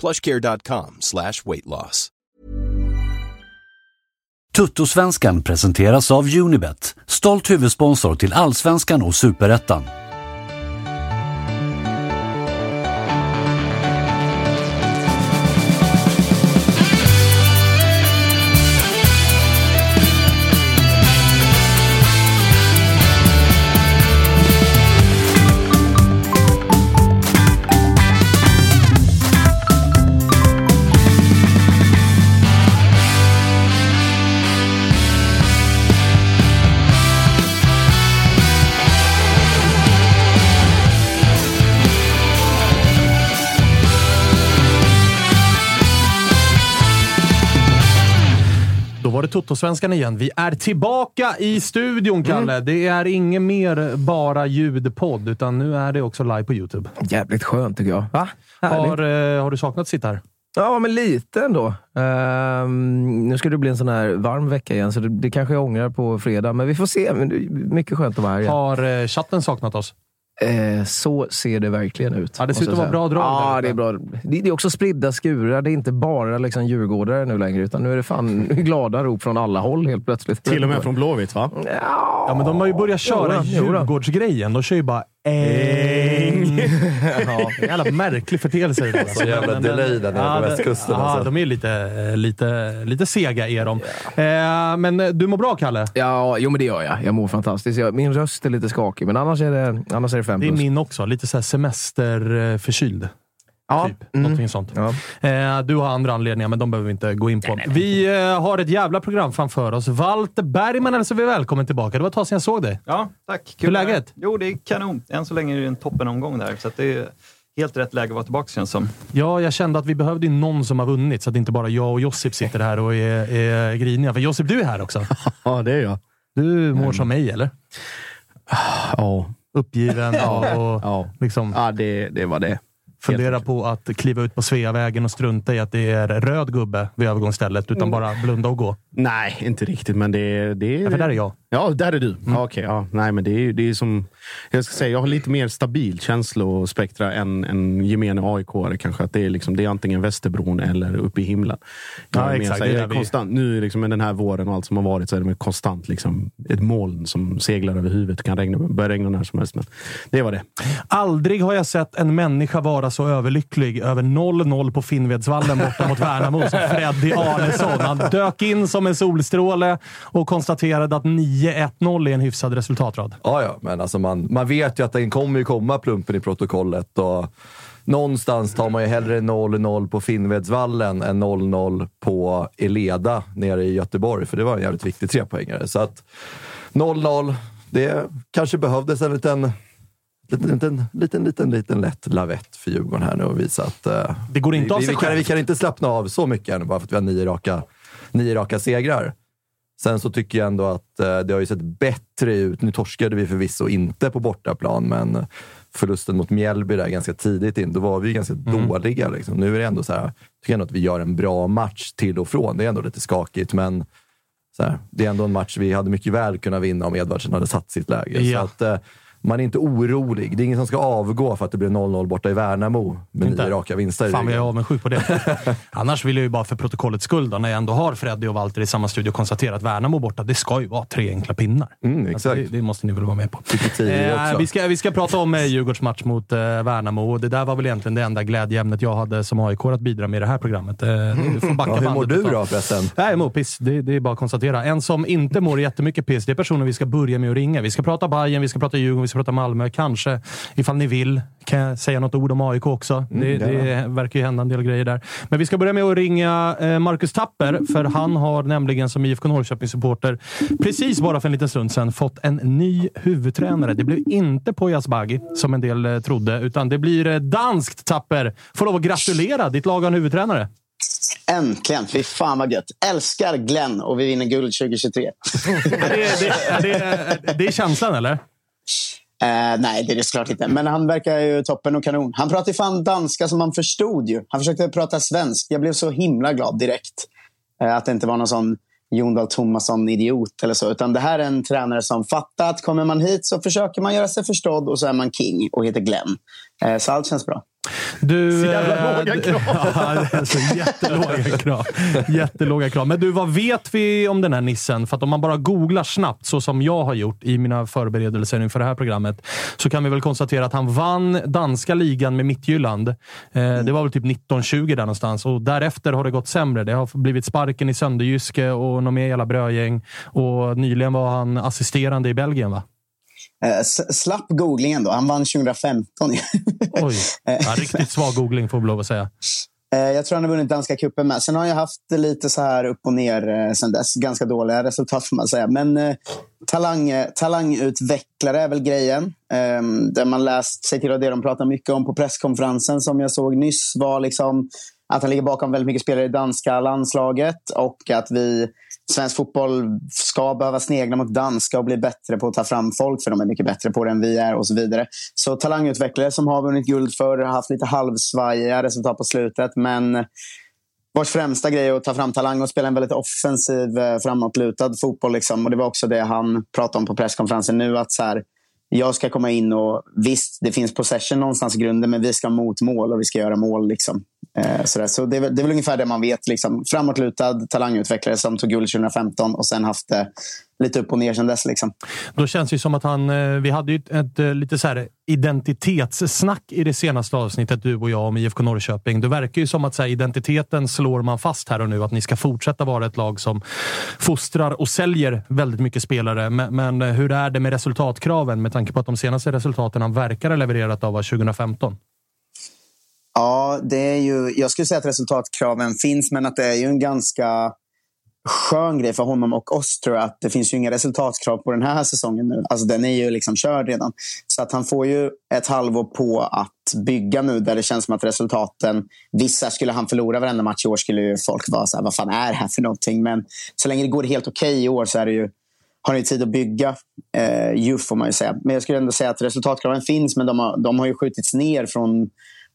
plushcare.com slash weightloss. Tuttosvenskan presenteras av Unibet, stolt huvudsponsor till Allsvenskan och Superettan. Det Toto-svenskan igen. Vi är tillbaka i studion, Kalle. Mm. Det är inget mer bara ljudpodd, utan nu är det också live på YouTube. Jävligt skönt tycker jag. Va? Har, eh, har du saknat att sitta här? Ja, men lite ändå. Ehm, nu ska det bli en sån här varm vecka igen, så det, det kanske jag ångrar på fredag. Men vi får se. Men mycket skönt att vara här igen. Har eh, chatten saknat oss? Eh, så ser det verkligen ut. Ja, det ser ut att vara bra drag Ja, det är bra. Det, det är också spridda skurar. Det är inte bara liksom djurgårdare nu längre, utan nu är det fan glada rop från alla håll helt plötsligt. Till och med från Blåvitt, va? Ja, men de har ju börjat köra Jo. Djurgårdsgrejen. De kör ju bara äng. ja, det jävla märklig företeelse. idag, alltså. Så jävla Men- delay där nere ja, på det- västkusten, Ja, alltså. de är lite, lite, lite sega är de. Eh, men eh, du mår bra, Kalle? Ja, jo men det gör jag. Jag mår fantastiskt. Jag, min röst är lite skakig, men annars är det, annars är det fem Det är plus. min också. Lite så här semesterförkyld. Ja. Typ. Mm. Någonting sånt. Ja. Eh, du har andra anledningar, men de behöver vi inte gå in på. Vi eh, har ett jävla program framför oss. Walter Bergman hälsar vi välkommen tillbaka. Det var ett tag sedan jag såg dig. Ja, tack. Hur är läget? Jo, det är kanon. Än så länge är det en toppenomgång där, så att det är helt rätt läge att vara tillbaka känns som. Ja, jag kände att vi behövde ju någon som har vunnit, så att inte bara jag och Josip sitter här och är, är griniga. För Josip, du är här också. Ja, det är jag. Du mår som mig, eller? Ja. Uppgiven och, och Ja, liksom ja det, det var det. Fundera på att kliva ut på Sveavägen och strunta i att det är röd gubbe vid övergångsstället, utan bara blunda och gå. Nej, inte riktigt, men det, det Ja, för där är jag. Ja, där är du. Ja, Okej, ja. Nej, men det är, det är som... Jag ska säga, jag har lite mer stabil känslospektra än en gemene aik kanske. Att det, är liksom, det är antingen Västerbron eller uppe i himlen. Jag Ja, exakt, så här, det är vi- konstant, nu liksom, med den här våren och allt som har varit så är det med konstant liksom, ett moln som seglar över huvudet. Det kan regna, börja regna när som helst. Men det var det. Aldrig har jag sett en människa vara så överlycklig över 0-0 på Finnvedsvallen borta mot Värnamo som Freddy Arnesson. Han dök in som en solstråle och konstaterade att 9-1-0 är en hyfsad resultatrad. Ja, ja, men alltså man, man vet ju att den kommer ju komma plumpen i protokollet. Och någonstans tar man ju hellre 0-0 på Finnvedsvallen än 0-0 på Eleda nere i Göteborg, för det var en jävligt viktig trepoängare. Så att 0-0, det kanske behövdes en liten Liten, liten, liten, liten, liten lätt lavett för Djurgården här nu och visa att eh, Det går inte vi, av sig vi, kan, vi kan inte slappna av så mycket än bara för att vi har nio raka, nio raka segrar. Sen så tycker jag ändå att eh, det har ju sett bättre ut. Nu torskade vi förvisso inte på bortaplan, men förlusten mot Mjällby där ganska tidigt in, då var vi ganska Mm. dåliga. Liksom. Nu är det ändå så här, tycker jag ändå att vi gör en bra match till och från. Det är ändå lite skakigt, men så här, det är ändå en match vi hade mycket väl kunnat vinna om Edvardsen hade satt sitt läge. Ja. Så att, eh, man är inte orolig. Det är ingen som ska avgå för att det blev 0-0 borta i Värnamo med Inte? nio raka vinster. Fan vad jag är avundsjuk på det. Annars vill jag ju bara för protokollets skull, då, när jag ändå har Freddy och Walter i samma studio, konstatera att Värnamo borta, det ska ju vara tre enkla pinnar. Mm, exakt. Alltså, det, det måste ni väl vara med på. Eh, vi, ska, vi ska prata om eh, Djurgårds match mot eh, Värnamo. Och det där var väl egentligen det enda glädjeämnet jag hade som AIK att bidra med i det här programmet. Eh, du får backa Ja, hur mår du då förresten? Nej, jag mår piss. Det, det är bara att konstatera. En som inte mår jättemycket piss, det är personen vi ska börja med att ringa. Vi ska prata Bayern, vi ska prata Djurgården, vi ska prata Malmö. Kanske, ifall ni vill, kan jag säga något ord om AIK också. det, det verkar ju hända en del grejer där. Men vi ska börja med att ringa eh, Marcus Tapper, för han har nämligen som IFK Norrköping-supporter precis bara för en liten stund sedan fått en ny huvudtränare. Det blev inte Poyas Bagi, som en del eh, trodde, utan det blir eh, danskt Tapper. Får lov att gratulera. Ditt lag har en huvudtränare. Äntligen! Fy fan vad gött. Älskar Glenn och vi vinner guld 2023. Är det, det, det, det är känslan, eller? Eh, nej, det är det såklart inte. Men han verkar ju toppen och kanon. Han pratade fan danska som man förstod ju. Han försökte prata svensk. Jag blev så himla glad direkt. Eh, att det inte var någon sån Jon Dahl Tomasson-idiot eller så. Utan det här är en tränare som fattat. kommer man hit så försöker man göra sig förstådd och så är man king och heter Glenn. Eh, så allt känns bra. Du, Så jävla eh, låga krav. Ja, det är så jättelåga krav. Jättelåga krav. Men du, vad vet vi om den här nissen? För att om man bara googlar snabbt, så som jag har gjort i mina förberedelser inför det här programmet, så kan vi väl konstatera att han vann danska ligan med Midtjylland. Eh, Det var väl typ 1920 där någonstans och därefter har det gått sämre. Det har blivit sparken i Sönderjyske och något mer jävla brödgäng. Och nyligen var han assisterande i Belgien, va? Eh, slapp googlingen då. Han vann 2015. Oj. Ja, riktigt svag googling får vi lov att säga. Eh, Jag tror han har vunnit danska cupen med. Sen har jag haft lite så här upp och ner eh, sen dess. Ganska dåliga resultat får man säga. Men eh, talang, eh, talangutvecklare är väl grejen. Eh, där man läst sig till och det de pratar mycket om på presskonferensen som jag såg nyss var liksom att han ligger bakom väldigt mycket spelare i danska landslaget och att vi svensk fotboll ska behöva snegla mot danska och bli bättre på att ta fram folk för de är mycket bättre på det än vi är och så vidare. Så talangutvecklare som har vunnit guld förr har haft lite halvsvajiga resultat på slutet men vars främsta grej är att ta fram talang och spela en väldigt offensiv, eh, framåtlutad fotboll. Liksom. Och det var också det han pratade om på presskonferensen nu. att så här, Jag ska komma in och visst, det finns possession någonstans i grunden, men vi ska mot mål och vi ska göra mål. Liksom. Eh, så där. så det, är, väl- det är väl ungefär det man vet. Liksom. Framåtlutad talangutvecklare som tog guld 2015 och sen haft det lite upp och ner sen dess. Liksom. Då känns det som att han... eh, Vi hade ju ett, ett eh, lite så här identitetssnack i det senaste avsnittet, du och jag, om IFK Norrköping. Det verkar ju som att så här, identiteten slår man fast här och nu. Att ni ska fortsätta vara ett lag som fostrar och säljer väldigt mycket spelare. Men, men eh, hur är det med resultatkraven med tanke på att de senaste resultaten han verkar ha levererat av var 2015? Ja, det är ju, jag skulle säga att resultatkraven finns, men att det är ju en ganska skön grej för honom och oss tror jag. Att det finns ju inga resultatkrav på den här säsongen nu. Alltså den är ju liksom körd redan. Så att han får ju ett halvår på att bygga nu där det känns som att resultaten... Vissa, skulle han förlora varenda match i år skulle ju folk vara så här, vad fan är det här för någonting? Men så länge det går helt okej i år så är det ju, har han ju tid att bygga. Eh, ju får man ju säga. Men jag skulle ändå säga att resultatkraven finns, men de har, de har ju skjutits ner från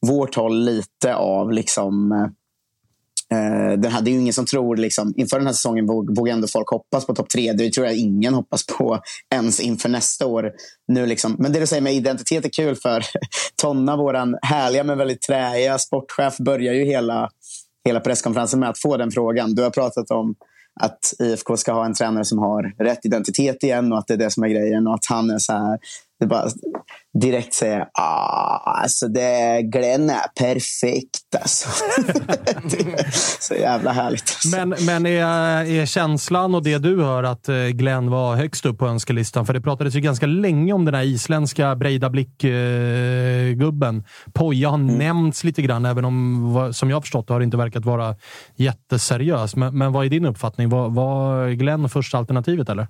vårt håll lite av liksom eh, eh, den här, det är ju ingen som tror, liksom, inför den här säsongen vågar ändå folk hoppas på topp tre. Det tror jag ingen hoppas på ens inför nästa år. Nu liksom. Men det du säger med identitet är kul för Tonna, vår härliga men väldigt träiga sportchef, börjar ju hela, hela presskonferensen med att få den frågan. Du har pratat om att IFK ska ha en tränare som har rätt identitet igen och att det är det som är grejen. Och att han är så här, det bara direkt säger ah, alltså det, Glenn är perfekt. Alltså. så jävla härligt. Alltså. Men, men är, är känslan och det du hör att eh, Glenn var högst upp på önskelistan? För det pratades ju ganska länge om den här isländska Breida Blick-gubben. Poja har nämnts lite grann, även om som jag har förstått det har det inte verkat vara jätteseriös. Men, men vad är din uppfattning? Var, var Glenn första alternativet eller?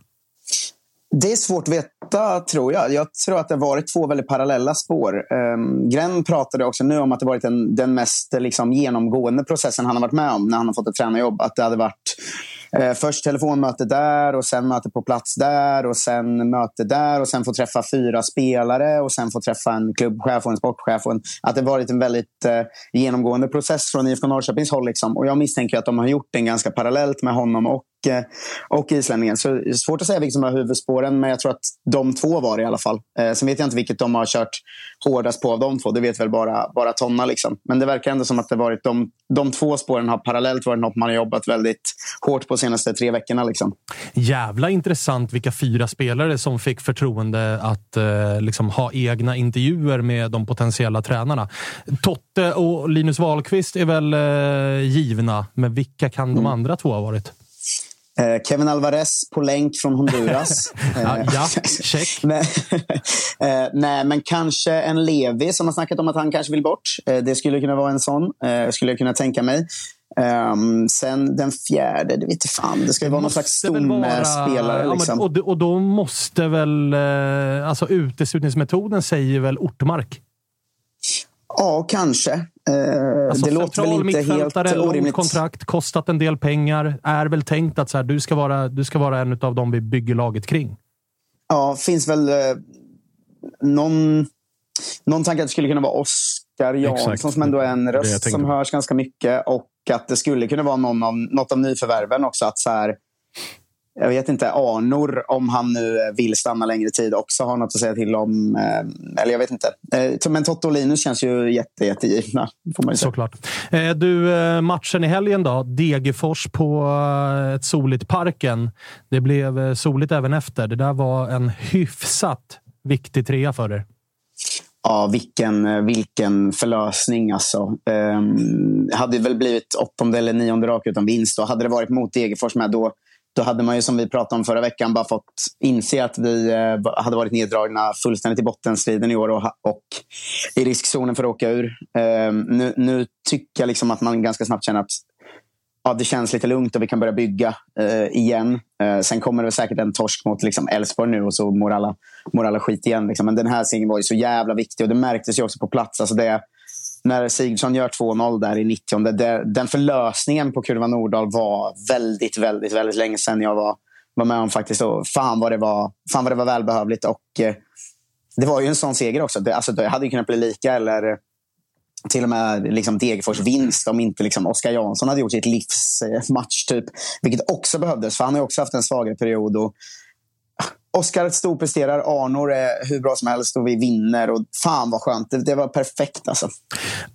Det är svårt att veta, tror jag. Jag tror att det har varit två väldigt parallella spår. Um, Gren pratade också nu om att det varit den, den mest liksom, genomgående processen han har varit med om när han har fått ett tränarjobb. Att det hade varit Eh, först telefonmöte där och sen möte på plats där och sen möte där och sen få träffa fyra spelare och sen få träffa en klubbchef och en sportchef. Och en, att det varit en väldigt eh, genomgående process från IFK Norrköpings håll. Liksom. Och jag misstänker att de har gjort den ganska parallellt med honom och och islänningen. Så det är svårt att säga vilket som är huvudspåren, men jag tror att de två var det i alla fall. Eh, sen vet jag inte vilket de har kört hårdast på av de två. Det vet väl bara, bara Tonna. Liksom. Men det verkar ändå som att det varit de, de två spåren har parallellt varit något man har jobbat väldigt hårt på de senaste tre veckorna. Liksom. Jävla intressant vilka fyra spelare som fick förtroende att eh, liksom, ha egna intervjuer med de potentiella tränarna. Totte och Linus Wahlqvist är väl eh, givna, men vilka kan de Mm. andra två ha varit? Eh, Kevin Alvarez på länk från Honduras. Ja, check. men, eh, nej, men kanske en Levi som har snackat om att han kanske vill bort. Eh, det skulle kunna vara en sån, skulle jag kunna tänka mig. Ehm, sen den fjärde, det vet inte fan. Det ska ju vara någon slags väl vara-. Ja, Liksom. och, och då måste väl... Alltså uteslutningsmetoden säger väl Ortmark? Ja, kanske. Eh, Alltså, det låter väl inte helt orimligt. kontrakt, kostat en del pengar. Är väl tänkt att så här, du, ska vara, du ska vara en av dem vi bygger laget kring. Ja, finns väl eh, någon, någon tanke att det skulle kunna vara Oskar Jansson Exakt. som ändå är en röst som hörs ganska mycket. Och att det skulle kunna vara någon av, något av nyförvärven också. Att så här, jag vet inte, Arnor, om han nu vill stanna längre tid, också har något att säga till om. Eh, eller jag vet inte. Eh, men Toto och Linus känns ju jätte, jättegivna. Får man. Såklart. Eh, du, eh, matchen i helgen då. Degerfors på eh, ett soligt Parken. Det blev eh, soligt även efter. Det där var en hyfsat viktig trea för er. Ja, vilken, eh, vilken förlösning alltså. Um, hade det väl blivit åttonde eller nionde rak utan vinst. Och hade det varit mot Degerfors med då, då hade man ju som vi pratade om förra veckan bara fått inse att vi eh, hade varit neddragna fullständigt i bottenstriden i år och, och i riskzonen för att åka ur. Ehm, nu, nu tycker jag liksom att man ganska snabbt känner att ja, det känns lite lugnt och vi kan börja bygga eh, igen. Eh, sen kommer det säkert en torsk mot liksom, Elfsborg nu och så mår alla, mår alla skit igen. Liksom. Men den här segern var ju så jävla viktig och det märktes ju också på plats. Alltså det, när Sigurdsson gör 2-0 där i 90 det, Den förlösningen på Kurva Nordahl var väldigt, väldigt, väldigt länge sedan jag var, var med om faktiskt. Och fan, vad det var, fan vad det var välbehövligt. Och, eh, det var ju en sån seger också. Det, alltså, det hade ju kunnat bli lika eller till och med liksom Degerfors vinst om inte liksom Oskar Jansson hade gjort sitt livs eh, match. Typ. Vilket också behövdes, för han har ju också haft en svagare period. Och Oskar storpresterar, Arnor är hur bra som helst och vi vinner. Och fan vad skönt. Det, det var perfekt alltså.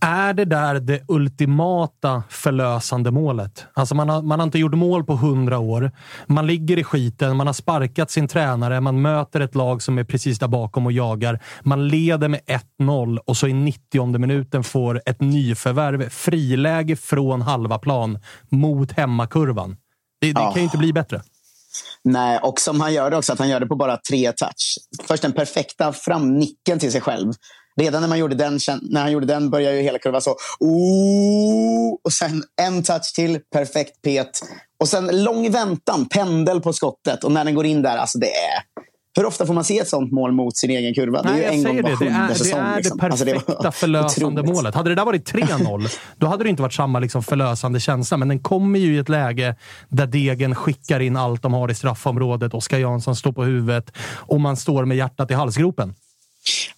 Är det där det ultimata förlösande målet? Alltså man, har, man har inte gjort mål på hundra år. Man ligger i skiten, man har sparkat sin tränare, man möter ett lag som är precis där bakom och jagar. Man leder med 1-0 och så i 90 minuten får ett nyförvärv friläge från halva plan mot hemmakurvan. Det, det Ja. kan ju inte bli bättre. Nej, och som han gör det också, att han gör det på bara tre touch. Först den perfekta framnicken till sig själv. Redan när, man gjorde den, när han gjorde den började ju hela kurvan så. Ooh, och sen en touch till, perfekt pet. Och sen lång väntan, pendel på skottet. Och när den går in där, alltså det är... Hur ofta får man se ett sånt mål mot sin egen kurva? Det är Nej, ju en gång var det. Det sjunde det säsong. är liksom. det Alltså, perfekta var förlösande otroligt. målet. Hade det där varit 3-0, då hade det inte varit samma liksom förlösande känsla. Men den kommer ju i ett läge där Degen skickar in allt de har i straffområdet. Oskar Jansson står på huvudet och man står med hjärtat i halsgropen.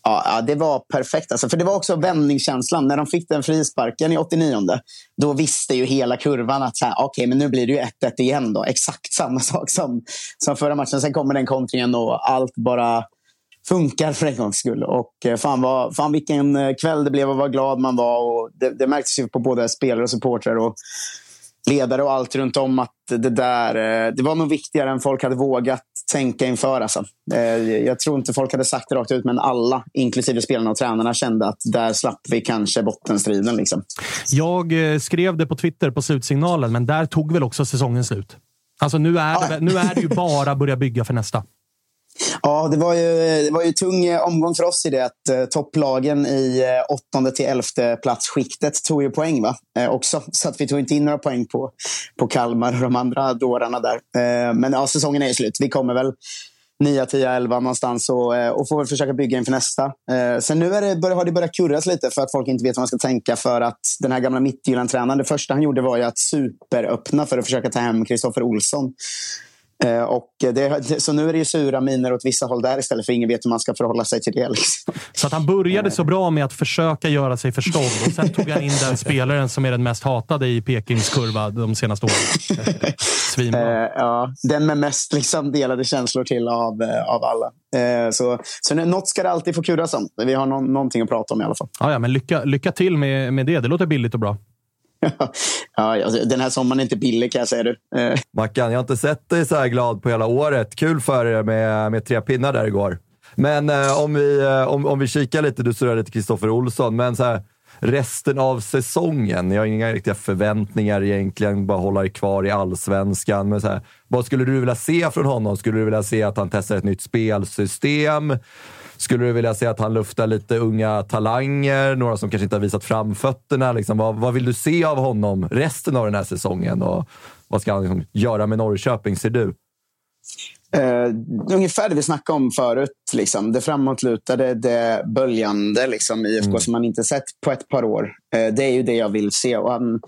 Ja, ja, det var perfekt. Alltså, för det var också vändningskänslan. När de fick den frisparken i 89 då visste ju hela kurvan att så här, okay, men nu blir det ju 1-1 igen. Då. Exakt samma sak som, som förra matchen. Sen kommer den kontringen och allt bara funkar för en gångs skull. Och eh, fan, vad, fan vilken eh, kväll det blev och vad glad man var. Och det, det märktes ju på både spelare och supportrar och ledare och allt runt om att det där eh, det var nog viktigare än folk hade vågat tänka inför. Alltså. Eh, Jag tror inte folk hade sagt det rakt ut, men alla, inklusive spelarna och tränarna, kände att där slapp vi kanske bottenstriden. Liksom. Jag eh, skrev det på Twitter på slutsignalen, men där tog väl också säsongen slut. Alltså nu är, det, nu är det ju bara börja bygga för nästa. Ja, det var ju, det var ju tung eh, omgång för oss i det att eh, topplagen i eh, åttonde till elfte platsskiktet tog ju poäng va? Eh, också. Så att vi tog inte in några poäng på, på Kalmar och de andra dårarna där. Eh, men ja, säsongen är ju slut. Vi kommer väl 9, 10, 11 någonstans och, eh, och får väl försöka bygga inför nästa. Eh, sen nu är det, bör, har det börjat kurras lite för att folk inte vet vad man ska tänka för att den här gamla Midtjylland-tränaren, det första han gjorde var ju att superöppna för att försöka ta hem Kristoffer Olsson. Eh, och det, så nu är det ju sura miner åt vissa håll där istället för ingen vet hur man ska förhålla sig till det. Liksom. Så att han började så bra med att försöka göra sig förstådd och sen tog han in den spelaren som är den mest hatade i Pekings kurva de senaste åren. Svinbra. Eh, ja, den med mest liksom, delade känslor till av, eh, av alla. Eh, så, så något ska det alltid få kuras om. Vi har no någonting att prata om i alla fall. Ja, ja men lycka, lycka till med, med det. Det låter billigt och bra. ja, alltså, den här sommaren är inte billig kan jag säga. Du. Eh. Mackan, jag har inte sett dig så här glad på hela året. Kul för er med, med tre pinnar där igår. Men eh, om, vi, eh, om, om vi kikar lite, du surrade lite Kristoffer Olsson, men så här, resten av säsongen. Jag har inga riktiga förväntningar egentligen, bara hålla kvar i allsvenskan. Men så här, vad skulle du vilja se från honom? Skulle du vilja se att han testar ett nytt spelsystem? Skulle du vilja se att han luftar lite unga talanger, några som kanske inte har visat framfötterna? Liksom, vad, vad vill du se av honom resten av den här säsongen? Och vad ska han liksom göra med Norrköping, ser du? Uh, ungefär det vi snackade om förut. Liksom. Det framåtlutade, det böljande liksom, IFK mm. som man inte sett på ett par år. Uh, det är ju det jag vill se. Och han,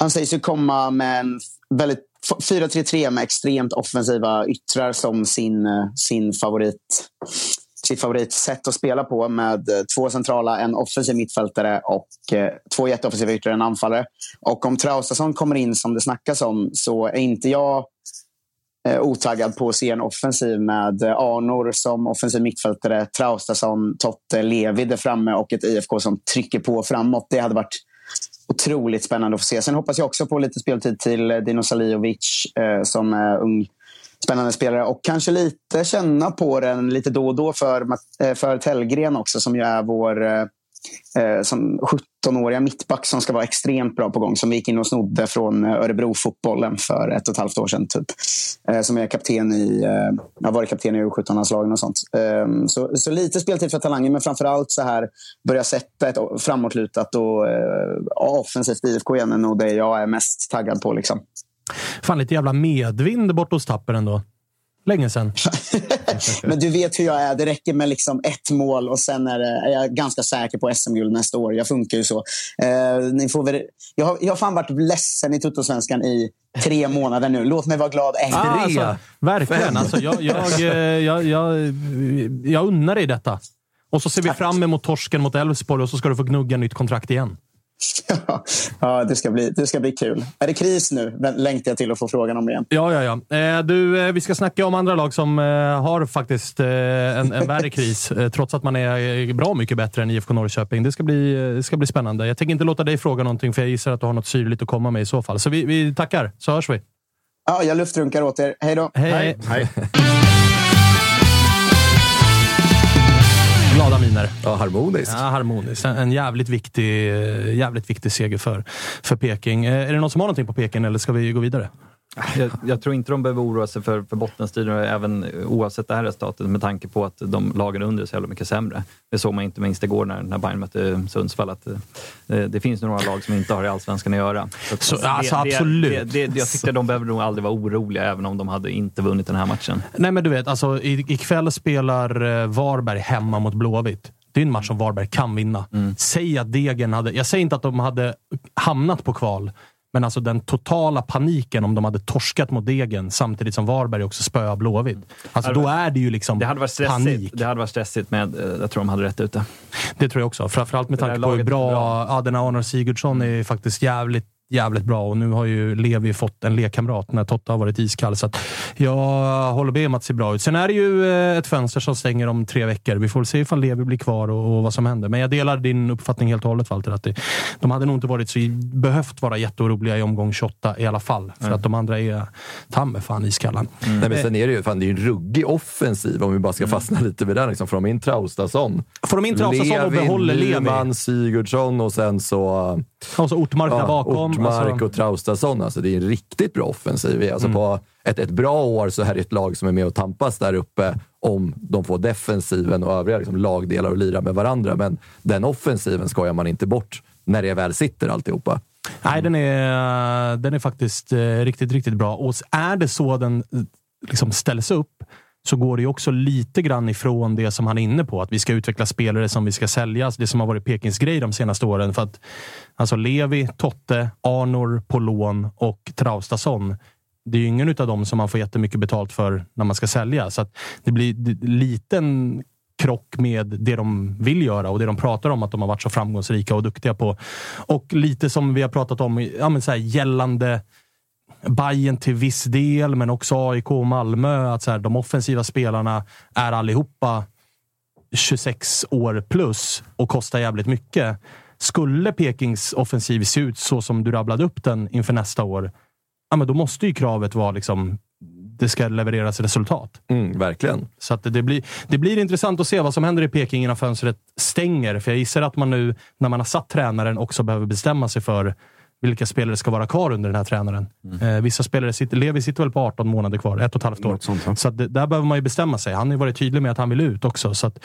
han sägs ju komma med en väldigt 4-3-3 med extremt offensiva yttrar som sin, eh, sin favorit sitt favoritsätt att spela på med eh, två centrala, en offensiv mittfältare och eh, två jätteoffensiva yttre, en anfallare. Och om Traustason kommer in som det snackas om så är inte jag eh, otaggad på att se en offensiv med Arnor som offensiv mittfältare, Traustason, Totte, Levi där framme och ett IFK som trycker på framåt. Det hade varit otroligt spännande att få se. Sen hoppas jag också på lite speltid till Dino Salijovic som är ung spännande spelare. Och kanske lite känna på den lite då och då för, eh, för Tellgren också som ju är vår eh, eh som 17-åriga mittback som ska vara extremt bra på gång. Som vi gick in och snodde från eh, Örebro-fotbollen för ett och ett halvt år sedan. Typ. Eh, som är kapten i, eh, har varit kapten i U17-landslagen och sånt. Eh, så, så lite speltid för talanger, men framför allt så här börja sätta ett framåtlutat och eh, offensivt IFK igen är nog det jag är mest taggad på. Liksom. Fan, lite jävla medvind bort hos Tapper ändå. Länge sedan. Men du vet hur jag är. Det räcker med liksom ett mål och sen är, det, är jag ganska säker på SM-guld nästa år. Jag funkar ju så. Eh, ni får väl, jag, har, jag har fan varit ledsen i Tuttosvenskan i tre månader nu. Låt mig vara glad en ah, alltså, Verkligen. Alltså, jag, jag, eh, jag, jag, jag unnar dig detta. Och så ser vi fram emot torsken mot Elfsborg och så ska du få gnugga nytt kontrakt igen. ja, det ska, bli, det ska bli kul. Är det kris nu? Längtar jag till att få frågan om igen. Ja, ja, ja. Eh, du, eh, vi ska snacka om andra lag som eh, har faktiskt en, en värre kris, trots att man är bra mycket bättre än IFK Norrköping. Det ska, bli, det ska bli spännande. Jag tänker inte låta dig fråga någonting, för jag gissar att du har något syrligt att komma med i så fall. Så vi, vi tackar, så hörs vi. Ja, jag luftrunkar åt er. Hej då! Hej! Hej. Hej. glada miner. Ja, harmoniskt. Ja, harmoniskt. En jävligt viktig, jävligt viktig seger för, för Peking. Eh, är det någon som har någonting på Peking eller ska vi gå vidare? Jag, jag, tror inte de behöver oroa sig för, för bottenstriden, även oavsett det här resultatet, med tanke på att de lagen under är så jävla mycket sämre. Det såg man inte minst igår när, när Bayern mötte Sundsvall, att det, eh, det finns några lag som inte har i Allsvenskan att göra. Så, så det, alltså, absolut. Det, jag tycker de behöver nog aldrig vara oroliga, även om de hade inte vunnit den här matchen. Nej, men du vet, alltså, ikväll spelar eh, Varberg hemma mot Blåvitt. Det är en match som Varberg kan vinna. Mm. Säg att Degen hade... Jag säger inte att de hade hamnat på kval, men alltså den totala paniken om de hade torskat mot Degen samtidigt som Varberg också spöade Blåvitt. Alltså då är det ju liksom det hade varit stressigt, panik. Det hade varit stressigt, men eh, jag tror de hade rätt ute. Det tror jag också. Framförallt med tanke på hur bra, bra. Ja, den Sigurdsson är faktiskt jävligt jävligt bra och nu har ju Levi fått en lekkamrat när Totta har varit iskall. Så jag håller med om att det ser bra ut. Sen är det ju eh, ett fönster som stänger om tre veckor. Vi får se ifall Levi blir kvar och, och vad som händer. Men jag delar din uppfattning helt och hållet Walter. Att det, de hade nog inte varit så, behövt vara jätteoroliga i omgång 28 i alla fall. För mm. att de andra är ta mig fan iskalla. Mm. Nej, men sen är det ju fan, det är en ruggig offensiv om vi bara ska mm. fastna lite vid den. Liksom. Får de in Traustason? Får de in Traustason och behåller Levi? Nyman, Sigurdsson och sen så... Och så Ortmark ja, där bakom. Ortmark alltså. och Traustason. Alltså, det är en riktigt bra offensiv. Alltså, mm. På ett, ett bra år så är det ett lag som är med och tampas där uppe om de får defensiven och övriga liksom, lagdelar att lira med varandra. Men den offensiven skojar man inte bort när det väl sitter alltihopa. Nej, den är, den är faktiskt eh, riktigt, riktigt bra. Och är det så den liksom ställs upp så går det ju också lite grann ifrån det som han är inne på. Att vi ska utveckla spelare som vi ska sälja. Alltså det som har varit Pekings grej de senaste åren. För att, alltså Levi, Totte, Arnor på lån och Traustason. Det är ju ingen av dem som man får jättemycket betalt för när man ska sälja. Så att det blir en liten krock med det de vill göra och det de pratar om att de har varit så framgångsrika och duktiga på. Och lite som vi har pratat om ja, men så här, gällande Bayern till viss del, men också AIK och Malmö. Att så här, de offensiva spelarna är allihopa 26 år plus och kostar jävligt mycket. Skulle Pekings offensiv se ut så som du rabblade upp den inför nästa år, ja, men då måste ju kravet vara liksom det ska levereras resultat. Mm, verkligen. Så att det, blir, det blir intressant att se vad som händer i Peking innan fönstret stänger. För jag gissar att man nu, när man har satt tränaren, också behöver bestämma sig för vilka spelare ska vara kvar under den här tränaren. Mm. Eh, vissa spelare sitter, Levi sitter väl på 18 månader kvar, ett och ett halvt år. Sånt, så det, där behöver man ju bestämma sig. Han har ju varit tydlig med att han vill ut också. Så det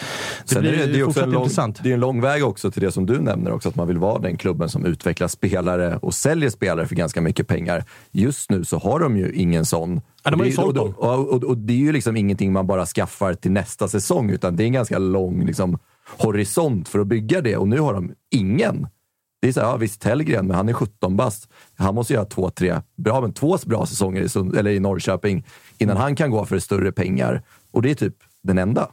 Sen blir är det, det är en lång, intressant. Det är en lång väg också till det som du nämner, också, att man vill vara den klubben som utvecklar spelare och säljer spelare för ganska mycket pengar. Just nu så har de ju ingen sån. Ja, de har ju och, sålt och, och, och, och det är ju liksom ingenting man bara skaffar till nästa säsong, utan det är en ganska lång liksom, horisont för att bygga det. Och nu har de ingen. Det är så här, ja, visst Tellgren, men han är 17 bast. Han måste göra två, tre, bra, men två bra säsonger i, Sund, eller i Norrköping innan han kan gå för större pengar. Och det är typ den enda.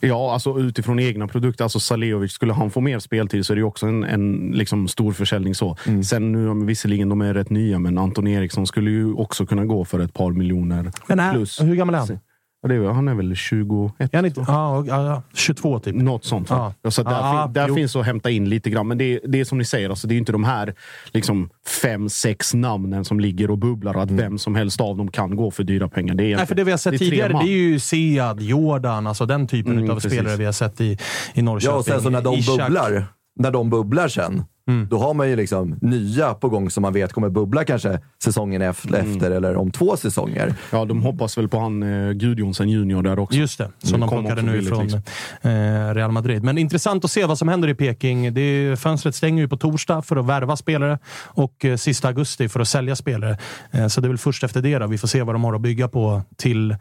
Ja, alltså utifrån egna produkter. Alltså Salehovic, skulle han få mer speltid så är det ju också en, en liksom stor försäljning. så. Mm. Sen nu, visserligen de är rätt nya, men Anton Eriksson skulle ju också kunna gå för ett par miljoner men här, plus. Hur gammal är han? Ja, det är, han är väl 21? Är inte, ja, ja, 22 typ. Något sånt. Ja. Så där, Ah, fin, där finns att hämta in lite grann. Men det, det är som ni säger, alltså, det är inte de här liksom, fem, sex namnen som ligger och bubblar och att vem som helst av dem kan gå för dyra pengar. Det är Nej, för det vi har sett det tidigare, man. det är ju Sead, Jordan, alltså den typen Mm, av precis. spelare vi har sett i, i Norrköping. Ja, och sen så när de Ishak. bubblar, när de bubblar sen, då har man ju liksom nya på gång som man vet kommer bubbla kanske säsongen efter, efter eller om två säsonger. Ja, de hoppas väl på han eh, Gudjonsen junior där också. Just det, som de plockade nu från liksom. eh, Real Madrid. Men intressant att se vad som händer i Peking. Det är, fönstret stänger ju på torsdag för att värva spelare och eh, sista augusti för att sälja spelare. Eh, så det är väl först efter det då. vi får se vad de har att bygga på till,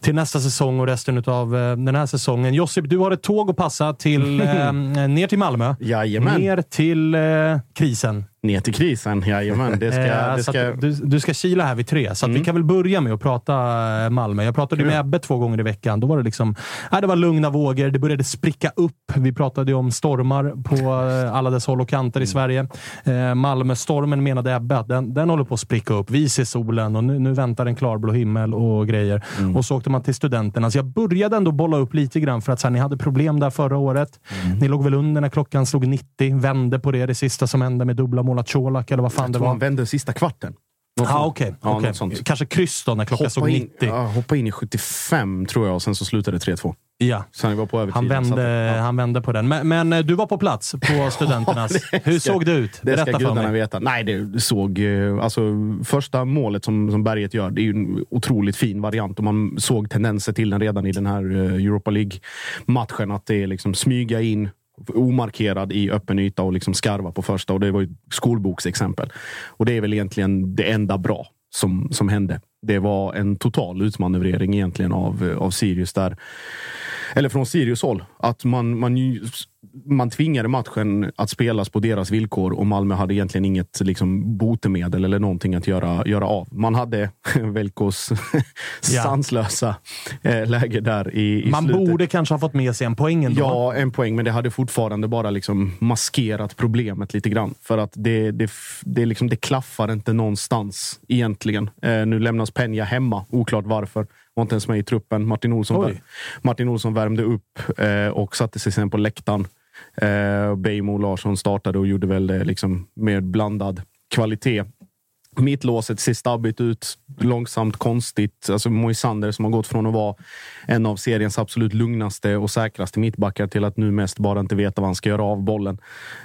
till nästa säsong och resten av eh, den här säsongen. Josip, du har ett tåg att passa till, eh, ner till Malmö. Jajamän. Ner till eh, Eh, krisen. Ner till krisen, jajamän. Det ska, Eh, det ska... du, du ska kila här vid tre, så Mm. vi kan väl börja med att prata eh, Malmö. Jag pratade med Ebbe två gånger i veckan. Då var det liksom, nej, det var lugna vågor. Det började spricka upp. Vi pratade om stormar på eh, alla dess håll och kanter Mm. i Sverige. Eh, Malmö-stormen menade Ebbe att den, den håller på att spricka upp. Vi ser solen och nu, nu väntar en klarblå himmel och grejer. Mm. Och så åkte man till studenterna. Så jag började ändå bolla upp lite grann för att så här, ni hade problem där förra året. Mm. Ni låg väl under när klockan slog 90. Vände på det, det sista som hände med dubbla mål av Colak, eller vad fan Jag det tror var. han vände sista kvarten. Ja, sånt. okej. Ja, sånt. Kanske kryss då, när klockan Hoppa in, 90. ja, hoppa in i 75 tror jag och sen så slutade det 3-2. Ja. Vi var på övertid. Han vände, han vände på den. Men, men eh, du var på plats på studenternas. Hur ska- såg det ut? Det ska Berätta för gudarna mig. veta. Nej, det såg... eh, Alltså, första målet som, som Berget gör, det är ju en otroligt fin variant och man såg tendenser till den redan i den här eh, Europa League-matchen. Att det är liksom smyga in omarkerad i öppen yta och liksom skarva på första. Och Det var ju skolboksexempel. Och det är väl egentligen det enda bra som, som hände. Det var en total utmanövrering egentligen av, eh, av Sirius där eller från Sirius håll, att man, man, ju- man tvingade matchen att spelas på deras villkor och Malmö hade egentligen inget liksom, botemedel eller någonting att göra, göra av. Man hade Velkos Ja. sanslösa eh, läge där i, i Man slutet. borde kanske ha fått med sig en poäng ändå. Ja, en poäng, men det hade fortfarande bara liksom maskerat problemet lite grann. För att det, det, det, liksom, det klaffar inte någonstans egentligen. Eh, nu lämnas Penja hemma, oklart varför. Var inte ens med i truppen. Martin Olsson, Oj. Martin Olsson värmde upp eh, och satte sig sen på läktaren. Eh, Beijmo Larsson startade och gjorde väl det liksom med blandad kvalitet. Mittlåset ser stabbigt ut. Långsamt, konstigt. Alltså Moisander som har gått från att vara en av seriens absolut lugnaste och säkraste mittbackar till att nu mest bara inte veta vad han ska göra av bollen.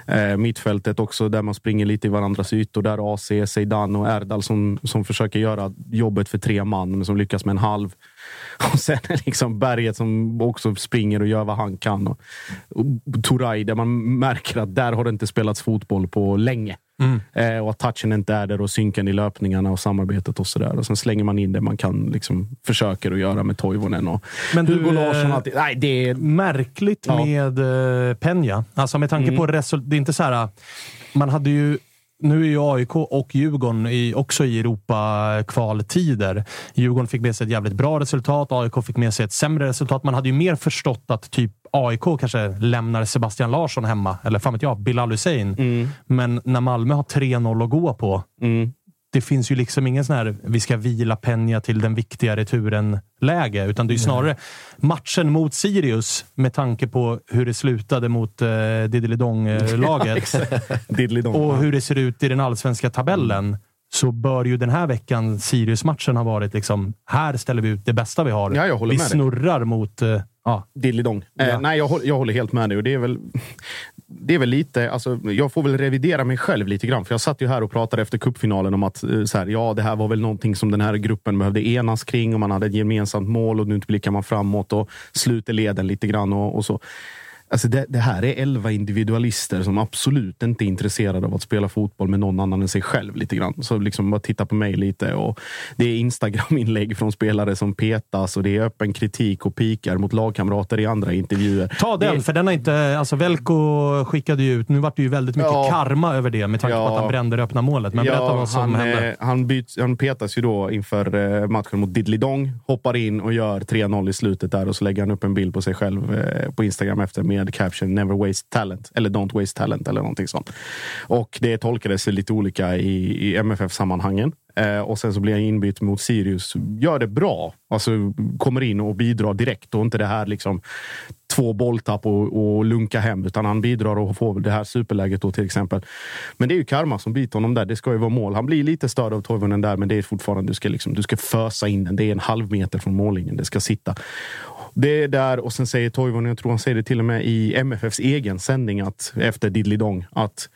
Eh, mittfältet också, där man springer lite i varandras ytor. Där AC, Zeidan och Erdal som, som försöker göra jobbet för tre man, men som lyckas med en halv. Och sen är liksom Berget som också springer och gör vad han kan. Och, och Turay, där man märker att där har det inte spelats fotboll på länge. Mm. Eh, och att touchen inte är där och synken i löpningarna och samarbetet och sådär. Och sen slänger man in det man kan, liksom, försöker att göra med Toivonen och Men du, Hugo Larsson. eh, Alltid. Nej, det är... Märkligt Ja. med uh, Peña. Alltså med tanke Mm. på resultat. Det är inte så här... Man hade ju... Nu är ju AIK och Djurgården i, också i Europa-kvaltider. Djurgården fick med sig ett jävligt bra resultat. AIK fick med sig ett sämre resultat. Man hade ju mer förstått att typ AIK kanske lämnar Sebastian Larsson hemma. Eller fan vet jag, Bilal Hussein. Mm. Men när Malmö har 3-0 att gå på. Mm. Det finns ju liksom ingen sån här vi ska vila Peña till den viktiga returen-läge. Utan det är ju snarare matchen mot Sirius med tanke på hur det slutade mot uh, Diddley-Dong-laget. Diddly-dong. och hur det ser ut i den allsvenska tabellen. Så bör ju den här veckan Sirius-matchen ha varit liksom, här ställer vi ut det bästa vi har. Ja, jag håller vi med dig. snurrar mot... eh, ja. Diddly-dong. Eh, nej, jag, håller- jag håller helt med dig. Och det är väl, det är väl lite, alltså, jag får väl revidera mig själv lite grann. För jag satt ju här och pratade efter cupfinalen om att eh, så här, ja, det här var väl någonting som den här gruppen behövde enas kring och man hade ett gemensamt mål och nu blickar man framåt och sluter leden lite grann och, och så. Alltså det, det här är elva individualister som absolut inte är intresserade av att spela fotboll med någon annan än sig själv. lite grann. Så liksom bara titta på mig lite. Och det är Instagram-inlägg från spelare som petas och det är öppen kritik och pikar mot lagkamrater i andra intervjuer. Ta den, Det- för den har inte... Alltså Velko skickade ju ut... Nu vart det ju väldigt mycket Ja. karma över det med tanke på Ja. att han brände det öppna målet. Men berätta vad som han, hände. eh, Han, byts, han petas ju då inför eh, matchen mot Diddley-Dong. Hoppar in och gör 3-0 i slutet där och så lägger han upp en bild på sig själv eh, på Instagram efter med caption “Never waste talent” eller “Don't waste talent” eller någonting sånt. Och det tolkades lite olika i, i MFF-sammanhangen. Eh, och sen så blir han inbytt mot Sirius. Gör det bra. Alltså kommer in och bidrar direkt och inte det här liksom två bolltapp och, och lunka hem, utan han bidrar och får det här superläget då till exempel. Men det är ju karma som biter honom där. Det ska ju vara mål. Han blir lite störd av Toivonen där, men det är fortfarande du ska, liksom, du ska fösa in den. Det är en halv meter från mållinjen. Det ska sitta. Det är där och sen säger Toivonen, jag tror han säger det till och med i MFFs egen sändning att, efter Diddley-Dong, att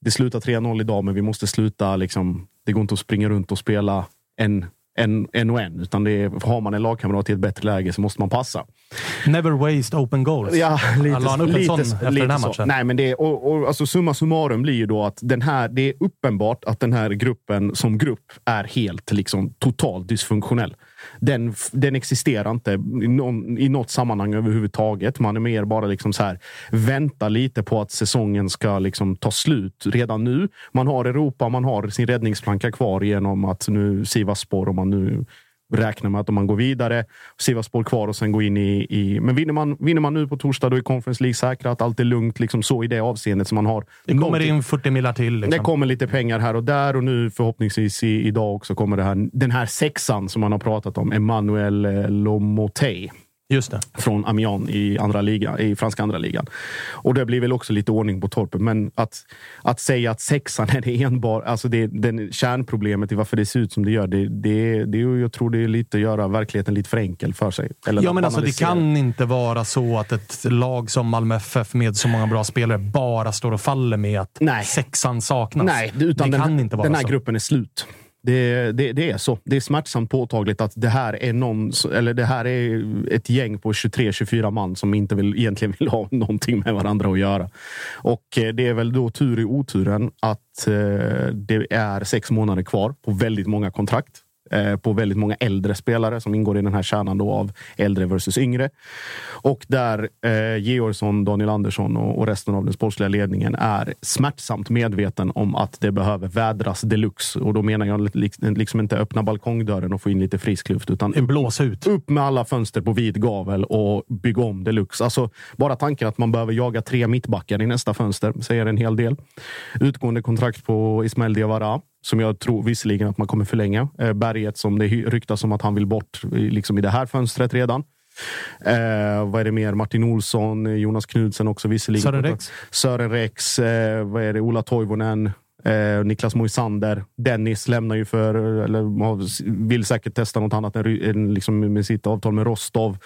det slutar 3-0 idag, men vi måste sluta. Liksom, det går inte att springa runt och spela en, en, en och en, utan det är, har man en lagkamrat i ett bättre läge så måste man passa. Never waste open goals. Ja, lite, Han upp en lite, sån efter lite den här så. matchen. Nej, men det och, och, alltså, summa summarum blir ju då att den här, det är uppenbart att den här gruppen som grupp är helt liksom, totalt dysfunktionell. Den, den existerar inte i, någon, i något sammanhang överhuvudtaget. Man är mer bara liksom så här, vänta lite på att säsongen ska liksom ta slut redan nu. Man har Europa, man har sin räddningsplanka kvar genom att nu Sivasspor, om man nu räknar med att om man går vidare, Sivasspor kvar och sen gå in i... i men vinner man, vinner man nu på torsdag, då är Conference League säkrat. Allt är lugnt, liksom så i det avseendet som man har. Det kommer någonting- in 40 millar till. Liksom. det kommer lite pengar här och där och nu förhoppningsvis i, idag också kommer det här, den här sexan som man har pratat om. Emmanuel Lomotey Just det. från Amiens i, andra liga, i franska andra ligan. Och det blir väl också lite ordning på torpet. Men att, att säga att sexan är det enbart, alltså det, den kärnproblemet i varför det ser ut som det gör. Det, det, det, jag tror det är lite att göra verkligheten lite för enkel för sig. Eller Ja, men alltså, det kan inte vara så att ett lag som Malmö FF med så många bra spelare bara står och faller med att Nej. sexan saknas. Nej, utan det den, kan inte vara den här så. gruppen är slut. Det, det, det är så. Det är smärtsamt påtagligt att det här är någon, eller det här är ett gäng på 23-24 man som inte vill, egentligen vill ha någonting med varandra att göra. Och eh, det är väl då tur i oturen att eh, det är sex månader kvar på väldigt många kontrakt eh, På väldigt många äldre spelare som ingår i den här kärnan då av äldre versus yngre. Och där eh, Georgsson, Daniel Andersson och, och resten av den sportsliga ledningen är smärtsamt medveten om att det behöver vädras deluxe. Och då menar jag liksom, liksom inte öppna balkongdörren och få in lite frisk luft, utan En blås ut. upp med alla fönster på vid gavel och bygga om deluxe. Alltså, bara tanken att man behöver jaga tre mittbackar i nästa fönster säger en hel del. Utgående kontrakt på Ismael Diawara som jag tror visserligen att man kommer förlänga. Eh, Berget som det ryktas om att han vill bort liksom i det här fönstret redan. Eh, vad är det mer? Martin Olsson, Jonas Knudsen också visserligen. Sören Rex. Sören Rex, eh, vad är det? Ola Toivonen. Eh, Niklas Moisander. Dennis lämnar ju för, eller vill säkert testa något annat än liksom med sitt avtal med Rostov.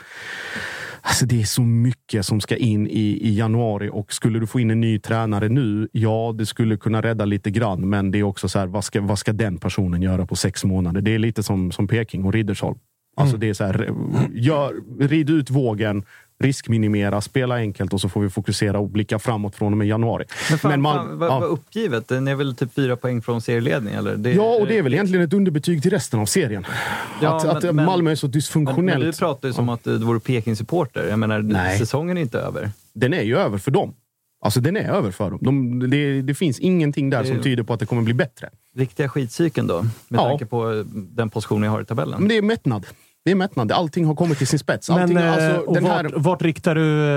Alltså det är så mycket som ska in i, i januari och skulle du få in en ny tränare nu, ja, det skulle kunna rädda lite grann. Men det är också så här, vad ska, vad ska den personen göra på sex månader? Det är lite som, som Peking och Riddersholm. Alltså det är så här, gör, rid ut vågen riskminimera, spela enkelt och så får vi fokusera och blicka framåt från och med januari. Men fan, Men fan, vad, ja. vad uppgivet? Ni är väl typ fyra poäng från serieledning? Eller? Det, Ja, och det är väl egentligen ett underbetyg till resten av serien. Ja, att, men- att men- Malmö är så dysfunktionellt. men du pratar ju som att du vore Peking-supporter. Jag menar, Nej. säsongen är inte över. Den är ju över för dem. Alltså den är över för dem. De, det, det finns ingenting där som tyder på att det kommer bli bättre. Riktiga skitcykeln då? Med Ja. tanke på den position jag har i tabellen. Men det är mättnad. Det är mättnad. Allting har kommit till sin spets. Allting, Men eh, alltså, den här, vart, vart riktar du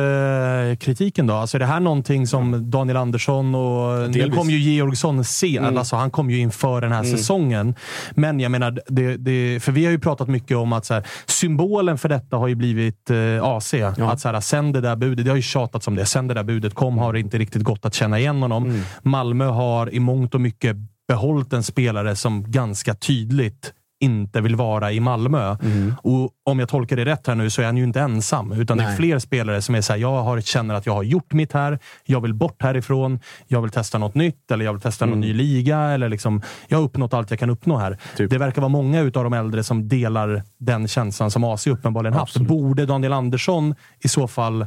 eh, kritiken då? Alltså är det här någonting som Daniel Andersson och... Nu Delvis. kom ju Georgsson se, Mm. alltså han kom ju inför den här Mm. säsongen. Men jag menar, det, det, för vi har ju pratat mycket om att så här, symbolen för detta har ju blivit eh, AC. Att så här, sen det där budet, det har ju tjatats om det, sen det där budet kom har det inte riktigt gått att känna igen honom. Mm. Malmö har i mångt och mycket behållit en spelare som ganska tydligt inte vill vara i Malmö. Mm. Och om jag tolkar det rätt här nu så är han ju inte ensam, utan det är Nej. fler spelare som är såhär, jag har, känner att jag har gjort mitt här, jag vill bort härifrån, jag vill testa något nytt eller jag vill testa någon ny liga. Eller liksom, jag har uppnått allt jag kan uppnå här. Mm. Typ. Det verkar vara många utav de äldre som delar den känslan som AC uppenbarligen haft. Borde Daniel Andersson i så fall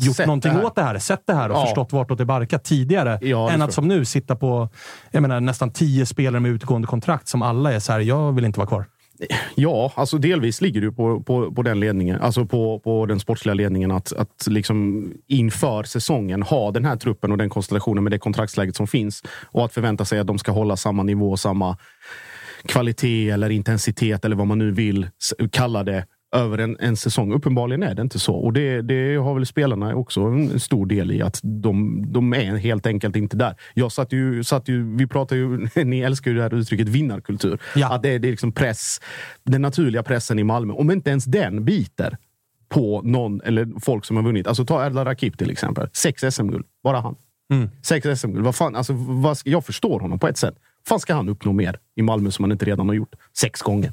gjort Sett någonting det åt det här, sett det här och Ja. förstått vartåt det barkar tidigare. Ja, det än att som nu sitta på jag menar, nästan tio spelare med utgående kontrakt som alla är så här, jag vill inte vara kvar. Ja, alltså delvis ligger det på, på, på den ledningen, alltså på, på den sportsliga ledningen att, att liksom inför säsongen ha den här truppen och den konstellationen med det kontraktsläget som finns och att förvänta sig att de ska hålla samma nivå, samma kvalitet eller intensitet eller vad man nu vill kalla det över en, en säsong. Uppenbarligen är det inte så. Och det, det har väl spelarna också en stor del i. att De, de är helt enkelt inte där. Jag satt ju, satt ju, vi pratar ju, ni älskar ju det här uttrycket vinnarkultur. Ja. Att det, det är liksom press, den naturliga pressen i Malmö. Om inte ens den biter på någon eller folk som har vunnit. Alltså ta Erdal Rakip till exempel. Sex SM-guld. Bara han. Mm. Sex SM-guld. Vad fan, alltså, vad jag förstår honom på ett sätt. fan ska han uppnå mer i Malmö som han inte redan har gjort? Sex gånger.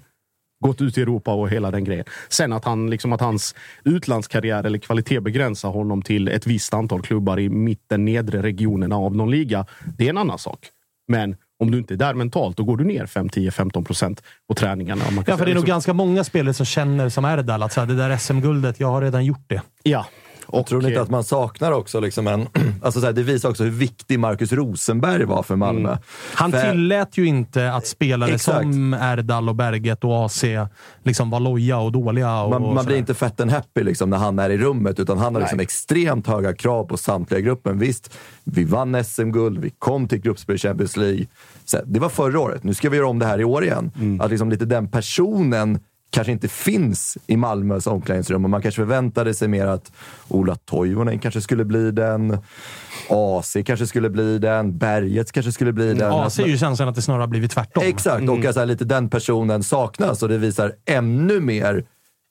Gått ut i Europa och hela den grejen. Sen att, han, liksom, att hans utlandskarriär eller kvalitet begränsar honom till ett visst antal klubbar i mitten, nedre regionerna av någon liga. Det är en annan sak. Men om du inte är där mentalt, då går du ner 5, 10, 15 procent på träningarna. Ja, för det är nog ganska många spelare som känner som Erdal att så här, det där SM-guldet, jag har redan gjort det. Ja. Och tror ni inte att man saknar också liksom en... Alltså så här, det visar också hur viktig Marcus Rosenberg var för Malmö. Mm. Han För- tillät ju inte att spelare Exakt. som Erdal och Berget och AC liksom var loja och dåliga. Och, Man, och man blir inte fett and happy liksom när han är i rummet, utan han har liksom extremt höga krav på samtliga gruppen. Visst, vi vann SM-guld, vi kom till gruppspel i Champions League. Så, det var förra året, nu ska vi göra om det här i år igen. Mm. Att liksom lite den personen kanske inte finns i Malmös omklädningsrum och man kanske förväntade sig mer att Ola Toivonen kanske skulle bli den, AC kanske skulle bli den, Berget kanske skulle bli den. AC är ju känslan att det snarare har blivit tvärtom. Exakt, och alltså, lite den personen saknas och det visar ännu mer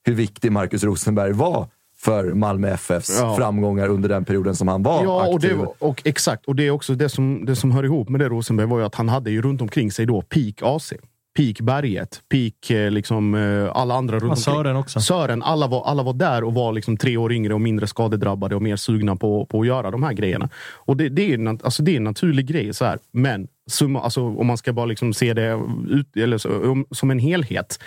hur viktig Marcus Rosenberg var för Malmö FFs Ja. framgångar under den perioden som han var Ja, och, det, aktiv. var- och exakt. Och det är också det som, det som hör ihop med det Rosenberg var ju att han hade ju runt omkring sig då peak AC. Peak Berget, peak eh, liksom, eh, alla andra runt omkring. Sören också. Sören, alla var, alla var där och var liksom tre år yngre och mindre skadedrabbade och mer sugna på, på att göra de här grejerna. Och det, det, är, alltså, det är en naturlig grej. Så här. Men summa, alltså, om man ska bara liksom se det ut, eller så, som en helhet.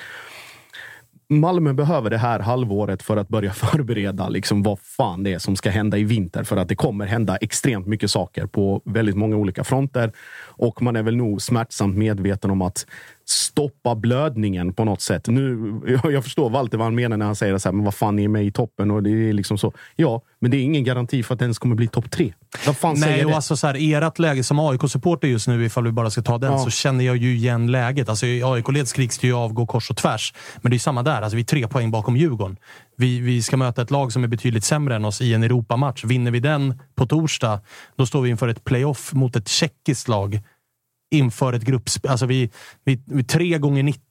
Malmö behöver det här halvåret för att börja förbereda liksom vad fan det är som ska hända i vinter. För att det kommer hända extremt mycket saker på väldigt många olika fronter. Och man är väl nog smärtsamt medveten om att stoppa blödningen på något sätt. Nu, jag, jag förstår Walter vad han menar när han säger så här, men vad fan, är med i toppen och det är liksom så. Ja, men det är ingen garanti för att ens kommer bli topp tre. Vad fan Nej, säger och det? alltså så här, ert läge som AIK-supporter just nu, ifall vi bara ska ta den, Ja. så känner jag ju igen läget. Alltså, I AIK-led skriks det ju avgå kors och tvärs. Men det är samma där. Alltså, vi är tre poäng bakom Djurgården. Vi, vi ska möta ett lag som är betydligt sämre än oss i en Europamatch. Vinner vi den på torsdag, då står vi inför ett playoff mot ett tjeckiskt lag inför ett gruppspel. Alltså vi, vi, vi tre gånger 90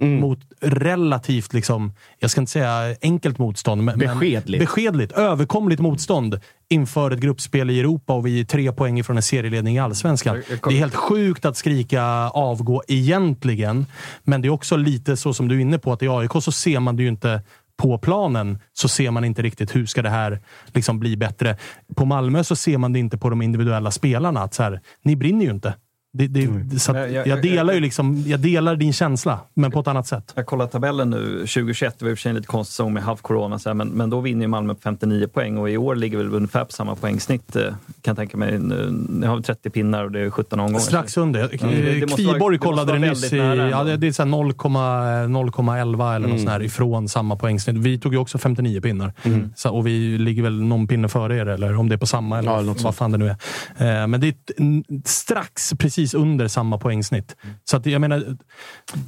Mm. mot relativt, liksom, jag ska inte säga enkelt motstånd, men Beskedligt. Men beskedligt, överkomligt motstånd inför ett gruppspel i Europa och vi är tre poäng ifrån en serieledning i Allsvenskan. Det är helt sjukt att skrika avgå egentligen, men det är också lite så som du är inne på, att i AIK så ser man det ju inte på planen så ser man inte riktigt hur ska det här liksom bli bättre. På Malmö så ser man det inte på de individuella spelarna. Att så här, ni brinner ju inte. Det, det, så att Men jag- jag, delar ju liksom, jag delar din känsla, men på ett annat sätt. Jag kollar tabellen nu. 2021 det var i och för sig en lite konstig säsong med halv corona, så här, men, men då vinner ju Malmö på 59 poäng och i år ligger väl ungefär på samma poängsnitt. eh, Kan jag tänka mig. Nu, ni har väl 30 pinnar och det är 17 omgångar. Strax under. Ja, det- Kviborg kollade det nyss. I, ja, det, det är så här 0,- 0,11 eller något Mm. sånt här ifrån samma poängsnitt. Vi tog ju också 59 pinnar. Mm. Så, och vi ligger väl någon pinne före er, eller om det är på samma, eller Ja, eller något vad fan det nu är. Eh, men det är strax precis under samma poängsnitt. Så att, jag menar,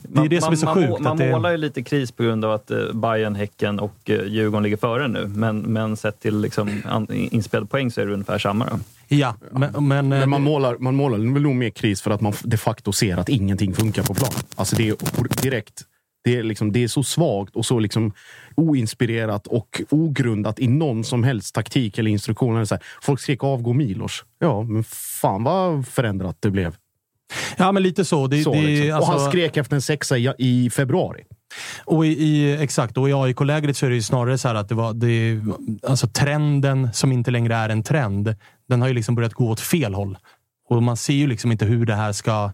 det är det som är så man, sjukt. Man, man målar ju lite kris på grund av att eh, Bayern, Häcken och eh, Djurgården ligger före nu. Men, men sett till liksom, inspelade poäng så är det ungefär samma. Då. Ja, men... men, Men man målar, man målar väl nog mer kris för att man de facto ser att ingenting funkar på plan. Alltså det är direkt. Det är, liksom, det är så svagt och så liksom oinspirerat och ogrundat i någon som helst taktik eller instruktioner. Så här, folk skrek avgå Milos. Ja, men fan vad förändrat det blev. Ja, men lite så. Det, så det, liksom. Och han alltså- skrek efter en sexa i, i februari. Och i, i, exakt, och i AIK-lägret så är det ju snarare så här att det var, det, alltså trenden som inte längre är en trend, den har ju liksom börjat gå åt fel håll. Och man ser ju liksom inte hur det här ska...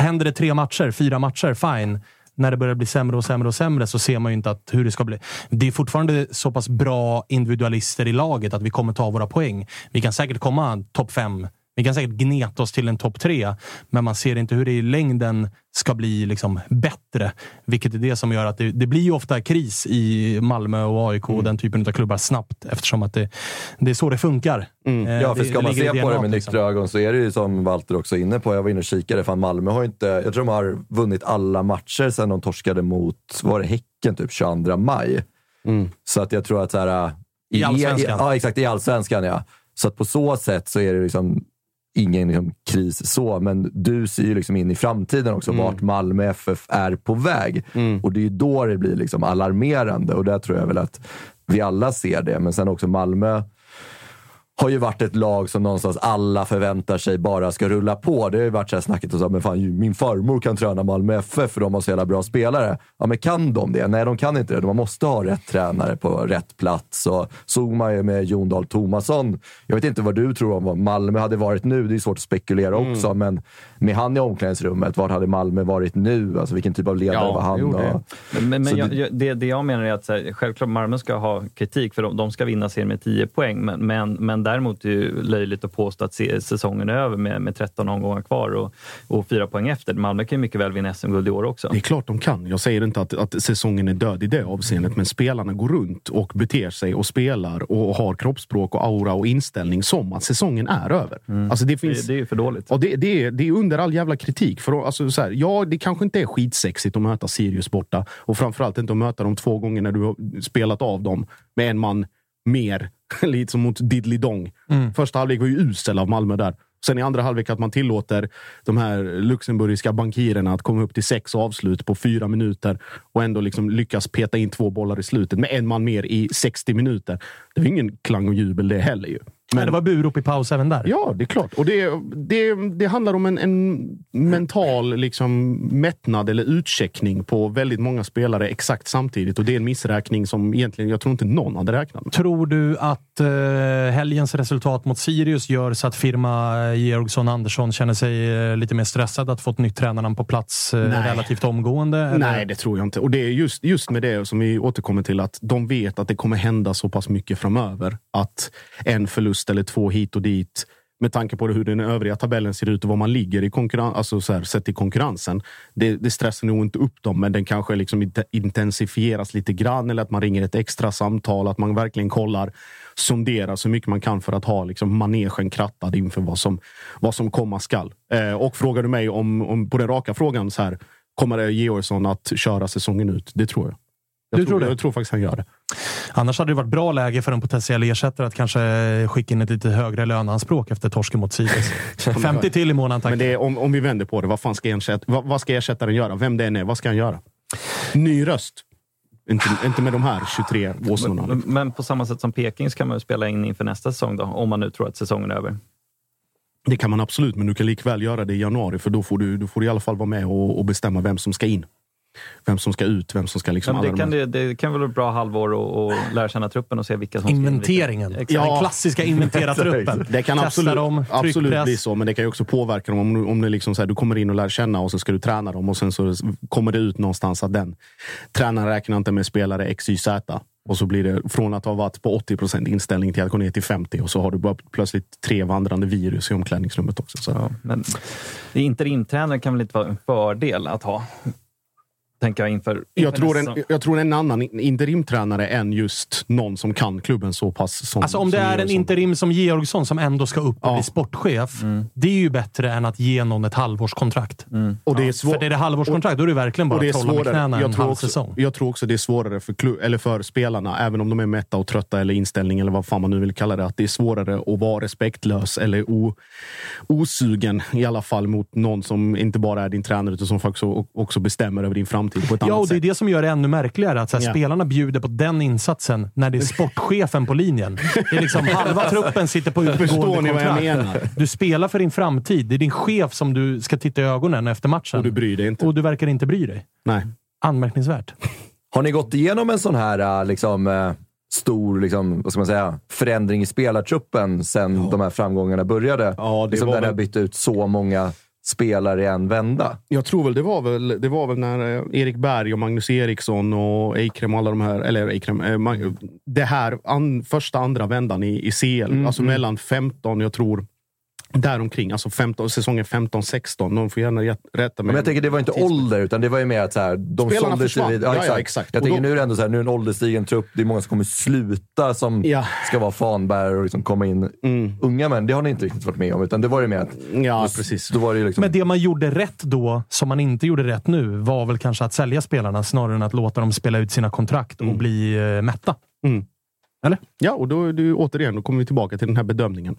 Händer det tre matcher, fyra matcher, fine. När det börjar bli sämre och sämre och sämre så ser man ju inte att hur det ska bli. Det är fortfarande så pass bra individualister i laget att vi kommer ta våra poäng. Vi kan säkert komma topp fem. Vi kan säkert gneta oss till en topp tre, men man ser inte hur det i längden ska bli liksom bättre. Vilket är det som gör att det, det blir ju ofta kris i Malmö och AIK och den typen av klubbar snabbt eftersom att det, det är så det funkar. Eh, Ja, för ska man ligger i se på det med liksom. nyktra ögon så är det ju som Walter också är inne på. Jag var inne och kikade. Fan, Malmö har inte... Jag tror de har vunnit alla matcher sedan de torskade mot, var det Häcken, typ 22 maj. Så att jag tror att så här... I Allsvenskan. ja, exakt. I allsvenskan, ja. Så att på så sätt så är det liksom ingen liksom, kris så, men du ser ju liksom in i framtiden också vart Malmö FF är på väg. Och det är ju då det blir liksom alarmerande och där tror jag väl att vi alla ser det. Men sen också Malmö har ju varit ett lag som någonstans alla förväntar sig bara ska rulla på. Det har ju varit så här snacket och så, men fan, min farmor kan träna Malmö FF för de har så jävla bra spelare. Ja, men kan de det? Nej, de kan inte det. Man måste ha rätt tränare på rätt plats. Och såg man ju med Jon Dahl Tomasson. Jag vet inte vad du tror om vad Malmö hade varit nu. Det är svårt att spekulera också, men med han i omklädningsrummet, vart hade Malmö varit nu? Alltså vilken typ av ledare Ja, var han? jo, det. Och, Men, men jag, det- jag, det, det jag menar är att så här, självklart Malmö ska ha kritik för de, de ska vinna serien med 10 poäng. Men, men, men däremot är det ju löjligt att påstå att säsongen är över med, med 13 omgångar kvar och, och 4 poäng efter. Malmö kan ju mycket väl vinna SM-guld i år också. Det är klart de kan. Jag säger inte att, att säsongen är död i det avseendet, men spelarna går runt och beter sig och spelar och har kroppsspråk och aura och inställning som att säsongen är över. Alltså det, finns, det, det är ju för dåligt. och det, det, är, det är under all jävla kritik. För, alltså, så här, ja, det kanske inte är skitsexigt att möta Sirius borta och framförallt inte att möta dem två gånger när du har spelat av dem med en man mer. Lite som mot Diddley Dong. Första halvlek var ju usel av Malmö där. Sen i andra halvlek att man tillåter de här luxemburgiska bankirerna att komma upp till sex avslut på fyra minuter och ändå liksom lyckas peta in två bollar i slutet med en man mer i 60 minuter. Det var ingen klang och jubel det heller ju. Men det var burop i paus även där. Ja, det är klart. Och det, det, det handlar om en, en mental liksom, mättnad eller utcheckning på väldigt många spelare exakt samtidigt. Och det är en missräkning som egentligen jag tror inte någon hade räknat med. Tror du att eh, helgens resultat mot Sirius gör så att firma Georgsson Andersson känner sig eh, lite mer stressad att få ett nytt tränarnamn på plats eh, relativt omgående? eller? Nej, det tror jag inte. Och det är just, just med det som vi återkommer till, att de vet att det kommer hända så pass mycket framöver. Att en förlust eller två hit och dit, med tanke på hur den övriga tabellen ser ut och var man ligger i konkurrens, alltså så här, sett i konkurrensen. Det, det stressar nog inte upp dem, men den kanske liksom intensifieras lite grann. Eller att man ringer ett extra samtal, att man verkligen kollar, sonderar så mycket man kan för att ha liksom manegen krattad inför vad som, vad som komma skall. Eh, och frågar du mig om, om på den raka frågan så här, kommer Georgsson att köra säsongen ut? Det tror jag. Jag Du tror det? Jag tror faktiskt han gör det. Annars hade det varit bra läge för en potentiell ersättare att kanske skicka in ett lite högre löneanspråk efter torsken mot Sirius. 50 till i månaden tack. Men det är, om, om vi vänder på det, vad, fan ska ersätt, vad, vad ska ersättaren göra? Vem det än är, vad ska han göra? Ny röst. Inte, inte med de här 23 åsnorna. Men, men på samma sätt som Peking så kan man ju spela in inför nästa säsong då, om man nu tror att säsongen är över. Det kan man absolut, men du kan likväl göra det i januari, för då får du, då får du i alla fall vara med och, och bestämma vem som ska in. Vem som ska ut, vem som ska liksom... Ja, men det, kan, de här- det, det kan väl vara ett bra halvår och, och lära känna truppen och se vilka som ska Inventeringen. Exakt. Den klassiska inventera truppen. Det kan Testa absolut, dem, absolut bli så, men det kan ju också påverka dem. Om, du- om det liksom så här, du kommer in och lär känna och så ska du träna dem och sen så kommer det ut någonstans att den tränaren räknar inte med spelare X, Y, Z. Och så blir det från att ha varit på 80 procent inställning till att gå ner till 50 och så har du bara plötsligt tre vandrande virus i omklädningsrummet också. Så. Ja, men interimtränare kan väl inte vara en fördel att ha? Tänker jag inför, inför Jag tror, en, jag tror en annan interimtränare än just någon som kan klubben så pass. Som, Alltså om det som är en interim som Georgsson som ändå ska upp och Ja. bli sportchef. Mm. Det är ju bättre än att ge någon ett halvårskontrakt. Och det är svår- För det är det halvårskontrakt, då är det verkligen bara Och att trolla med knäna Jag en tror, halv också, säsong. jag tror också det är svårare för, klubb, eller för spelarna, även om de är mätta och trötta eller inställning eller vad fan man nu vill kalla det. Att det är svårare att vara respektlös eller o, osugen i alla fall mot någon som inte bara är din tränare utan som faktiskt också, också bestämmer över din framtid på ett Ja, annat och det är sätt. det som gör det ännu märkligare. Att så här, Ja. spelarna bjuder på den insatsen när det är sportchefen på linjen. Det är liksom halva truppen sitter på Förstår utgående ni vad jag menar? Du spelar för din framtid. Det är din chef som du ska titta i ögonen efter matchen. Och du bryr dig inte. Och du verkar inte bry dig. Nej. Anmärkningsvärt. Har ni gått igenom en sån här äh, liksom, äh, stor liksom, vad ska man säga, förändring i spelartruppen sen de här framgångarna började? Ja, det liksom var där det har väl- bytt ut så många spelare i en vända. Jag tror väl det var väl, det var väl när eh, Erik Berg och Magnus Eriksson och Eikrem alla de här, eller Eikrem, eh, Mag- det här an, första, andra vändan i, i CL, alltså mellan 15, jag tror, däromkring, alltså 15, säsongen 15-16. Någon får gärna rätt- rätta mig. Men jag tänker, det var inte ålder, utan det var ju mer att så här, de Spelarna sålde försvann. vid- Ja, ja, exakt. Jag Och tänker då- nu är det ändå så här, nu är en ålderstigen trupp. Det är många som kommer sluta som Ja. ska vara fanbärare och liksom komma in Mm. unga män. Det har ni inte riktigt varit med om, utan det var ju mer att Ja, precis. då var det ju liksom... Men det man gjorde rätt då, som man inte gjorde rätt nu, var väl kanske att sälja spelarna snarare än att låta dem spela ut sina kontrakt och bli eh, mätta. Mm. Eller? Ja, och då är det ju återigen, då kommer vi tillbaka till den här bedömningen.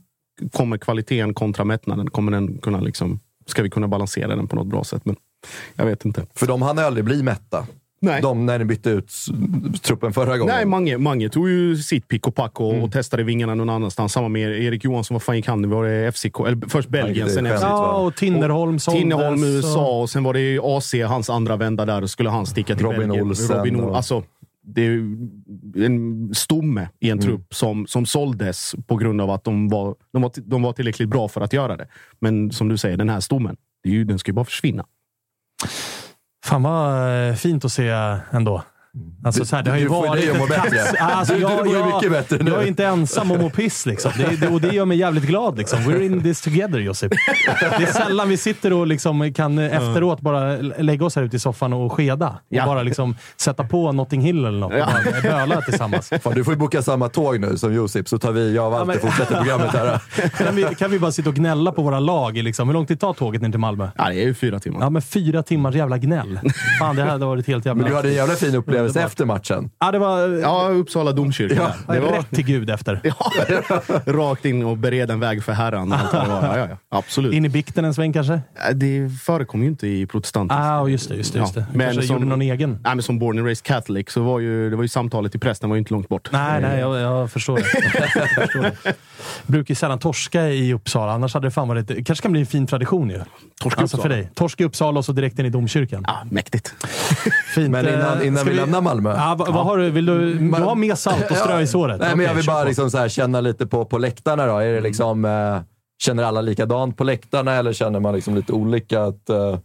Kommer kvaliteten kontra mättnaden, kommer den kunna liksom, ska vi kunna balansera den på något bra sätt? Men jag vet inte. För de hann aldrig bli mätta. Nej. De när ni bytte ut truppen förra gången. Nej, Mange, Mange tog ju sitt pick och pack och, och testade vingarna någon annanstans. Samma med Erik Johansson. Vad fan gick han? Det var det FCK, eller först Belgien, sen FCK. Ja, och Tinnerholm såldes. Tinnerholm, och- USA och sen var det ju AC, hans andra vända där. Och skulle han sticka till Robin Belgien. Olsen Robin Ol- och- Alltså, det är en stomme i en trupp som, som såldes på grund av att de var, de, var, de var tillräckligt bra för att göra det. Men som du säger, den här stommen, det är ju, den ska ju bara försvinna. Fan vad eh, fint att se ändå. Alltså, så här, det har ju du varit ett bättre. kaos. Alltså, Du- du jag, ju jag, mycket bättre nu. Jag är inte ensam om att piss liksom. det, det, och det gör mig jävligt glad. Liksom. We're in this together, Josip. Det är sällan vi sitter och liksom kan efteråt bara lägga oss här ute i soffan och skeda. Och Ja. bara liksom sätta på Notting Hill eller något och bara böla tillsammans. Fan, du får ju boka samma tåg nu som Josip, så tar vi, jag och Walter men- fortsätter programmet här. Kan vi, kan vi bara sitta och gnälla på våra lag? Liksom. Hur lång tid tar tåget ner till Malmö? Ja, det är ju fyra timmar. Ja, men fyra timmars jävla gnäll. Fan, det här hade varit helt jävla... Men du hade en jävla fin upplevelse Underbart. efter matchen. Ja, det var... Ja, Uppsala domkyrka. Ja, det var, Rätt till Gud efter. ja, rakt in och bereda en väg för Herren. allt vad det var. Ja, ja, ja. Absolut. In i bikten en sväng kanske? Äh, Det förekommer ju inte i protestantiskt. Ah, just det. Just det, just det. Ja, men kanske som- gjorde någon egen? Nej, men som born and raised catholic så var ju, det var ju samtalet till prästen var ju inte långt bort. Nej, nej, jag, jag förstår det. Jag förstår det. Brukar ju sällan torska i Uppsala, annars hade det fan varit... Det kanske kan bli en fin tradition ju. Torsk Alltså för Uppsala. dig. Torsk i Uppsala och så direkt in i domkyrkan. Ja, mäktigt. Fint. Men innan, innan ska vi, lämnar Malmö. Ja, vad, vad har du? Vill du, du har mer salt och strö i såret? Nej, men jag vill bara liksom så här, känna lite på, på läktarna. Då. Är det liksom, eh, känner alla likadant på läktarna eller känner man liksom lite olika? Att, eh,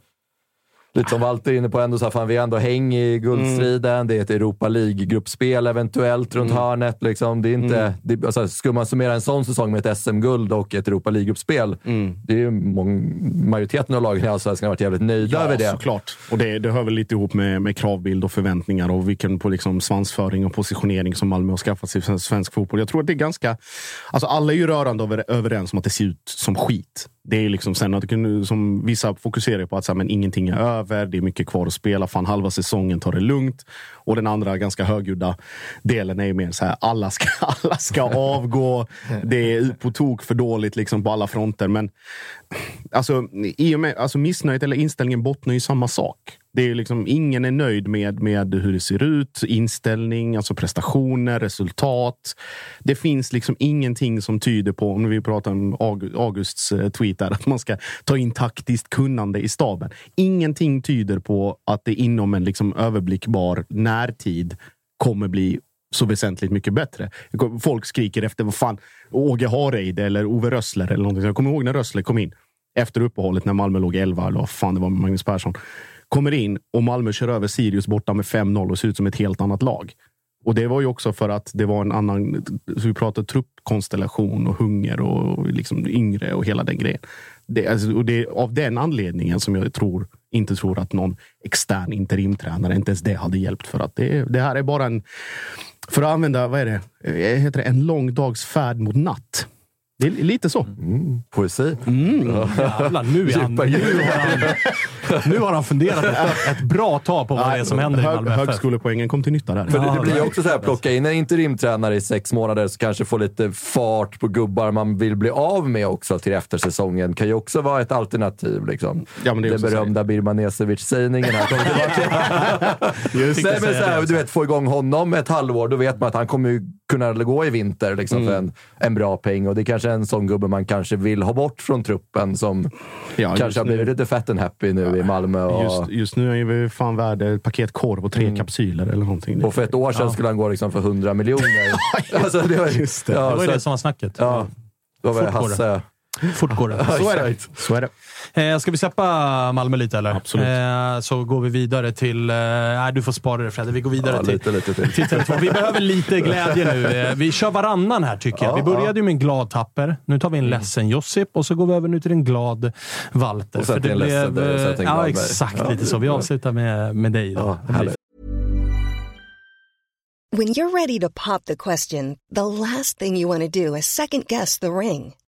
lite som Walter är inne på, ändå så här, fan, vi är ändå häng i guldstriden. Det är ett Europa League-gruppspel eventuellt runt hörnet. Liksom. Det är inte, det, alltså, skulle man summera en sån säsong med ett SM-guld och ett Europa League-gruppspel, det är ju majoriteten av lagen i Allsvenskan har varit jävligt nöjda över det. såklart. Och det, det hör väl lite ihop med, med kravbild och förväntningar och vilken på liksom svansföring och positionering som Malmö har skaffat sig för svensk fotboll. Jag tror att det är ganska... Alltså alla är ju rörande över, överens om att det ser ut som skit. Det är liksom sen att som vissa fokuserar på att så här, men ingenting är över, det är mycket kvar att spela, fan halva säsongen, tar det lugnt. Och den andra ganska högljudda delen är ju mer så här, alla ska, alla ska avgå. Det är på tok för dåligt liksom på alla fronter. Men alltså, i och med, alltså missnöjet eller inställningen bottnar ju i samma sak. Det är liksom, ingen är nöjd med, med hur det ser ut, inställning, alltså prestationer, resultat. Det finns liksom ingenting som tyder på, om vi pratar om Augusts eh, tweet, där, att man ska ta in taktiskt kunnande i staben. Ingenting tyder på att det inom en liksom överblickbar närtid kommer bli så väsentligt mycket bättre. Folk skriker efter vad fan, Åge Hareide eller Ove Rössler eller någonting. Jag kommer ihåg när Rössler kom in efter uppehållet när Malmö låg 11 eller vad fan det var med Magnus Persson. Kommer in och Malmö kör över Sirius borta med 5-0 och ser ut som ett helt annat lag. Och det var ju också för att det var en annan, så vi pratar truppkonstellation och hunger och liksom yngre och hela den grejen. Det, alltså, och det är av den anledningen som jag tror, inte tror att någon extern interimtränare, inte ens det hade hjälpt. För att det, det här är bara en, för att använda, vad är det, eh, heter det en lång dags färd mot natt. Det är lite så. Mm, poesi. Mm. Jävlar, nu, är han, nu, har han, nu har han funderat ett, ett bra tag på vad det är som händer i Hög, Malmö FF. högskolepoängen kom till nytta där. För det, det blir ju också så här, plocka in en interimtränare i sex månader så kanske få lite fart på gubbar man vill bli av med också till eftersäsongen. Kan ju också vara ett alternativ. Liksom. Ja, men det är Den också så berömda Birmanesevic-sägningen här kommer tillbaka. Nej, det. men så här, du vet, få igång honom ett halvår, då vet man att han kommer ju kunna gå i vinter liksom, Mm. för en, en bra peng. Och det är kanske en sån gubbe man kanske vill ha bort från truppen som Ja, kanske har nu- blivit lite fat and happy nu i Malmö. Och, Just, just nu är vi fan värd ett paket korv och tre kapsyler eller någonting. och för ett år sedan skulle han gå liksom för 100 miljoner. alltså, det var, Just det. Ja, Det var ju så det som var snacket. Ja, då var. Hasse. Fort går det. Så är det. Så är det. Eh, ska vi släppa Malmö lite eller? Absolut. Eh, så går vi vidare till... Eh, nej, du får spara det Fredde. Vi går vidare Ja, till, lite, lite till. till Tele2. Vi behöver lite glädje nu. Eh, vi kör varannan här tycker jag. Ja, vi började ju med en glad Tapper. Nu tar vi en ledsen Josip och så går vi över nu till en glad Walter. Och sen till en ledsen dig och sen till en glad Ja, exakt. Ja. Lite så. Vi avslutar med, med dig. Då. Ja. When you're ready to pop the question, the last thing you want to do is second guess the ring.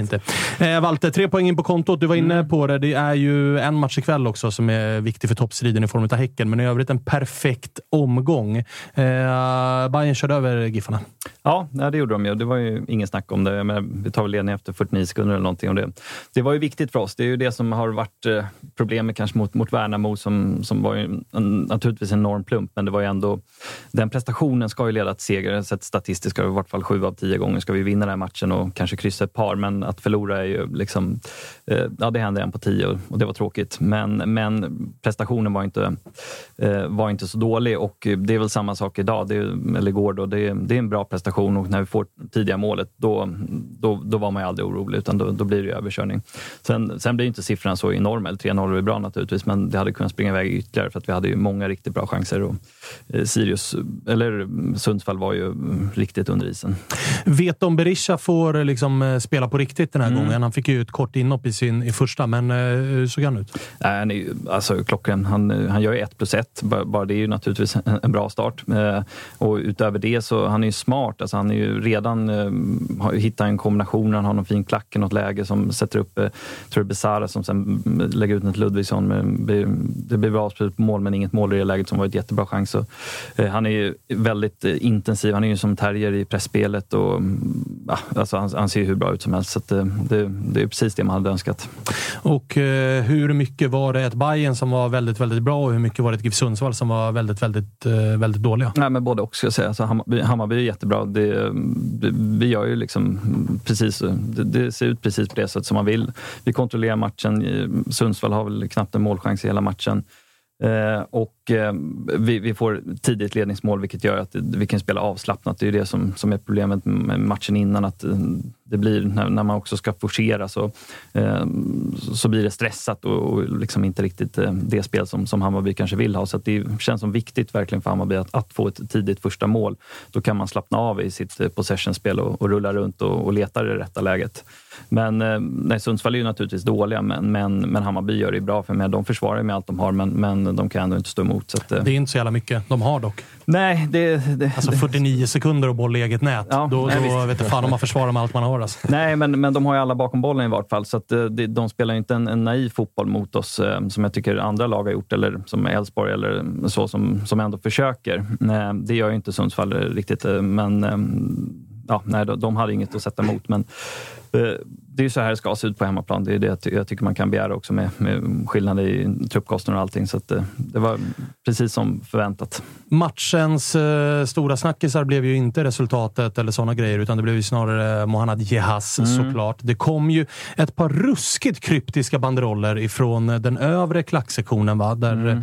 Inte. Eh, Walter, tre poäng in på kontot. Du var inne Mm. på det. Det är ju en match ikväll också som är viktig för toppstriden i form av Häcken, men i övrigt en perfekt omgång. Eh, Bayern körde över Giffarna. Ja, det gjorde de ju. Det var ju ingen snack om det. Men vi tar väl ledning efter 49 sekunder eller någonting. om det. det var ju viktigt för oss. Det är ju det som har varit eh, problemet kanske mot, mot Värnamo som, som var ju en, naturligtvis en enorm plump, men det var ju ändå... Den prestationen ska ju leda till seger. Sett statistiskt ska det i vart fall sju av tio gånger ska vi vinna den här matchen och kanske kryssa ett par, men att förlora är ju liksom... Eh, ja, det hände en på tio och, det var tråkigt. Men, men prestationen var inte, eh, var inte så dålig och det är väl samma sak idag, det eller igår. Då. Det, är, det är en bra prestation och när vi får tidiga målet, då, då, då var man ju aldrig orolig, utan då, då blir det ju överkörning. Sen, sen blir inte siffran så enorm, eller 3-0 är bra naturligtvis, men det hade kunnat springa iväg ytterligare för att vi hade ju många riktigt bra chanser. Och, eh, Sirius, eller Sundsvall var ju riktigt under isen. Vet om Berisha får eh, liksom eh, spela på riktigt den här Mm. gången? Han fick ju ett kort inhopp i sin i första, men eh, hur såg han ut? Nej, han är alltså klockren. Han, han gör ju ett plus ett. Bara bara det är ju naturligtvis en, en bra start. Eh, och utöver det så han är ju smart. Alltså han är ju redan eh, har- hittar en kombination, han har någon fin klack i något läge som sätter upp, eh, tror det Besara som sen lägger ut ett Ludvigsson. Det blir bra avslut på mål, men inget mål i det läget som var ett jättebra chans. Så, eh, han är ju väldigt eh, intensiv, han är ju som terrier i pressspelet och mm, ja, alltså han, han ser ju hur bra ut som helst. Så att, eh, det, det är precis det man hade önskat. Och eh, hur mycket var det ett Bayern som var väldigt, väldigt bra och hur mycket var det ett GIF Sundsvall som var väldigt, väldigt, eh, väldigt dåliga? Nej, men både och ska jag säga. Alltså, Hammarby, Hammarby är jättebra. Det, vi gör ju liksom precis, det, det ser ut precis på det sätt som man vill. Vi kontrollerar matchen. Sundsvall har väl knappt en målchans i hela matchen. Eh, och eh, vi, vi får tidigt ledningsmål vilket gör att vi kan spela avslappnat. Det är ju det som, som är problemet med matchen innan. Att det blir, när, när man också ska forcera så, eh, så blir det stressat och, och liksom inte riktigt eh, det spel som, som Hammarby kanske vill ha. Så att det känns som viktigt verkligen för Hammarby att, att få ett tidigt första mål. Då kan man slappna av i sitt eh, possessionspel och, och rulla runt och, och leta det rätta läget. Men eh, nej, Sundsvall är ju naturligtvis dåliga, men, men, men Hammarby gör det bra. För mig. De försvarar med allt de har, men, men de kan ändå inte stå emot. Så att, eh, Det är inte så jävla mycket de har dock. Nej, det... det Alltså 49 sekunder och boll i eget nät. Ja, då nej, då vet jag fan om man försvarar med allt man har. Alltså. Nej, men, men de har ju alla bakom bollen i vart fall. Så eh, det, de spelar inte en, en naiv fotboll mot oss eh, som jag tycker andra lag har gjort, eller som Elfsborg eller så, som, som ändå försöker. Eh, Det gör ju inte Sundsvall riktigt, eh, men eh, ja, nej, de, de hade inget att sätta emot. Men eh, det är ju så här det ska se ut på hemmaplan. Det är det jag ty- jag tycker man kan begära också med, med skillnader i truppkostnader och allting. Så att, eh, det var precis som förväntat. Matchens eh, stora snackisar blev ju inte resultatet eller sådana grejer, utan det blev ju snarare Mohanad Jehas Mm. såklart. Det kom ju ett par ruskigt kryptiska banderoller ifrån den övre klacksektionen, va? där, Mm.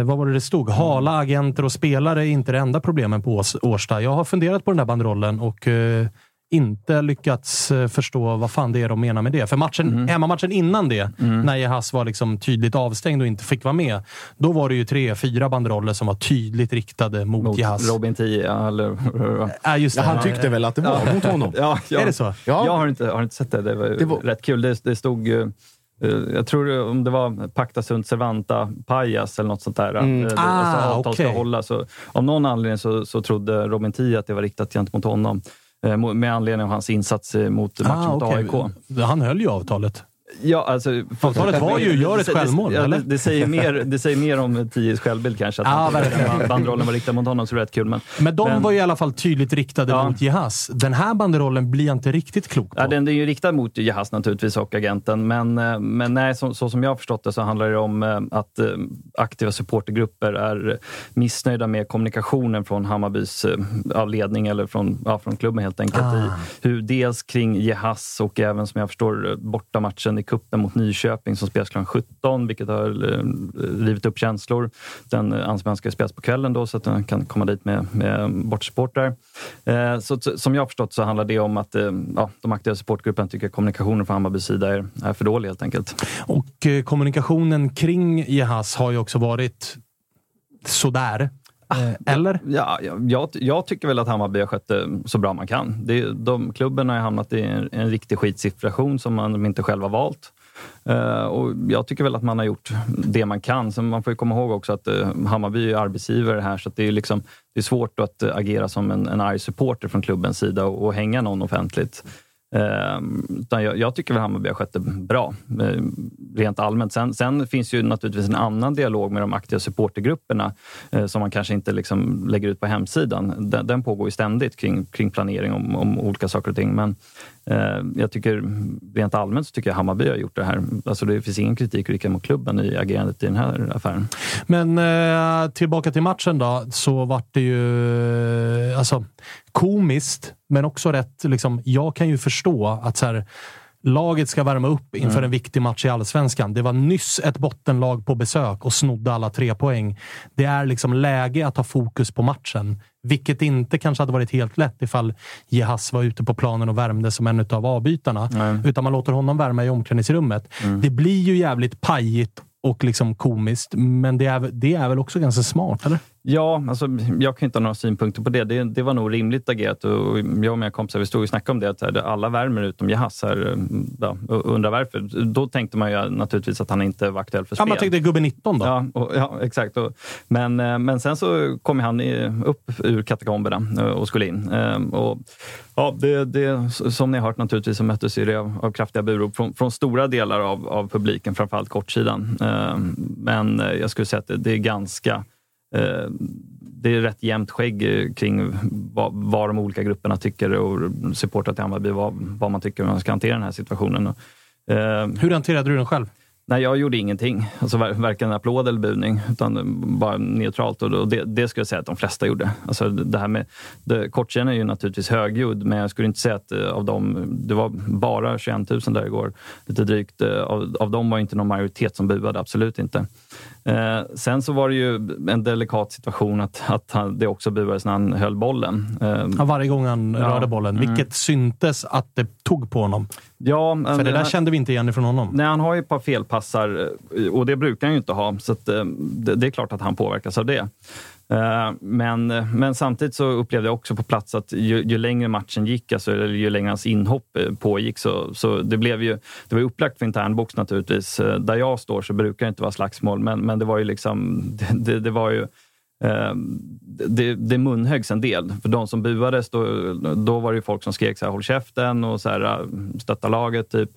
eh, vad var det det stod? Hala, agenter och spelare är inte det enda problemen på Ås- Årsta. Jag har funderat på den där banderollen och eh, inte lyckats eh, förstå vad fan det är de menar med det. För matchen, Mm. hemmamatchen innan det, när Jehas var liksom tydligt avstängd och inte fick vara med, då var det ju tre, fyra banderoller som var tydligt riktade mot, Mot Jehas. Robin 10, eller... Ja, just det. Ja, han tyckte väl att det var mot honom? Ja, ja. Är det så? Ja. Jag har inte, har inte sett det. Det var, Det var- rätt kul. Det, det stod... ju, eh, Jag tror om det var Pacta sunt servanta pajas eller något sånt där. Mm. Eh, Det, Ah, alltså, avtal ska hålla. Så, av någon anledning så, så trodde Robin 10 att det var riktat gentemot honom. Eh, Med anledning av hans insats eh, mot matchen Ah, mot okej. AIK. Han höll ju avtalet. Ja, alltså, Avtalet var ju, gör ett det- det- självmål, eller? Det, det, säger mer, det säger mer om Tios självbild kanske. Att Ja, verkligen. att bandrollen var riktad mot honom, så det är rätt kul. Men, Men de Men- var ju i alla fall tydligt riktade Ja. mot Jehas. Den här banderollen blir jag inte riktigt klok på. Ja, den är ju riktad mot Jahas naturligtvis och agenten, men, eh, men nej, så, så som jag har förstått det så handlar det om eh, att eh, aktiva supportergrupper är missnöjda med kommunikationen från Hammarbys ledning eller från, ja, från klubben helt enkelt. Ah. I hur, dels kring Jahas och även som jag förstår bortamatchen i kuppen mot Nyköping som spelas klockan 17, vilket har eh, rivit upp känslor. Den eh, allsvenska ska spelas på kvällen då så att den kan komma dit med, med bortasupportrar. Eh, så, som jag har förstått så handlar det om att eh, ja, de aktiva supportgrupperna tycker att kommunikationen från Hammarbys sida är, är för dålig helt enkelt. Och eh, kommunikationen kring Jehas har ju också varit sådär. Eh, Eller? Ja, jag, jag, tycker väl att Hammarby har skött det så bra man kan. Det, de, klubben har hamnat i en, en riktig skitsituation som man inte själv har valt. Eh, och jag tycker väl att man har gjort det man kan. Sen man får komma ihåg också att uh, Hammarby är arbetsgivare här så det är, liksom, det är svårt att agera som en, en arg supporter från klubbens sida och, och hänga någon offentligt. Ehm, utan jag, jag tycker väl Hammarby har skött det bra, eh, rent allmänt. Sen, sen finns ju naturligtvis en annan dialog med de aktiva supportergrupperna eh, som man kanske inte liksom lägger ut på hemsidan. Den, den pågår ju ständigt kring, kring planering om, om olika saker och ting. Men Eh, jag tycker rent allmänt så tycker jag Hammarby har gjort det här. Alltså det finns ingen kritik att rikta mot klubben i agerandet i den här affären. Men eh, tillbaka till matchen då, så vart det ju alltså, komiskt, men också rätt... Liksom, jag kan ju förstå att så här, laget ska värma upp inför Mm. en viktig match i allsvenskan. Det var nyss ett bottenlag på besök och snodde alla tre poäng. Det är liksom läge att ha fokus på matchen, vilket inte kanske hade varit helt lätt ifall Jehas var ute på planen och värmde som en av avbytarna. Nej. Utan man låter honom värma i omklädningsrummet. Det blir ju jävligt pajigt och liksom komiskt, men det är, det är väl också ganska smart, eller? Ja, alltså, jag kan inte ha några synpunkter på det. Det, det var nog rimligt agerat. Och jag och mina kompisar vi stod och snackade om det, att här, alla värmer utom Jahas här, ja, undrar varför. Då tänkte man ju naturligtvis att han inte var aktuell för Ja, spel. man tänkte gubbe 19 då. Ja, och, ja exakt. Och, men, eh, men sen så kom han upp ur katakomberna eh, och skulle in. Eh, Och, ja, det, det, som ni har hört naturligtvis så möttes det av, av kraftiga burop från, från stora delar av, av publiken, framförallt kortsidan. Eh, Men eh, jag skulle säga att det, det är ganska eh, det är rätt jämnt skägg eh, kring vad, vad de olika grupperna tycker och supportrar till Hammarby, vad, vad man tycker man ska hantera den här situationen. Eh, Hur hanterade du den själv? Nej, jag gjorde ingenting. Alltså, var- varken applåd eller buning, utan bara neutralt. Och det, det skulle jag säga att de flesta gjorde. Alltså, det här med, det, kortsidan är ju naturligtvis högljudd, men jag skulle inte säga att eh, av dem, det var bara 21 000 där igår, lite drygt. Eh, Av, av dem var inte någon majoritet som buade, absolut inte. Eh, sen så var det ju en delikat situation att, att han, det också buades när han höll bollen. Eh, Ja, varje gång han Ja. rörde bollen. Mm. Vilket syntes att det tog på honom. ja, För det där han- kände vi inte igen ifrån honom. Nej, han har ju ett par felpassar eh, och det brukar han ju inte ha. Så att, eh, det, det är klart att han påverkas av det. Eh, men, men samtidigt så upplevde jag också på plats att ju, ju längre matchen gick, alltså, eller ju längre hans inhopp eh, pågick, så, så det blev ju det var ju upplagt för internbox naturligtvis. Eh, där jag står så brukar det inte vara slagsmål, men, men det var ju liksom, det, det, det var ju det, det munhöggs en del. För de som buades, då, då var det ju folk som skrek så här, håll käften och så här, stötta laget. Typ.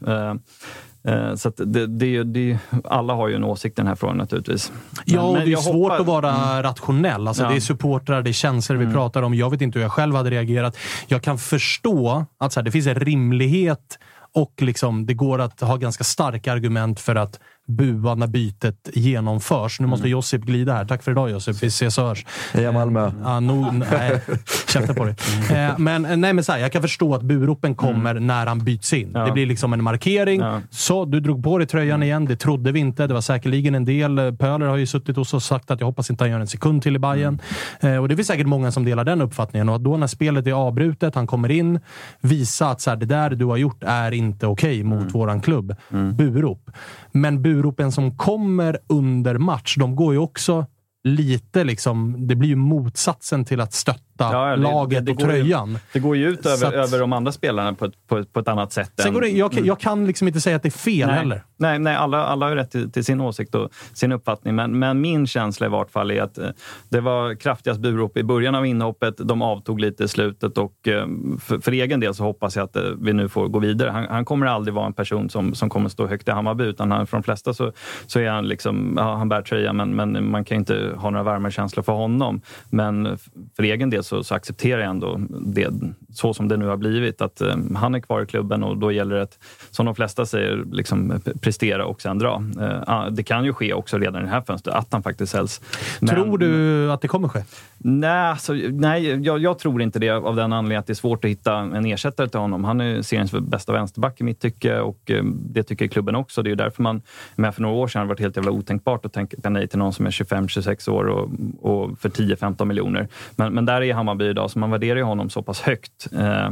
Eh, Så det, det, det, alla har ju en åsikt i den här frågan naturligtvis. Ja, Men- och men det är svårt hoppas- att vara Mm. rationell. Alltså, Ja. Mm. Det är supportrar, det är känslor vi pratar om. Jag vet inte hur jag själv hade reagerat. Jag kan förstå att så här, det finns en rimlighet och liksom, det går att ha ganska starka argument för att bua när bytet genomförs. Nu Mm. måste Josip glida här. Tack för idag Josip. Vi ses och hörs. Heja Malmö! Ja, no, nej, käften på dig. Eh, men, eh, nej, men så här, jag kan förstå att buropen kommer när han byts in. Ja. Det blir liksom en markering. Ja. Så, du drog på dig tröjan igen. Det trodde vi inte. Det var säkerligen en del. Eh, Pöler har ju suttit hos oss och sagt att jag hoppas inte han gör en sekund till i Bayern. Eh, och Det finns säkert många som delar den uppfattningen. Och att då när spelet är avbrutet, han kommer in, visa att så här, det där du har gjort är inte okej mot våran klubb. Burop. Men buropen som kommer under match, de går ju också lite liksom... Det blir ju motsatsen till att stötta Ja, det- laget det och går ju- tröjan. Det går ju ut över, att- över de andra spelarna på ett, på, på ett annat sätt. Sen än- går det, jag, kan- Mm. jag kan liksom inte säga att det är fel nej, heller. Nej, nej alla, alla har ju rätt till, till sin åsikt och sin uppfattning. Men, men min känsla i vart fall är att eh, det var kraftigast burop i början av inhoppet. De avtog lite i slutet och eh, för, för egen del så hoppas jag att eh, vi nu får gå vidare. Han, han kommer aldrig vara en person som, som kommer stå högt i Hammarby, utan han, för de flesta så, så är han liksom, ja, han bär tröjan, men, men man kan inte ha några varma känslor för honom. Men för egen del så, så accepterar jag ändå det, så som det nu har blivit. Att eh, han är kvar i klubben och då gäller det att, som de flesta säger, liksom, p- prestera och sen dra. Eh, ah, det kan ju ske också redan i det här fönstret, att han faktiskt säljs. Tror du att det kommer ske? Nej, alltså, nej jag, jag tror inte det av den anledningen att det är svårt att hitta en ersättare till honom. Han är seriens bästa vänsterback i mitt tycke och eh, det tycker klubben också. Det är därför man, med för några år sedan hade varit helt jävla otänkbart att tänka nej till någon som är 25-26 år och, och för 10-15 miljoner. Men, men där är Hammarby idag, så man värderar ju honom så pass högt. Eh,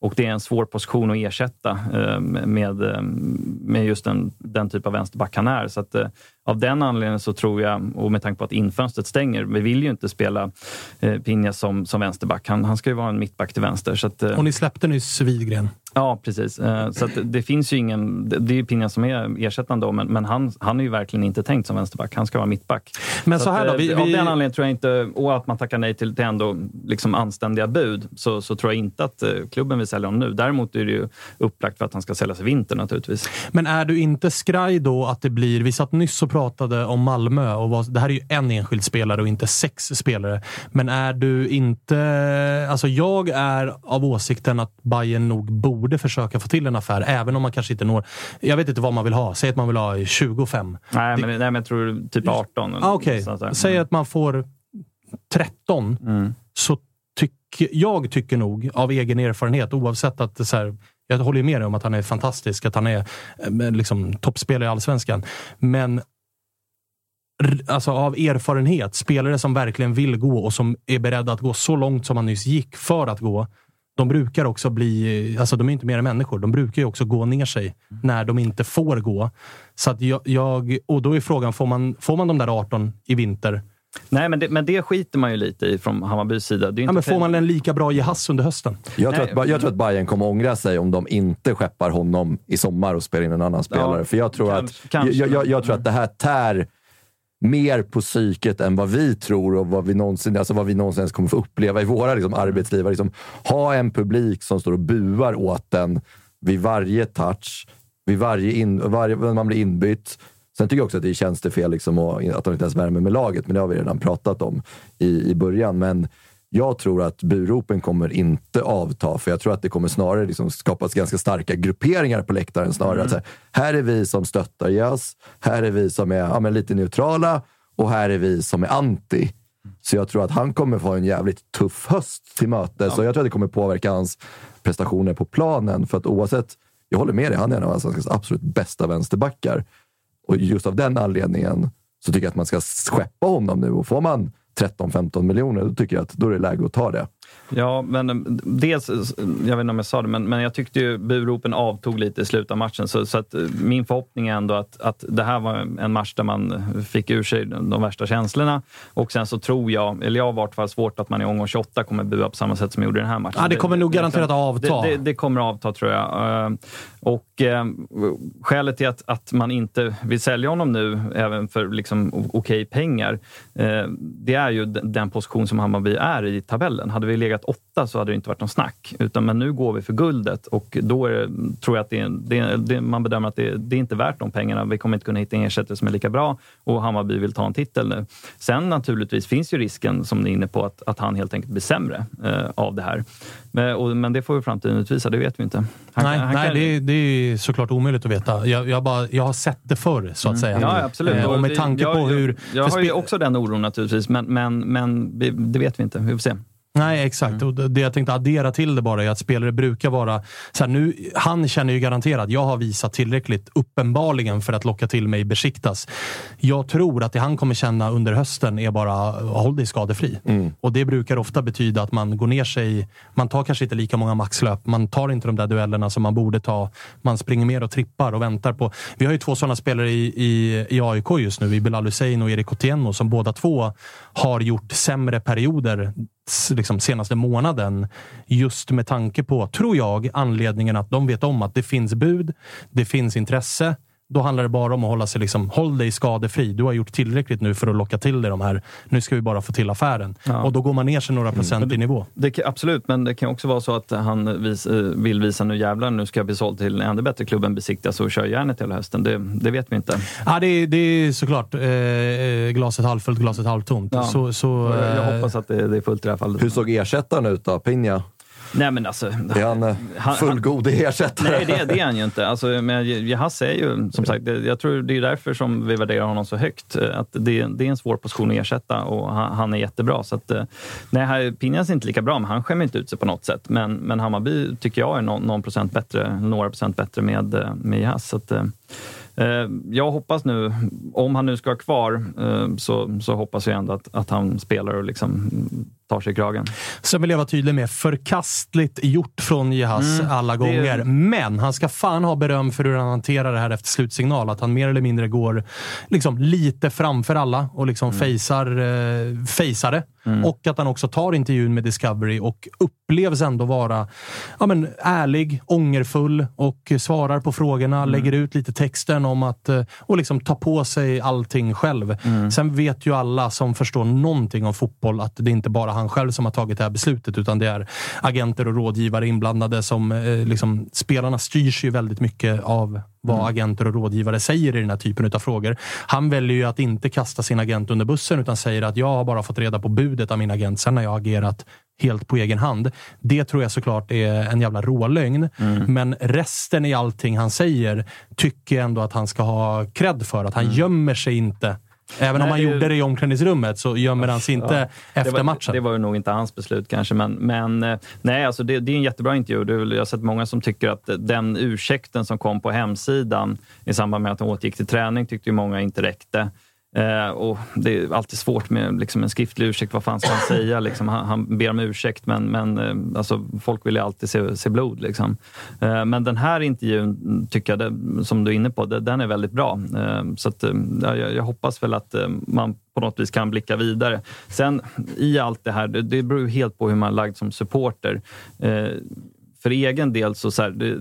och det är en svår position att ersätta eh, med, eh, med just den, den typ av vänsterback han är. Så att, av den anledningen så tror jag, och med tanke på att infönstret stänger, vi vill ju inte spela eh, Pinja som, som vänsterback. Han, han ska ju vara en mittback till vänster. Så att, eh, Och ni släppte nyss Widgren. Ja, precis. Eh, Så det finns ju ingen... det- Det är ju Pinja som är ersättaren då, men, men han, han är ju verkligen inte tänkt som vänsterback. Han ska vara mittback. Men så här att, då, vi- eh, Av vi- den anledningen tror jag inte, och att man tackar nej till, till ändå liksom anständiga bud, så, så tror jag inte att eh, klubben vill sälja honom nu. Däremot är det ju upplagt för att han ska säljas i vinter naturligtvis. Men är du inte skraj då att det blir... Vi satt nyss och pratade om Malmö och vad, det här är ju en enskild spelare och inte sex spelare. Men är du inte... Alltså jag är av åsikten att Bayern nog borde försöka få till en affär, även om man kanske inte når... Jag vet inte vad man vill ha. Säg att man vill ha 25. Nej, Det- men, nej, men jag tror typ 18. eller Ah, Okej, där. säg att man får 13. Mm. Så tycker jag tycker nog, av egen erfarenhet, oavsett att så här, jag håller med dig om att han är fantastisk, att han är eh, liksom, toppspelare i allsvenskan. Men alltså, av erfarenhet, spelare som verkligen vill gå och som är beredda att gå så långt som han nyss gick för att gå. De brukar också bli, alltså de är inte mer än människor, de brukar ju också gå ner sig när de inte får gå. Så att jag, jag, och då är frågan, får man, får man de där 18 i vinter? Nej, men det, men det skiter man ju lite i från Hammarbys sida. Det är Ja, inte men får man en lika bra Jeahze under hösten? Jag tror, Nej. att, jag tror att Bayern kommer ångra sig om de inte skeppar honom i sommar och spelar in en annan spelare. För jag tror, kanske- att, kanske. jag, jag, jag tror att det här tär mer på psyket än vad vi tror och vad vi någonsin, alltså vad vi någonsin ens kommer få uppleva i våra liksom, arbetsliv. Att Liksom, ha en publik som står och buar åt en vid varje touch, vid varje, in, varje när man blir inbytt. Sen tycker jag också att det är tjänstefel liksom, och att de inte ens värmer med laget, men det har vi redan pratat om i, i början. Men jag tror att buropen kommer inte avta, för jag tror att det kommer snarare liksom skapas ganska starka grupperingar på läktaren. Snarare att så här, här är vi som stöttar Jas, här är vi som är ja, lite neutrala och här är vi som är anti. Så jag tror att han kommer få en jävligt tuff höst till mötes. Så jag tror att det kommer påverka hans prestationer på planen. För att oavsett, jag håller med dig, han är en av allsvenskans absolut bästa vänsterbackar. Och just av den anledningen så tycker jag att man ska skeppa honom nu. Och får man 13-15 miljoner, då tycker jag att då är det läge att ta det. Ja, men eh, dels, eh, jag vet inte om jag sa det, men, men jag tyckte ju buropen avtog lite i slutet av matchen. Så, så att eh, min förhoppning är ändå att, att det här var en match där man fick ur sig de, värsta känslorna. Och sen så tror jag, eller jag har i vart fall svårt att man i omgång 28 kommer bua på samma sätt som jag gjorde i den här matchen. Ja, det kommer nog garanterat avta. Det, det, det kommer avta tror jag. Och eh, skälet till att, att man inte vill sälja honom nu, även för liksom okej pengar, eh, det är ju den, den position som Hammarby är i tabellen. Hade vi legat åtta så hade det inte varit någon snack. Utan, men nu går vi för guldet och då det, tror jag att det, är- det, det, man bedömer att det, det är inte värt de pengarna. Vi kommer inte kunna hitta en ersättare som är lika bra och Hammarby vill ta en titel nu. Sen naturligtvis finns ju risken, som ni är inne på, att, att han helt enkelt blir sämre eh, av det här. Men, och, men det får ju framtiden utvisa, det vet vi inte. Han- nej, han nej kan- det, är, det är såklart omöjligt att veta. Jag, jag, bara, jag har sett det förr, så att säga. Mm. Ja, absolut. Eh, Och med tanke jag, på jag- hur... Jag, för har ju också den oron naturligtvis, men, men, men det vet vi inte. Vi får se. Nej, exakt. Mm. Och det jag tänkte addera till det bara är att spelare brukar vara... Så här, nu, han känner ju garanterat, jag har visat tillräckligt uppenbarligen för att locka till mig Besiktas. Jag tror att det han kommer känna under hösten är bara håll dig skadefri. Och det brukar ofta betyda att man går ner sig. Man tar kanske inte lika många maxlöp. Man tar inte de där duellerna som man borde ta. Man springer mer och trippar och väntar på... Vi har ju två sådana spelare i, i, i AIK just nu, i Bilal Hussein och Erik Otieno, som båda två har gjort sämre perioder liksom senaste månaden. Just med tanke på, tror jag, anledningen att de vet om att det finns bud, det finns intresse. Då handlar det bara om att hålla sig liksom, håll dig skadefri. Du har gjort tillräckligt nu för att locka till dig de här. Nu ska vi bara få till affären. Ja. Och då går man ner sig några procent i nivå. Det kan, absolut, men det kan också vara så att han vis, eh, vill visa nu jävlar, nu ska jag bli såld till en ännu bättre klubb än Besiktas och köra järnet hela hösten. Det, det vet vi inte. Ja, det, är, det är såklart eh, glaset halvfullt, glaset halvtomt. Ja. Så, så, jag, jag eh, hoppas att det, det är fullt i det här fallet. Hur såg ersättaren ut då? Pinja? Nej, men alltså... Är han eh, fullgod ersättare? Nej, det, det är han ju inte. Alltså, men Jahas är ju, som sagt, det, jag tror det är därför som vi värderar honom så högt. Eh, Att det, det är en svår position att ersätta och han, han är jättebra. Så att, eh, nej, här- Pinjas är inte lika bra, men han skämmer inte ut sig på något sätt. Men, men Hammarby tycker jag är någon, någon procent bättre, några procent bättre med, med Jahas. Så att, eh, jag hoppas nu, om han nu ska vara kvar, så, så hoppas jag ändå att, att han spelar och liksom tar sig i kragen. Sen vill jag vara tydlig med, förkastligt gjort från Jihas Mm, alla gånger. Men han ska fan ha beröm för hur han hanterar det här efter slutsignal. Att han mer eller mindre går liksom, lite framför alla och liksom Mm. fejsar, eh, fejsar det. Och att han också tar intervjun med Discovery och upplevs ändå vara ja, men, ärlig, ångerfull och svarar på frågorna, Mm. lägger ut lite texten om att eh, och liksom ta på sig allting själv. Mm. Sen vet ju alla som förstår någonting om fotboll att det är inte bara han själv som har tagit det här beslutet, utan det är agenter och rådgivare inblandade. som eh, liksom, Spelarna styrs ju väldigt mycket av vad Mm. agenter och rådgivare säger i den här typen av frågor. Han väljer ju att inte kasta sin agent under bussen, utan säger att jag har bara fått reda på budet av min agent. Sen har jag agerat helt på egen hand. Det tror jag såklart är en jävla rålögn. Mm. Men resten i allting han säger tycker jag ändå att han ska ha cred för. Att han gömmer sig inte. Även om. Nej, han det ju- gjorde det i omklädningsrummet så gömmer han sig inte Ja, efter det var, matchen. Det var ju nog inte hans beslut kanske, men, men eh, nej, alltså det, det är en jättebra intervju. Det jag har sett många som tycker att den ursäkten som kom på hemsidan i samband med att han återgick till träning tyckte ju många inte räckte. Eh, och det är alltid svårt med liksom, en skriftlig ursäkt. Vad fan ska han säga? Liksom, han, han ber om ursäkt, men, men eh, alltså, folk vill ju alltid se, se blod. Liksom. Eh, men den här intervjun, tycker jag, det, som du är inne på, det, den är väldigt bra. Eh, så att, eh, jag, jag hoppas väl att eh, man på något vis kan blicka vidare. Sen i allt det här, det, det beror ju helt på hur man är lagd som supporter. Eh, för egen del så, så här, det,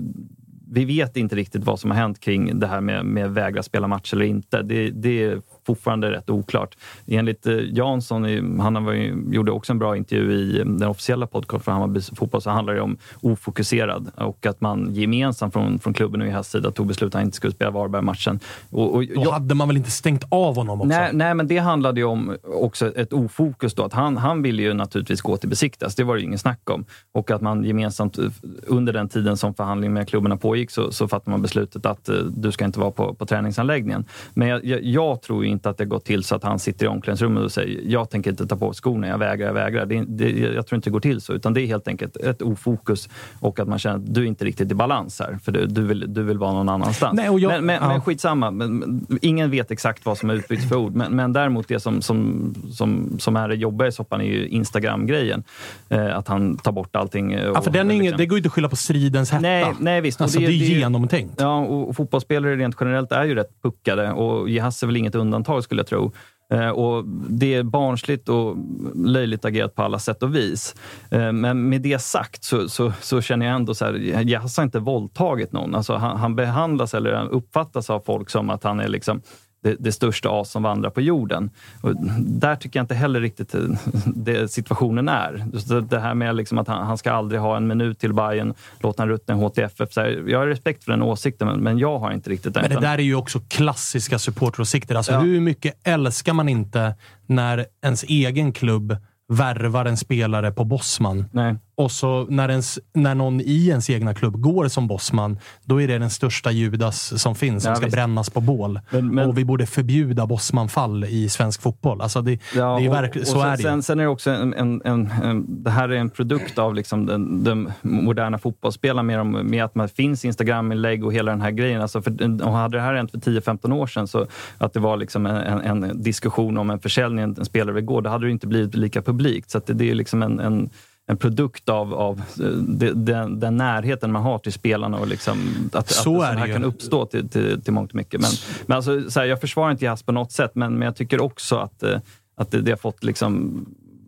vi vet inte riktigt vad som har hänt kring det här med, med vägra spela match eller inte. Det, det fortfarande rätt oklart. Enligt eh, Jansson, han var ju, gjorde också en bra intervju i eh, den officiella podcasten för Hammarby fotboll, så handlar det om ofokuserad och att man gemensamt från, från klubben och i hans sida tog beslut att han inte skulle spela Varberg-matchen. Och, och, Då hade man väl inte stängt av honom också? Nej, nej men det handlade ju om också ett ofokus. Då, att han, han ville ju naturligtvis gå till besiktas, det var det ju ingen snack om. Och att man gemensamt eh, under den tiden som förhandlingen med klubbarna pågick så, så fattade man beslutet att du ska inte vara på, på träningsanläggningen. Men jag, jag, jag tror inte att det gått till så att han sitter i omklädningsrummet och säger jag tänker inte ta på skorna, jag vägrar, jag vägrar. Det, det, jag tror inte det går till så, utan det är helt enkelt ett ofokus och att man känner att du är inte riktigt i balans här, för du, du, vill, du vill vara någon annanstans. Nej, och jag, men, men, ja. men skitsamma, men, ingen vet exakt vad som är utbytt för ord, men, men däremot det som, som, som, som är det jobbiga i soppan är ju Instagram-grejen. Eh, att han tar bort allting. Och, Ja, för den är liksom- det går ju inte att skylla på stridens hetta. Nej, nej visst. Alltså, det, är det- genomtänkt. Ja, och fotbollsspelare rent generellt är ju rätt puckade och Jeahze är väl inget undantag skulle jag tro. Eh, och det är barnsligt och löjligt agerat på alla sätt och vis. Eh, men med det sagt så, så, så känner jag ändå så här, Jassa har inte våldtagit någon. Alltså han, han behandlas eller uppfattas av folk som att han är liksom det, det största as som vandrar på jorden. Och där tycker jag inte heller riktigt eh, det situationen är. Just det- här med liksom att han, han ska aldrig ha en minut till Bayern, låta han ruttna i HTFF. Så här, jag har respekt för den åsikten, men, men jag har inte riktigt den. Men det där är ju också klassiska supporteråsikter. Alltså Ja. hur mycket älskar man inte när ens egen klubb värvar en spelare på Bosman? Nej. Och så när, ens, när någon i ens egna klubb går som Bosman, då är det den största Judas som finns, som Ja, ska visst. brännas på bål. Men- men- och vi borde förbjuda Bosman-fall i svensk fotboll. Alltså det, Ja, det är och- verkligen, och så sen, är det sen, sen är det också en, en, en, en, det här är en produkt av liksom den, den moderna fotbollsspelaren med, med att man finns Instagram-inlägg och hela den här grejen. Alltså för, och hade det här hänt för 10-15 år sedan, så att det var liksom en, diskussion om en försäljning en spelare vill gå, då hade det inte blivit lika publikt. Så det, det är liksom en, en produkt av, av eh, de- den, den närheten man har till spelarna och liksom att, Så att det här ju. kan uppstå till, till, till mångt och mycket. Men, men alltså, så här, jag försvarar inte Jas på något sätt, men, men jag tycker också att, eh, att det, det har fått liksom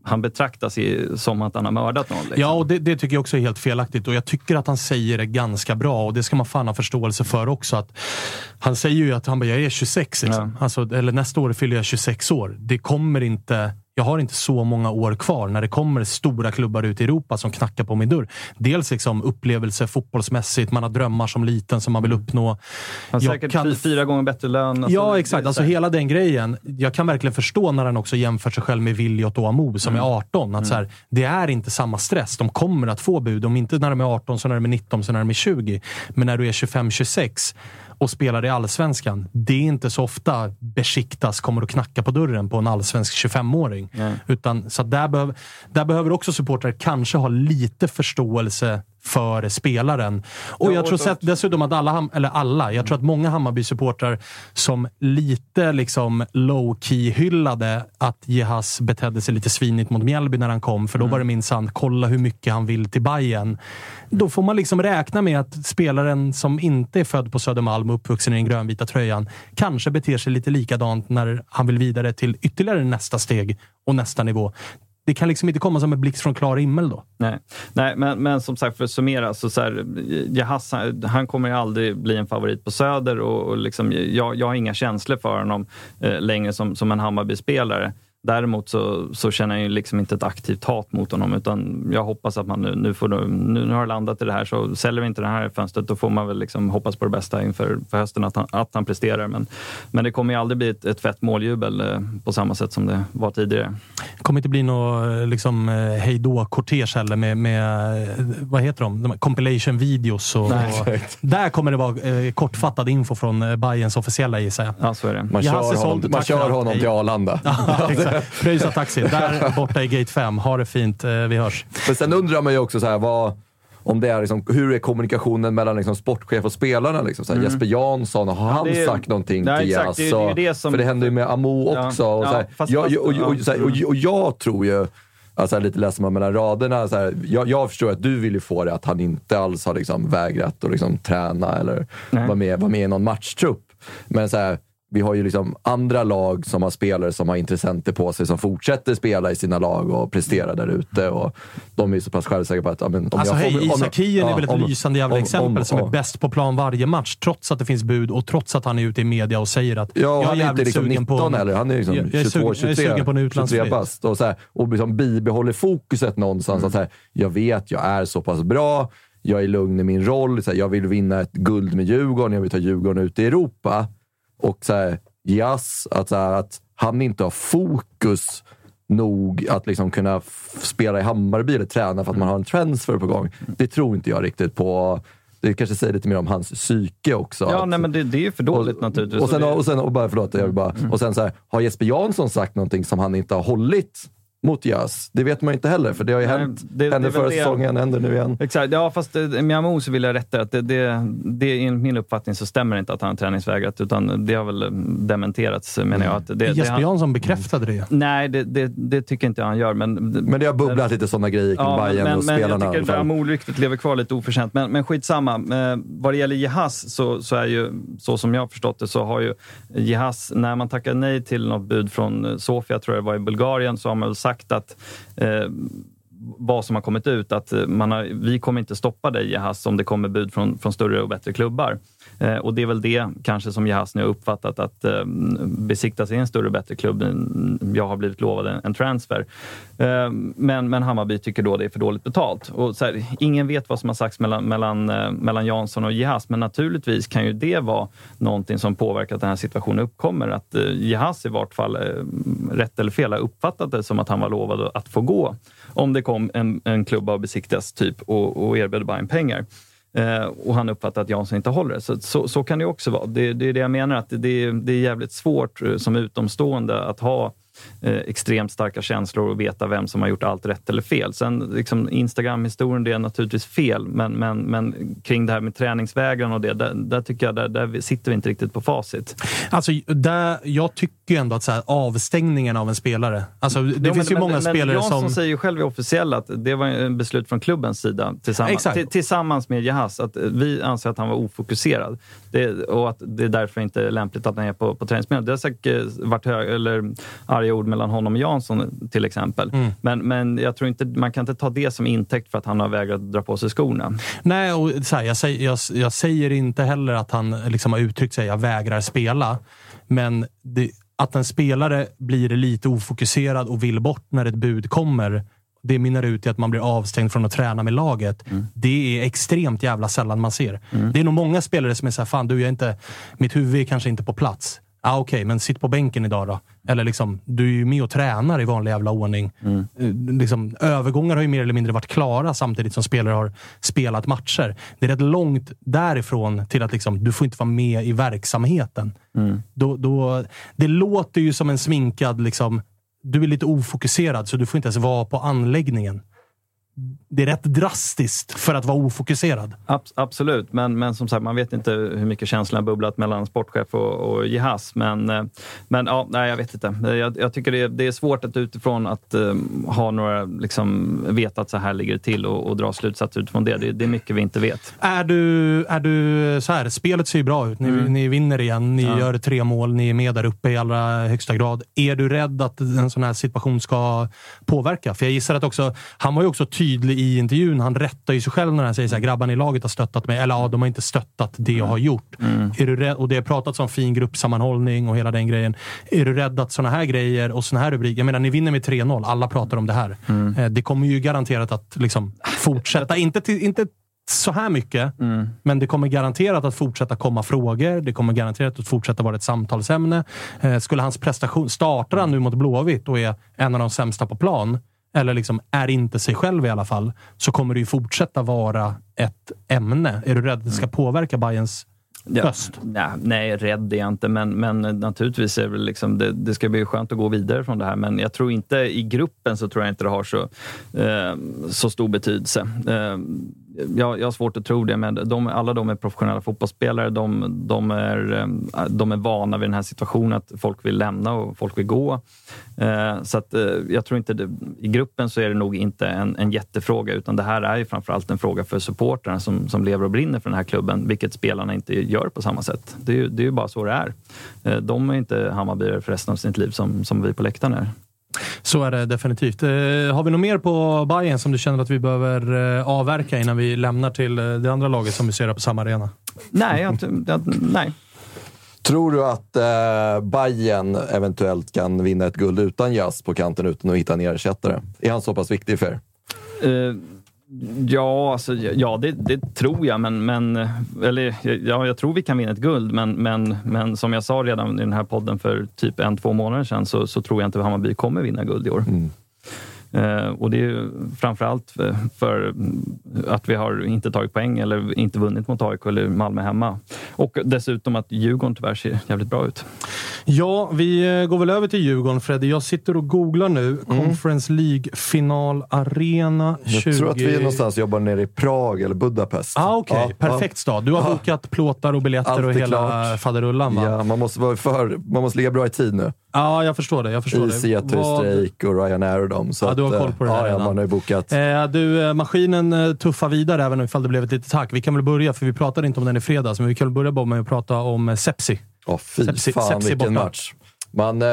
han betraktas i, som att han har mördat någon. Liksom. Ja, och det, det tycker jag också är helt felaktigt. Och jag tycker att han säger det ganska bra och det ska man fan ha förståelse för också. Att han säger ju att han bara, jag är 26, liksom. alltså, eller nästa år fyller jag 26 år. Det kommer inte... Jag har inte så många år kvar när det kommer stora klubbar ut i Europa som knackar på min dörr. Dels liksom upplevelse fotbollsmässigt, man har drömmar som liten som man vill uppnå. Jag säkert kan- fy- fyra gånger bättre lön. alltså, ja, exakt. Alltså hela den grejen. Jag kan verkligen förstå när han också jämför sig själv med Viljot och Amo som Mm. är 18. Att så här, det är inte samma stress. De kommer att få bud. Om inte när de är 18, så när de är 19, så när de är 20. Men när du är 25-26 och spelar i Allsvenskan. Det är inte så ofta Besiktas kommer att knacka på dörren på en allsvensk 25-åring. Utan, så att där, behöver, där behöver också supportrar kanske ha lite förståelse för spelaren. Och Ja, jag tror sett, dessutom att alla, eller alla, jag tror att många Hammarby-supportrar som lite liksom low-key hyllade att Jehas betedde sig lite svinigt mot Mjällby när han kom, för då var det minsann kolla hur mycket han vill till Bayern. Då får man liksom räkna med att spelaren som inte är född på Södermalm uppvuxen i den grönvita tröjan kanske beter sig lite likadant när han vill vidare till ytterligare nästa steg och nästa nivå. Det kan liksom inte komma som en blixt från klar himmel då. Nej, Nej men, men som sagt, för att summera, så, så här, Jahas, han, han kommer ju aldrig bli en favorit på Söder och, och liksom, jag, jag har inga känslor för honom eh, längre som, som en Hammarby-spelare. Däremot så, så känner jag ju liksom inte ett aktivt hat mot honom, utan jag hoppas att man nu, nu, får, nu, nu har landat i det här, så säljer vi inte det här fönstret, då får man väl liksom hoppas på det bästa inför för hösten, att han, att han presterar. Men, men det kommer ju aldrig bli ett, ett fett måljubel eh, på samma sätt som det var tidigare. Det kommer inte bli något liksom, eh, hejdå-kortege heller med, med, eh, vad heter de? de här compilation videos. Och, Nej, och, där kommer det vara eh, kortfattad info från eh, Bayerns officiella gissar jag. Ja, så är det. Man kör honom, man kör honom Hej. till Arlanda. Ja. Pröjsa taxi. Där borta i gate 5. Ha det fint. Eh, Vi hörs. Men sen undrar man ju också så här, vad, om det är liksom, hur är kommunikationen mellan liksom sportchef och spelarna? Liksom? Så här, Mm. Jesper Jansson, har han det är- sagt någonting Nej, till exakt. Jas? Det det det som- För det händer ju med Amo Ja. också. Och, Ja, jag, fast- och, och, och, ja. så här, och, och jag tror ju, alltså lite läser man mellan raderna, så här, jag, jag förstår att du vill ju få det att han inte alls har liksom vägrat att liksom träna eller vara med, vara med i någon matchtrupp. Men så här, vi har ju liksom andra lag som har spelare som har intressenter på sig som fortsätter spela i sina lag och prestera där ute. Och de är så pass självsäkra på att ja, men om Alltså jag får, hej, Isak Hien är väl ett om- lysande jävla om- exempel om- som är bäst på plan varje match, trots att det finns bud och trots att han är ute i media och säger att Ja, jag är jävligt liksom sugen 19 på... heller. Han är liksom jag, jag är 22, sugen, 23, jag är sugen på en 23 utlandsflytt. bast. Och, så här, och liksom bibehåller fokuset någonstans. Mm. Att så här, jag vet, jag är så pass bra. Jag är lugn i min roll. Så jag vill vinna ett guld med Djurgården. Jag vill ta Djurgården ut i Europa. Och så här, Jas, att, så här, att han inte har fokus nog att liksom kunna spela i Hammarby eller träna för att man har en transfer på gång. Det tror inte jag riktigt på. Det kanske säger lite mer om hans psyke också. Ja, att, nej, men det, det är ju för dåligt naturligtvis. och sen, och sen, och bara, förlåt, jag bara, och sen så här, har Jesper Jansson sagt någonting som han inte har hållit mot Jas? Det vet man ju inte heller, för det har ju Nej, hänt. det- hände förra det- säsongen, händer nu igen. Exakt, ja fast eh, med Amo så vill jag rätta att det, det, det, enligt min uppfattning så stämmer det inte att han har träningsvägrat, utan det har väl dementerats menar jag. Att det, det, Jesper han, Jansson bekräftade det. Nej, det, det, det tycker inte jag han gör. Men, Men det har bubblat lite sådana grejer kring Ja, Bayern men, och men spelarna. jag tycker fall. Amo-ryktet lever kvar lite oförtjänt. Men, men skitsamma. Eh, vad det gäller Jehas, så, så är ju, så som jag har förstått det, så har ju Jehas, när man tackar nej till något bud från eh, Sofia, tror jag det var i Bulgarien, så har man väl sagt att eh, vad som har kommit ut, att eh, man har, vi kommer inte stoppa dig Jeahze om det kommer bud från, från större och bättre klubbar. Eh, och det är väl det kanske som Jeahze nu har uppfattat, att eh, besiktas i en större och bättre klubb. Jag har blivit lovad en, en transfer. Eh, men, men Hammarby tycker då det är för dåligt betalt. Och så här, ingen vet vad som har sagts mellan, mellan, eh, mellan Jansson och Jeahze men naturligtvis kan ju det vara någonting som påverkar att den här situationen uppkommer. Att eh, i vart fall, eh, rätt eller fel, har uppfattat det som att han var lovad att få gå om det kom en, en klubba av besiktas typ och, och erbjöd Bayern pengar. Eh, och han uppfattar att Jansson inte håller det. Så, så, så kan det också vara. Det, det är det jag menar, att det, det, är, jävligt svårt eh, som utomstående att ha eh, extremt starka känslor och veta vem som har gjort allt rätt eller fel. Sen liksom, Instagram-historien, det är naturligtvis fel, men, men, men kring det här med träningsvägran och det, där, där tycker jag där, där sitter vi inte riktigt på facit. Alltså, där, jag tycker ändå att så här, avstängningen av en spelare... Alltså, det Jo, finns men, ju många men, spelare men Jansson som... säger ju själv i officiella att det var en beslut från klubbens sida tillsammans, tillsammans med Jahas. Att vi anser att han var ofokuserad det, och att det är därför inte är lämpligt att han är på, på träningsmiljön. Det har säkert varit hög, eller arga ord mellan honom och Jansson till exempel. Mm. Men, men jag tror inte, man kan inte ta det som intäkt för att han har vägrat dra på sig skorna. Nej, och så här, jag, säger, jag, jag säger inte heller att han liksom har uttryckt sig jag vägrar spela. Men det, att en spelare blir lite ofokuserad och vill bort när ett bud kommer, det mynnar ut i att man blir avstängd från att träna med laget. Det är extremt jävla sällan man ser. Det är nog många spelare som är såhär, fan du, jag är inte, mitt huvud är kanske inte på plats. Ah, Okej, men sitt på bänken idag då. Eller liksom, du är ju med och tränar i vanlig jävla ordning. Eh, Liksom, övergångar har ju mer eller mindre varit klara samtidigt som spelare har spelat matcher. Det är rätt långt därifrån till att liksom, du får inte vara med i verksamheten. Då, då, det låter ju som en sminkad... Liksom, du är lite ofokuserad, så du får inte ens vara på anläggningen. Det är rätt drastiskt för att vara ofokuserad. Abs- absolut, men, men som sagt, man vet inte hur mycket känslorna har bubblat mellan sportchef och, och Jihas. Men, eh, men ja, nej, jag vet inte. Jag, jag tycker det är, det är svårt att utifrån att eh, ha några, liksom, veta att så här ligger det till och, och dra slutsatser utifrån det. det. Det är mycket vi inte vet. Är du, är du så här, spelet ser ju bra ut. Ni, Mm. ni vinner igen, ni Ja. gör tre mål, ni är med där uppe i allra högsta grad. Är du rädd att en sån här situation ska påverka? För jag gissar att också, han var ju också tydlig i intervjun. Han rättar ju sig själv när han säger så här, grabbarna i laget har stöttat mig. Eller ja, de har inte stöttat det jag har gjort. Mm. Är du rädd, och det har pratats om fin gruppsammanhållning och hela den grejen. Är du rädd att såna här grejer och såna här rubriker, jag menar ni vinner med 3-0, alla pratar om det här. Mm. Eh, Det kommer ju garanterat att liksom fortsätta, inte, till, inte så här mycket, Mm. men det kommer garanterat att fortsätta komma frågor. Det kommer garanterat att fortsätta vara ett samtalsämne. Eh, skulle hans prestation, startar han nu mot Blåvitt och är en av de sämsta på plan, eller liksom är inte sig själv i alla fall, så kommer det ju fortsätta vara ett ämne. Är du rädd att det ska påverka Bayerns Ja, höst? nej, nej, rädd är jag inte, men, men naturligtvis är det, liksom, det, det ska bli skönt att gå vidare från det här. Men jag tror inte, i gruppen så tror jag inte det har så, eh, så stor betydelse. Eh, jag, jag har svårt att tro det, men de, alla de är professionella fotbollsspelare. De, de, är, eh, de är vana vid den här situationen, att folk vill lämna och folk vill gå. Eh, så att, eh, jag tror inte det, I gruppen så är det nog inte en, en jättefråga, utan det här är ju framförallt en fråga för supportrarna som, som lever och brinner för den här klubben, vilket spelarna inte gör på samma sätt. Det är ju, det är bara så det är. De är inte Hammarbyare för resten av sitt liv som, som vi på läktaren är. Så är det definitivt. Eh, har vi något mer på Bayern som du känner att vi behöver eh, avverka innan vi lämnar till eh, det andra laget som vi ser på samma arena? Nej, jag, jag, nej. Tror du att eh, Bayern eventuellt kan vinna ett guld utan Jas på kanten utan att hitta en ersättare? Är han så pass viktig för er? Ja, alltså, ja det, det, tror jag. Men, men, eller, ja, jag tror vi kan vinna ett guld, men, men, men som jag sa redan i den här podden för typ en, två månader sedan så, så tror jag inte Hammarby kommer vinna guld i år. Mm. Eh, och det är ju framförallt för, för att vi har inte tagit poäng eller inte vunnit mot AIK eller Malmö hemma. Och dessutom att Djurgården tyvärr ser jävligt bra ut. Ja, vi eh, går väl över till Djurgården, Freddy. Jag sitter och googlar nu. Mm. Conference League-final Arena 20... Jag tror att vi någonstans jobbar nere i Prag eller Budapest. Ah, Okej, okay. ja, perfekt stad. Du har ja. bokat plåtar och biljetter Allt och hela faderullan, va? Ja, man måste, vara för, man måste ligga bra i tid nu. Ja, jag förstår det. Jag förstår Easy Strejk och Ryanair och dem. Så ja, du har koll på det ja, redan. Ja, man har ju bokat. Eh, du, eh, maskinen eh, tuffar vidare även ifall det blev ett litet tack. Vi kan väl börja, för vi pratade inte om den i fredags, men vi kan väl börja med att prata om eh, Sepsi. Åh, oh, fy Sepsi, fan Sepsi vilken borta. match. Man, eh,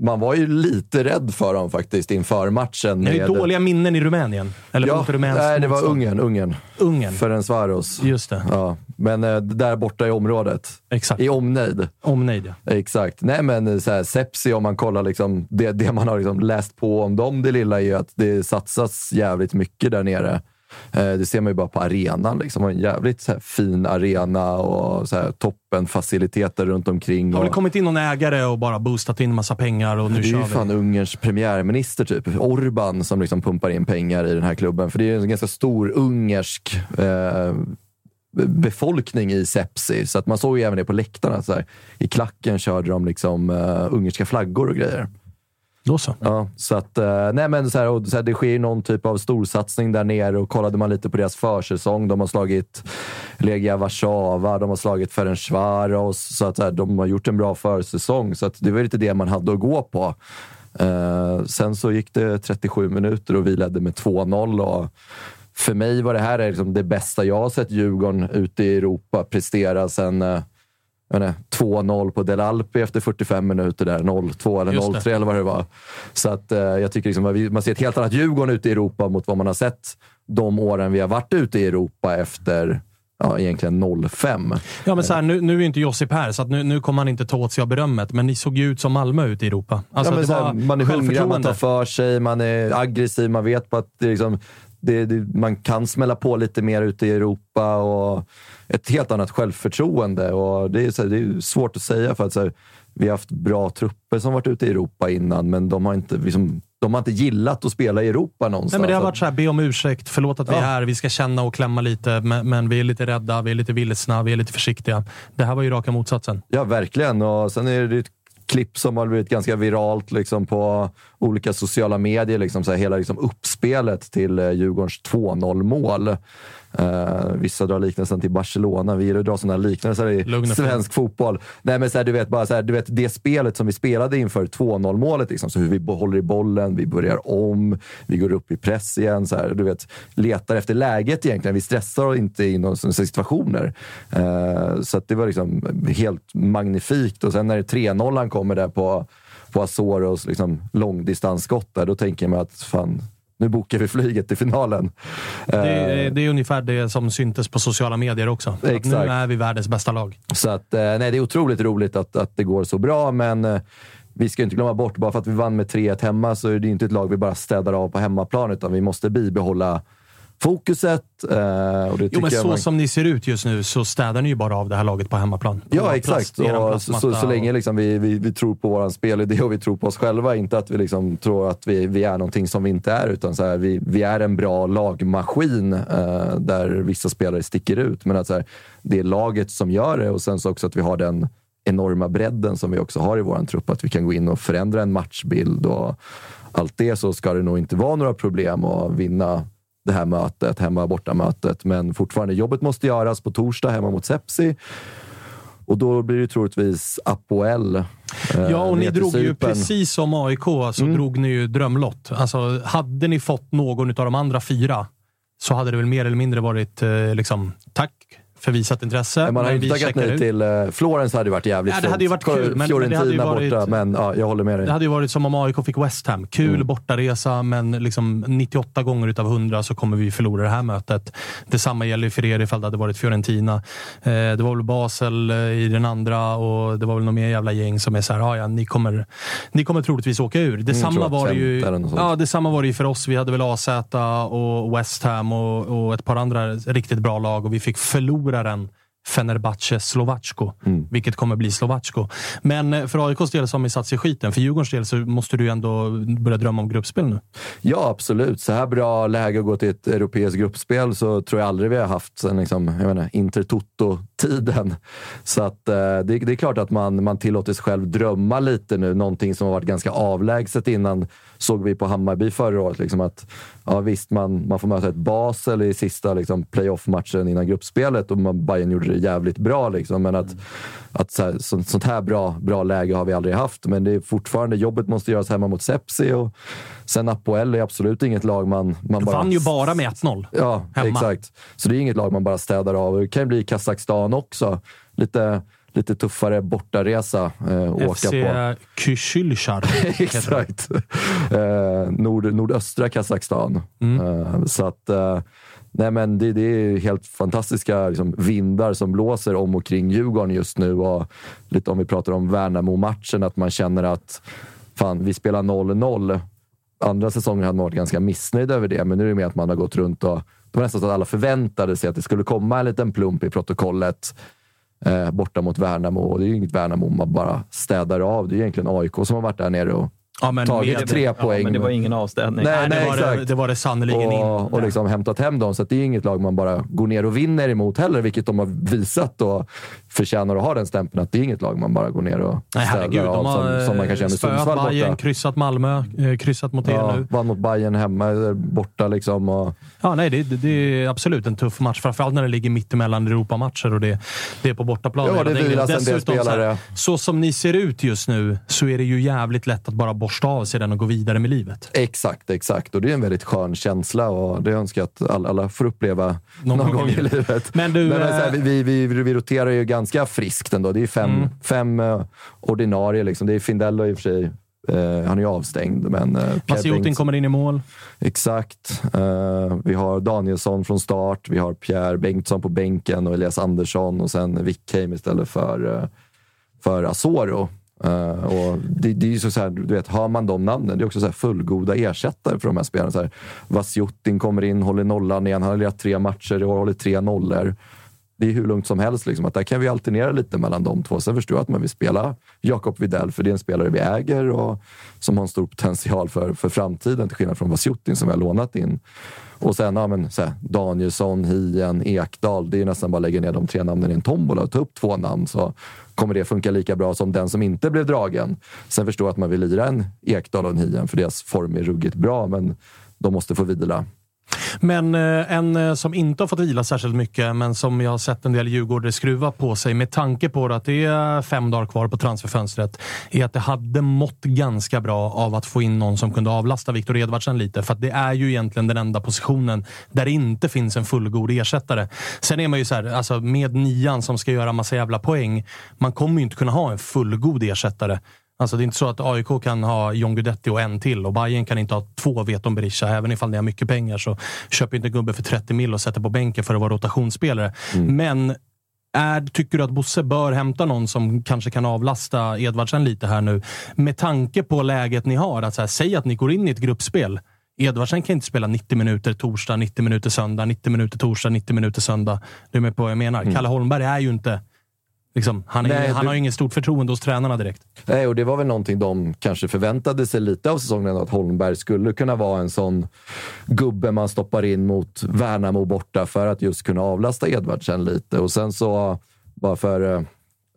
man var ju lite rädd för dem faktiskt inför matchen. Ni har ju dåliga minnen i Rumänien. Eller ja, nej, det var Ungern. Ungern. Ungern. Ferencvaros. Just det. Ja. Men eh, där borta i området. Exakt. I omnejd. Omnejd, ja. Exakt. Nej, men eh, så här, Sepsi, om man kollar liksom, det, det man har liksom läst på om dem, det lilla är ju att det satsas jävligt mycket där nere. Eh, det ser man ju bara på arenan. Liksom. En jävligt fin arena och så här, toppen faciliteter runt omkring. Har väl kommit in någon ägare och bara boostat in massa pengar och nu Det är ju fan Ungerns premiärminister, typ. Orban, som liksom pumpar in pengar i den här klubben. För det är en ganska stor ungersk eh, befolkning i Sepsi. Så att man såg ju även det på läktarna. Så här, I klacken körde de liksom uh, ungerska flaggor och grejer. Då så. Ja, så att, eh, nej men så här, och, så här, det sker någon typ av storsatsning där nere och kollade man lite på deras försäsong. De har slagit Legia Warszawa, de har slagit Ferencvaros. Så att så här, de har gjort en bra försäsong. Så att det var lite det man hade att gå på. Uh, sen så gick det 37 minuter och vi ledde med 2-0. Och för mig var det här liksom det bästa jag har sett Djurgården ute i Europa prestera sen eh, 2-0 på Del Alpi efter 45 minuter. där 0-2 eller 0-3 eller vad det var. Så att, eh, jag tycker liksom, man ser ett helt annat Djurgården ute i Europa mot vad man har sett de åren vi har varit ute i Europa efter ja, egentligen 05. Ja, men så här, nu, nu är inte Josip här, så nu, nu kommer han inte ta åt sig av berömmet, men ni såg ju ut som Malmö ute i Europa. Alltså, ja, här, man är hungrig, man tar för sig, man är aggressiv, man vet på att det liksom, det, det, man kan smälla på lite mer ute i Europa och ett helt annat självförtroende. Och det, är, så, det är svårt att säga för att så, vi har haft bra trupper som varit ute i Europa innan, men de har inte, liksom, de har inte gillat att spela i Europa någonstans. Nej, men det har varit så här, be om ursäkt, förlåt att vi är här, vi ska känna och klämma lite, men, men, vi är lite rädda, vi är lite vilsna, vi är lite försiktiga. Det här var ju raka motsatsen. Ja, verkligen. Och sen är det ett klipp som har blivit ganska viralt liksom, på olika sociala medier. Liksom, så här, hela liksom, uppspelet till eh, Djurgårdens 2-0-mål. Uh, vissa drar liknelsen till Barcelona. Vi gillar att dra sådana liknelser i Lugna svensk fotboll. Nej, men så här, du vet, bara så här, du vet, det spelet som vi spelade inför 2-0 målet, liksom, så hur vi håller i bollen, vi börjar om, vi går upp i press igen. Så här, du vet, letar efter läget egentligen. Vi stressar inte i några situationer. Uh, så det var liksom helt magnifikt. Och sen när 3-0 kommer där på, på Azoros liksom, långdistansskott, då tänker man att fan, nu bokar vi flyget till finalen. Det är, eh, det är ungefär det som syntes på sociala medier också. Nu är vi världens bästa lag. Så att, eh, nej, det är otroligt roligt att, att det går så bra, men eh, vi ska inte glömma bort, bara för att vi vann med 3-1 hemma så är det inte ett lag vi bara städar av på hemmaplan, utan vi måste bibehålla fokuset. Eh, och det jo, men så man... som ni ser ut just nu så städar ni ju bara av det här laget på hemmaplan. På ja, exakt. Och så, så, så, länge liksom vi, vi, vi tror på vår spelidé och vi tror på oss själva, inte att vi liksom tror att vi, vi är någonting som vi inte är, utan så här, vi, vi är en bra lagmaskin eh, där vissa spelare sticker ut. Men att så här, det är laget som gör det och sen så också att vi har den enorma bredden som vi också har i vår trupp, att vi kan gå in och förändra en matchbild och allt det så ska det nog inte vara några problem att vinna det här mötet, hemma-borta-mötet. Men fortfarande, jobbet måste göras på torsdag hemma mot Sepsi. Och då blir det troligtvis Apoel. Eh, Ja, och ni drog ju precis som AIK, så Mm. drog ni ju drömlott. Alltså, hade ni fått någon av de andra fyra så hade det väl mer eller mindre varit eh, liksom, tack för visat intresse. Man har inte tackat nej till... Uh, Florens hade ju varit jävligt Ja, det hade ju varit kul, men- men det Fiorentina hade ju varit- borta, men ja, jag håller med dig. Det hade ju varit som om AIK fick West Ham. Kul Mm. bortaresa, men liksom 98 gånger utav 100 så kommer vi förlora det här mötet. Detsamma gäller för er ifall det hade varit Fiorentina. Eh, det var väl Basel eh, i den andra och det var väl någon mer jävla gäng som är så här, "Ah, ja, ni kommer, ni kommer troligtvis åka ur. Detsamma, tror jag, var det ju, något ja, detsamma var det ju för oss. Vi hade väl AZ och West Ham och, och ett par andra riktigt bra lag och vi fick förloraren Fenerbahce Slovacko, Mm. vilket kommer bli Slovacko. Men eh, för AIKs del så har vi satt sig i skiten. För Djurgårdens del så måste du ändå börja drömma om gruppspel nu. Ja, absolut. Så här bra läge att gå till ett europeiskt gruppspel så tror jag aldrig vi har haft sen liksom, jag menar, Intertoto-tiden. Så att, eh, det, det är klart att man, man tillåter sig själv drömma lite nu. Någonting som har varit ganska avlägset innan såg vi på Hammarby förra året. Liksom att, ja, visst, man, man får möta ett Basel i sista liksom, playoff-matchen innan gruppspelet och man, Bayern gjorde det jävligt bra. Liksom, men att, att så här, så, sånt här bra, bra läge har vi aldrig haft. Men det är fortfarande, jobbet måste göras hemma mot Sepsi. Och sen Apoel är absolut inget lag man, man bara... Vann ju bara med 1-0. Ja, hemma. exakt. Så det är inget lag man bara städar av. Det kan ju bli Kazakstan också. Lite, lite tuffare bortaresa eh, FC åka på. Kysylchar. Exakt. Eh, nord, nordöstra Kazakstan. Mm. Eh, så att... Eh, nej men det, det är helt fantastiska liksom, vindar som blåser om och kring Djurgården just nu. Och lite om vi pratar om Värnamo-matchen, att man känner att fan, vi spelar 0-0. Andra säsonger hade man varit ganska missnöjd över det, men nu är det mer att man har gått runt och... Det var nästan så att alla förväntade sig att det skulle komma en liten plump i protokollet Eh, borta mot Värnamo. Och det är ju inget Värnamo man bara städar av. Det är egentligen AIK som har varit där nere och Ja, men tagit med- tre ja, poäng. men det var ingen avstädning. Nej, Nej, nej, det, var det, exakt. det var det sannerligen inte. och, liksom hämtat hem dem. Så det är inget lag man bara går ner och vinner emot heller, vilket de har visat och förtjänar att ha den stämpeln. Att det är inget lag man bara går ner och Nej, herregud. av De har som, som man kan känna eh, Sundsvall Bayern, borta. kryssat Malmö, eh, kryssat mot er Ja, nu. vann mot Bayern hemma, eller borta liksom. Och, Ja, nej, det, det, det är absolut en tuff match. Framförallt när det ligger mittemellan Europamatcher och det, det är på bortaplan. Ja, det vilas en del Dessutom, så, spelare. här, så som ni ser ut just nu så är det ju jävligt lätt att bara borsta av sig den och gå vidare med livet. Exakt, exakt. Och det är en väldigt skön känsla och det önskar jag att alla, alla får uppleva någon, Någon gång gång i livet. Men du, men så här, eh, vi, vi, vi, vi roterar ju ganska friskt ändå. Det är fem, Mm. fem eh, ordinarie. Liksom. Det är Findello i och för sig. Eh, han är ju avstängd, men... Uh, Massiotin kommer in i mål. Exakt. Eh, vi har Danielsson från start. Vi har Pierre Bengtsson på bänken och Elias Andersson och sen Wickheim istället för, eh, för Asoro. Uh, och det, det är ju så, så här, du vet, hör man de namnen, det är också så här fullgoda ersättare för de här spelarna. Så här, Vasjutin kommer in, håller nollan igen. Han har lirat tre matcher i år, håller tre nollor. Det är hur lugnt som helst. Liksom, att där kan vi alternera lite mellan de två. Sen förstår jag att man vill spela Jakob Widell, för det är en spelare vi äger och som har en stor potential för, för framtiden, till skillnad från Vasjutin som vi har lånat in. Och sen ja, men, så här, Danielsson, Hien, Ekdal. Det är nästan bara att lägga ner de tre namnen i en tombola och ta upp två namn så kommer det funka lika bra som den som inte blev dragen. Sen förstår jag att man vill lira en Ekdal och en Hien för deras form är ruggigt bra, men de måste få vila. Men eh, en eh, som inte har fått vila särskilt mycket, men som jag har sett en del djurgårdare skruva på sig med tanke på att det är fem dagar kvar på transferfönstret, är att det hade mått ganska bra av att få in någon som kunde avlasta Viktor Edvardsen lite. För att det är ju egentligen den enda positionen där det inte finns en fullgod ersättare. Sen är man ju så här, alltså med nian som ska göra massa jävla poäng. Man kommer ju inte kunna ha en fullgod ersättare. Alltså det är inte så att AIK kan ha John Guidetti och en till och Bayern kan inte ha två Veton Berisha. Även ifall ni har mycket pengar så köper inte en gubbe för 30 mil och sätter på bänken för att vara rotationsspelare. Men är, tycker du att Bosse bör hämta någon som kanske kan avlasta Edvardsen lite här nu? Med tanke på läget ni har. Att så här, säg att ni går in i ett gruppspel. Edvardsen kan inte spela 90 minuter torsdag, 90 minuter söndag, 90 minuter torsdag, 90 minuter söndag. Du är med på vad jag menar. Kalle Holmberg är ju inte... Liksom, han är, Nej, han du- har ju inget stort förtroende hos tränarna direkt. Nej, och det var väl någonting de kanske förväntade sig lite av säsongen, att Holmberg skulle kunna vara en sån gubbe man stoppar in mot Värnamo borta för att just kunna avlasta Edvardsen lite. Och sen så, bara för eh,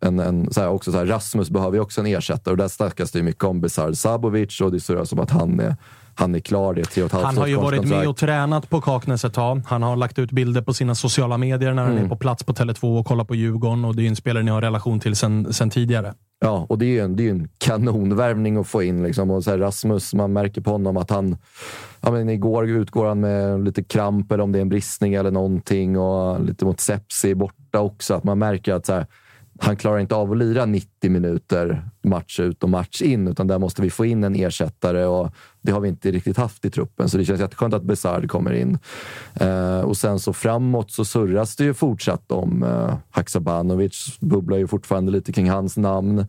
en, en, så här, också så här, Rasmus behöver ju också en ersättare och där snackas det ju mycket om Besar Sabovic och det ser ut som att han är han är klar. Det är tre och ett halvt Han har ju varit med och tränat på Kaknäs ett tag. Han har lagt ut bilder på sina sociala medier när han Mm. är på plats på Tele2 och kollar på Djurgården. Och det är ju en spelare ni har relation till sen, sen tidigare. Ja, och det är ju en, det är en kanonvärvning att få in. Liksom. Och så Rasmus, man märker på honom att han... Ja, men igår utgår han med lite kramp eller om det är en bristning eller någonting. Och lite mot sepsi borta också. Att man märker att så här, han klarar inte av att lira 90 minuter match ut och match in. Utan där måste vi få in en ersättare och det har vi inte riktigt haft i truppen. Så det känns jätteskönt att Besard kommer in. Eh, och sen så framåt så surras det ju fortsatt om eh, Haksabanovic. Bubblar ju fortfarande lite kring hans namn.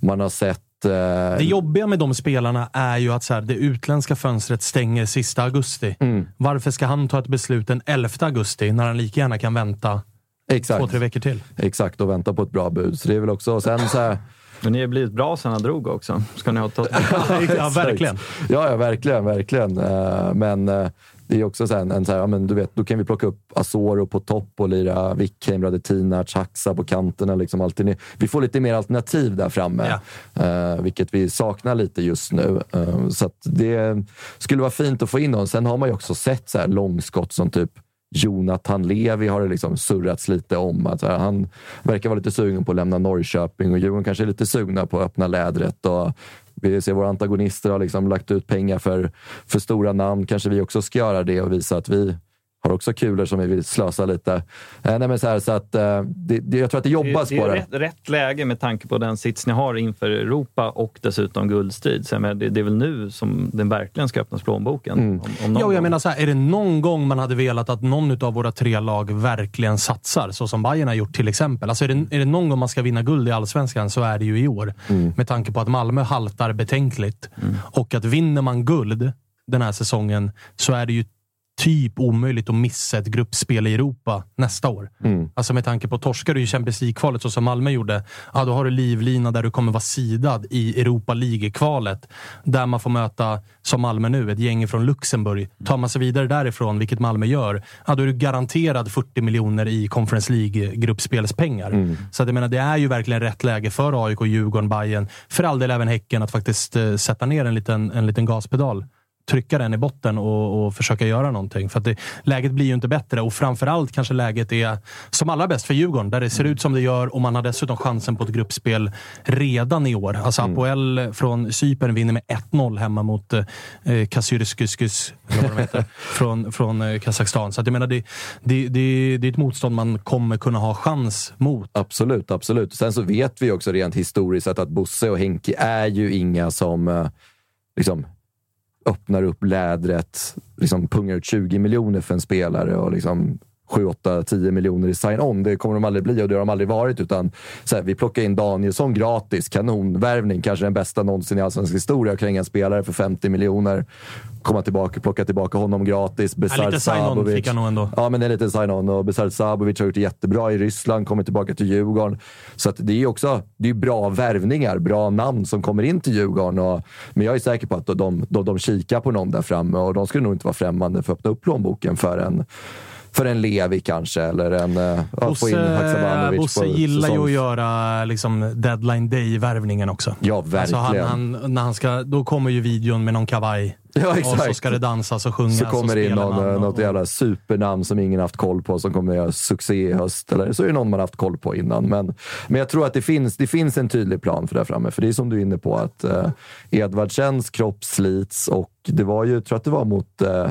Man har sett... Eh, Det jobbiga med de spelarna är ju att så här, det utländska fönstret stänger sista augusti. Mm. Varför ska han ta ett beslut den 11 augusti när han lika gärna kan vänta Exakt. två, tre veckor till? Exakt, och vänta på ett bra bud. Så det är väl också... Och sen så här, Men ni har blivit bra sen han drog också. Ska ni ha tagit... ja, verkligen. Ja, ja verkligen. verkligen. Eh, Men eh, det är också så här, en, så här, ja, men du vet, då kan vi plocka upp Asoro på topp och lira Wikheim, Radetinac, Haxa på kanterna. Liksom alltid. Vi får lite mer alternativ där framme, eh, vilket vi saknar lite just nu. Så att det skulle vara fint att få in någon. Sen har man ju också sett så här långskott som typ Jonathan Levi har det liksom surrats lite om. Att här, han verkar vara lite sugen på att lämna Norrköping och Djurgården kanske är lite sugna på att öppna lädret. Och vi ser våra antagonister har liksom lagt ut pengar för, för stora namn. Kanske vi också ska göra det och visa att vi har också kulor som vi vill slösa lite. Eh, nej men så här, så att, eh, det, det, jag tror att det jobbas det är på det. Rätt, rätt läge med tanke på den sits ni har inför Europa och dessutom guldstrid. Så jag menar, det, det är väl nu som den verkligen ska öppnas plånboken. Mm. Om, om och jag gång. menar så här, är det någon gång man hade velat att någon av våra tre lag verkligen satsar, så som Bayern har gjort till exempel. Alltså är, det, är det någon gång man ska vinna guld i Allsvenskan så är det ju i år. Med tanke på att Malmö haltar betänkligt. Och att vinner man guld den här säsongen så är det ju typ omöjligt att missa ett gruppspel i Europa nästa år. Mm. Alltså med tanke på torskar du i Champions League-kvalet så som Malmö gjorde, ja, då har du livlina där du kommer vara sidad i Europa League-kvalet. Där man får möta, som Malmö nu, ett gäng från Luxemburg. Tar man sig vidare därifrån, vilket Malmö gör, ja, då är du garanterad 40 miljoner i Conference League-gruppspelspengar. Så att jag menar, det är ju verkligen rätt läge för AIK, Djurgården, Bayern för all del även Häcken att faktiskt eh, sätta ner en liten, en liten gaspedal trycka den i botten och, och försöka göra någonting. För att det, läget blir ju inte bättre och framförallt kanske läget är som allra bäst för Djurgården, där det ser ut som det gör och man har dessutom chansen på ett gruppspel redan i år. Alltså Apoel från Cypern vinner med 1-0 hemma mot eh, de heter, från, från eh, Kazakstan. Så att jag menar, det, det, det, det är ett motstånd man kommer kunna ha chans mot. Absolut, absolut. Sen så vet vi också rent historiskt sett att Bosse och Henke är ju inga som eh, liksom öppnar upp lädret, liksom pungar ut 20 miljoner för en spelare och liksom 7, 8, 10 miljoner i sign-on. Det kommer de aldrig bli och det har de aldrig varit. Utan så här, vi plockar in Danielsson gratis, kanonvärvning, kanske den bästa någonsin i allsvensk historia. Kränga en spelare för 50 miljoner. Komma tillbaka, plocka tillbaka honom gratis. Ja, Besard lite sign-on fick han nog ändå. Ja, men det är lite sign-on. Och Besard Sabovic har gjort det jättebra i Ryssland, kommer tillbaka till Djurgården. Så att det är också det är bra värvningar, bra namn som kommer in till Djurgården. Och, men jag är säker på att de, de, de kikar på någon där framme och de skulle nog inte vara främmande för att öppna upp plånboken för en för en Levi kanske, eller en... in Bosse, Bosse gillar ju att göra liksom, deadline day-värvningen också. Ja, Alltså han, verkligen. han, när han ska, då kommer ju videon med någon kavaj. Ja, Och så ska det dansas och sjungas Så kommer det in någon, eh, och- något jävla supernamn som ingen haft koll på som kommer göra succé i höst. Eller så är det någon man haft koll på innan. Men, men jag tror att det finns, det finns en tydlig plan för det här framme. För det är som du är inne på, att eh, Edvardsens kropp slits och det var ju, jag tror att det var mot eh,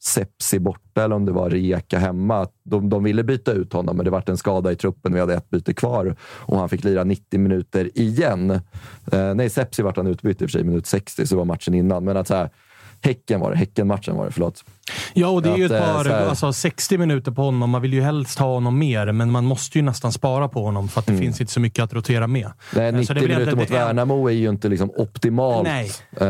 Sepsi borta eller om det var Rijeka hemma. De, de ville byta ut honom, men det vart en skada i truppen. Vi hade ett byte kvar och han fick lira 90 minuter igen. Eh, nej, Sepsi vart han utbytt i och för sig, minut 60, så det var matchen innan. Men att så här, Häcken var det. Häckenmatchen var det, förlåt. Ja, och det är ju Att, ett eh, par, här- alltså 60 minuter på honom. Man vill ju helst ha honom mer, men man måste ju nästan spara på honom för att det Mm. finns inte så mycket att rotera med. Nej, Så 90 det är väl minuter mot det Värnamo är ju inte liksom optimalt eh,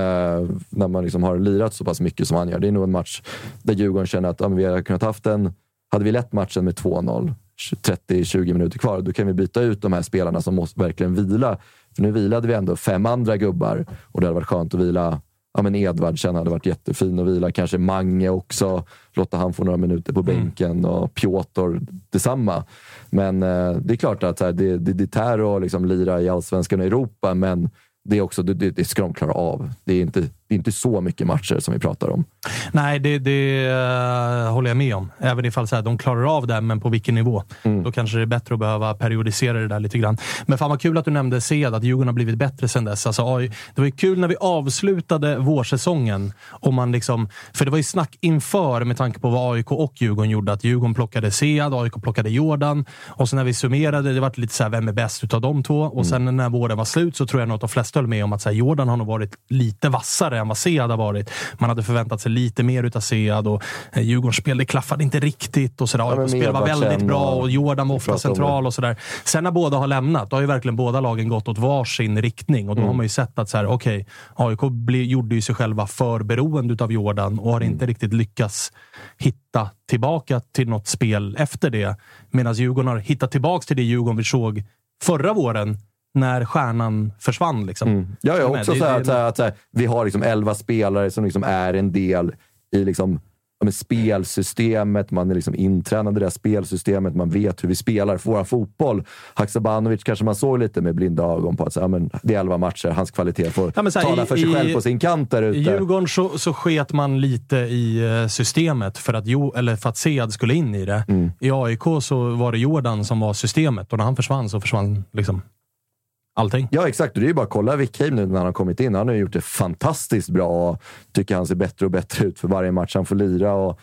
när man liksom har lirat så pass mycket som han gör. Det är nog en match där Djurgården känner att ja, vi hade kunnat haft en... Hade vi lett matchen med 2-0, 30-20 minuter kvar, då kan vi byta ut de här spelarna som måste verkligen vila. För nu vilade vi ändå fem andra gubbar och det hade varit skönt att vila Ja, men Edvardsen hade varit jättefin att vila. Kanske Mange också. Låta han få några minuter på bänken och Piotr detsamma. Men eh, det är klart att här, det, det, det tär att liksom lira i allsvenskan och Europa, men det är också det, det, det ska de klara av. Det är inte det är inte så mycket matcher som vi pratar om. Nej, det, det uh, håller jag med om. Även ifall så här, de klarar av det, men på vilken nivå? Mm. Då kanske det är bättre att behöva periodisera det där lite grann. Men fan vad kul att du nämnde Sead, att Djurgården har blivit bättre sen dess. Alltså, det var ju kul när vi avslutade vårsäsongen. Och man liksom, för det var ju snack inför med tanke på vad AIK och Djurgården gjorde. Att Djurgården plockade Sead, AIK plockade Jordan. Och sen när vi summerade, det var lite så här, vem är bäst utav de två? Och mm. sen när våren var slut så tror jag nog att de flesta höll med om att så här, Jordan har nog varit lite vassare än vad Sead har varit. Man hade förväntat sig lite mer utav Sead och eh, Djurgårdens spel det klaffade inte riktigt. Och så där. Ja, spel var väldigt bra och Jordan var ofta central och sådär. Sen när båda har lämnat, då har ju verkligen båda lagen gått åt varsin riktning och då mm. har man ju sett att så här, okay, AIK ble, gjorde ju sig själva för beroende av Jordan och har mm. inte riktigt lyckats hitta tillbaka till något spel efter det. Medan Djurgården har hittat tillbaka till det Djurgården vi såg förra våren när stjärnan försvann. Liksom. Mm. Ja, jag också det, så här, det, att, att, att, vi har liksom elva spelare som liksom är en del i liksom, med spelsystemet, man är liksom intränad i det här spelsystemet, man vet hur vi spelar vår fotboll. Haksabanovic kanske man såg lite med blinda ögon på att så, ja, men det är elva matcher, hans kvalitet får ja, här, tala för sig i, själv på sin kant där ute. I Djurgården så, så sket man lite i eh, systemet för att, jo, eller för att Sead skulle in i det. Mm. I AIK så var det Jordan som var systemet och när han försvann så försvann liksom allting. Ja, exakt. Det är ju bara att kolla Wickheim nu när han har kommit in. Han har gjort det fantastiskt bra och tycker han ser bättre och bättre ut för varje match han får lira. Och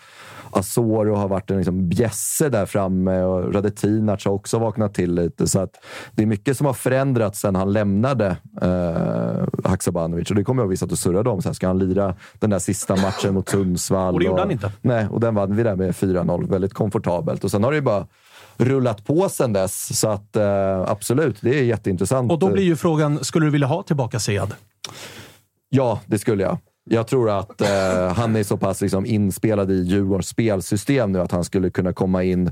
Asoro har varit en liksom bjässe där framme och Radetinac har också vaknat till lite. Så att det är mycket som har förändrats sen han lämnade eh, Haksabanovic. Och det kommer jag ihåg vi satt och surrade om. Så här, ska han lira den där sista matchen mot Sundsvall? Och det gjorde han inte. Nej, och den vann vi där med 4-0. Väldigt komfortabelt. Och sen har det ju bara rullat på sen dess. Så att eh, absolut, det är jätteintressant. Och då blir ju frågan, skulle du vilja ha tillbaka Sead? Ja, det skulle jag. Jag tror att eh, han är så pass liksom, inspelad i Djurgårdens spelsystem nu att han skulle kunna komma in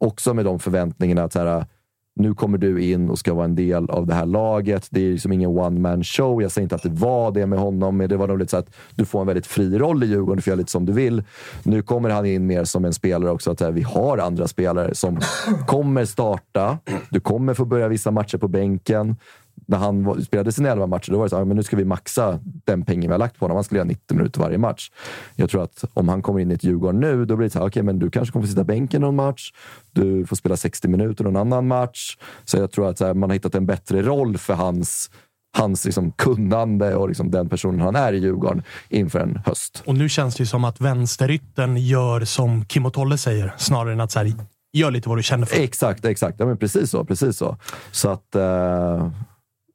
också med de förväntningarna att så här, nu kommer du in och ska vara en del av det här laget. Det är liksom ingen one man show. Jag säger inte att det var det med honom, men det var nog lite så att du får en väldigt fri roll i Djurgården. Du får göra lite som du vill. Nu kommer han in mer som en spelare också. Att eh, vi har andra spelare som kommer starta. Du kommer få börja vissa matcher på bänken när han spelade sina 11 matcher, då var det så här, men nu ska vi maxa den pengen vi har lagt på honom. Han skulle göra 90 minuter varje match. Jag tror att om han kommer in i ett Djurgården nu, då blir det så här, okay, men du kanske kommer få sitta bänken någon match. Du får spela 60 minuter någon annan match. Så jag tror att här, man har hittat en bättre roll för hans hans liksom kunnande och liksom den personen han är i Djurgården inför en höst. Och nu känns det ju som att vänsterytten gör som Kim och Tolle säger, snarare än att så här, gör lite vad du känner för. Exakt, exakt. Ja, men precis så. Precis så. så att... Uh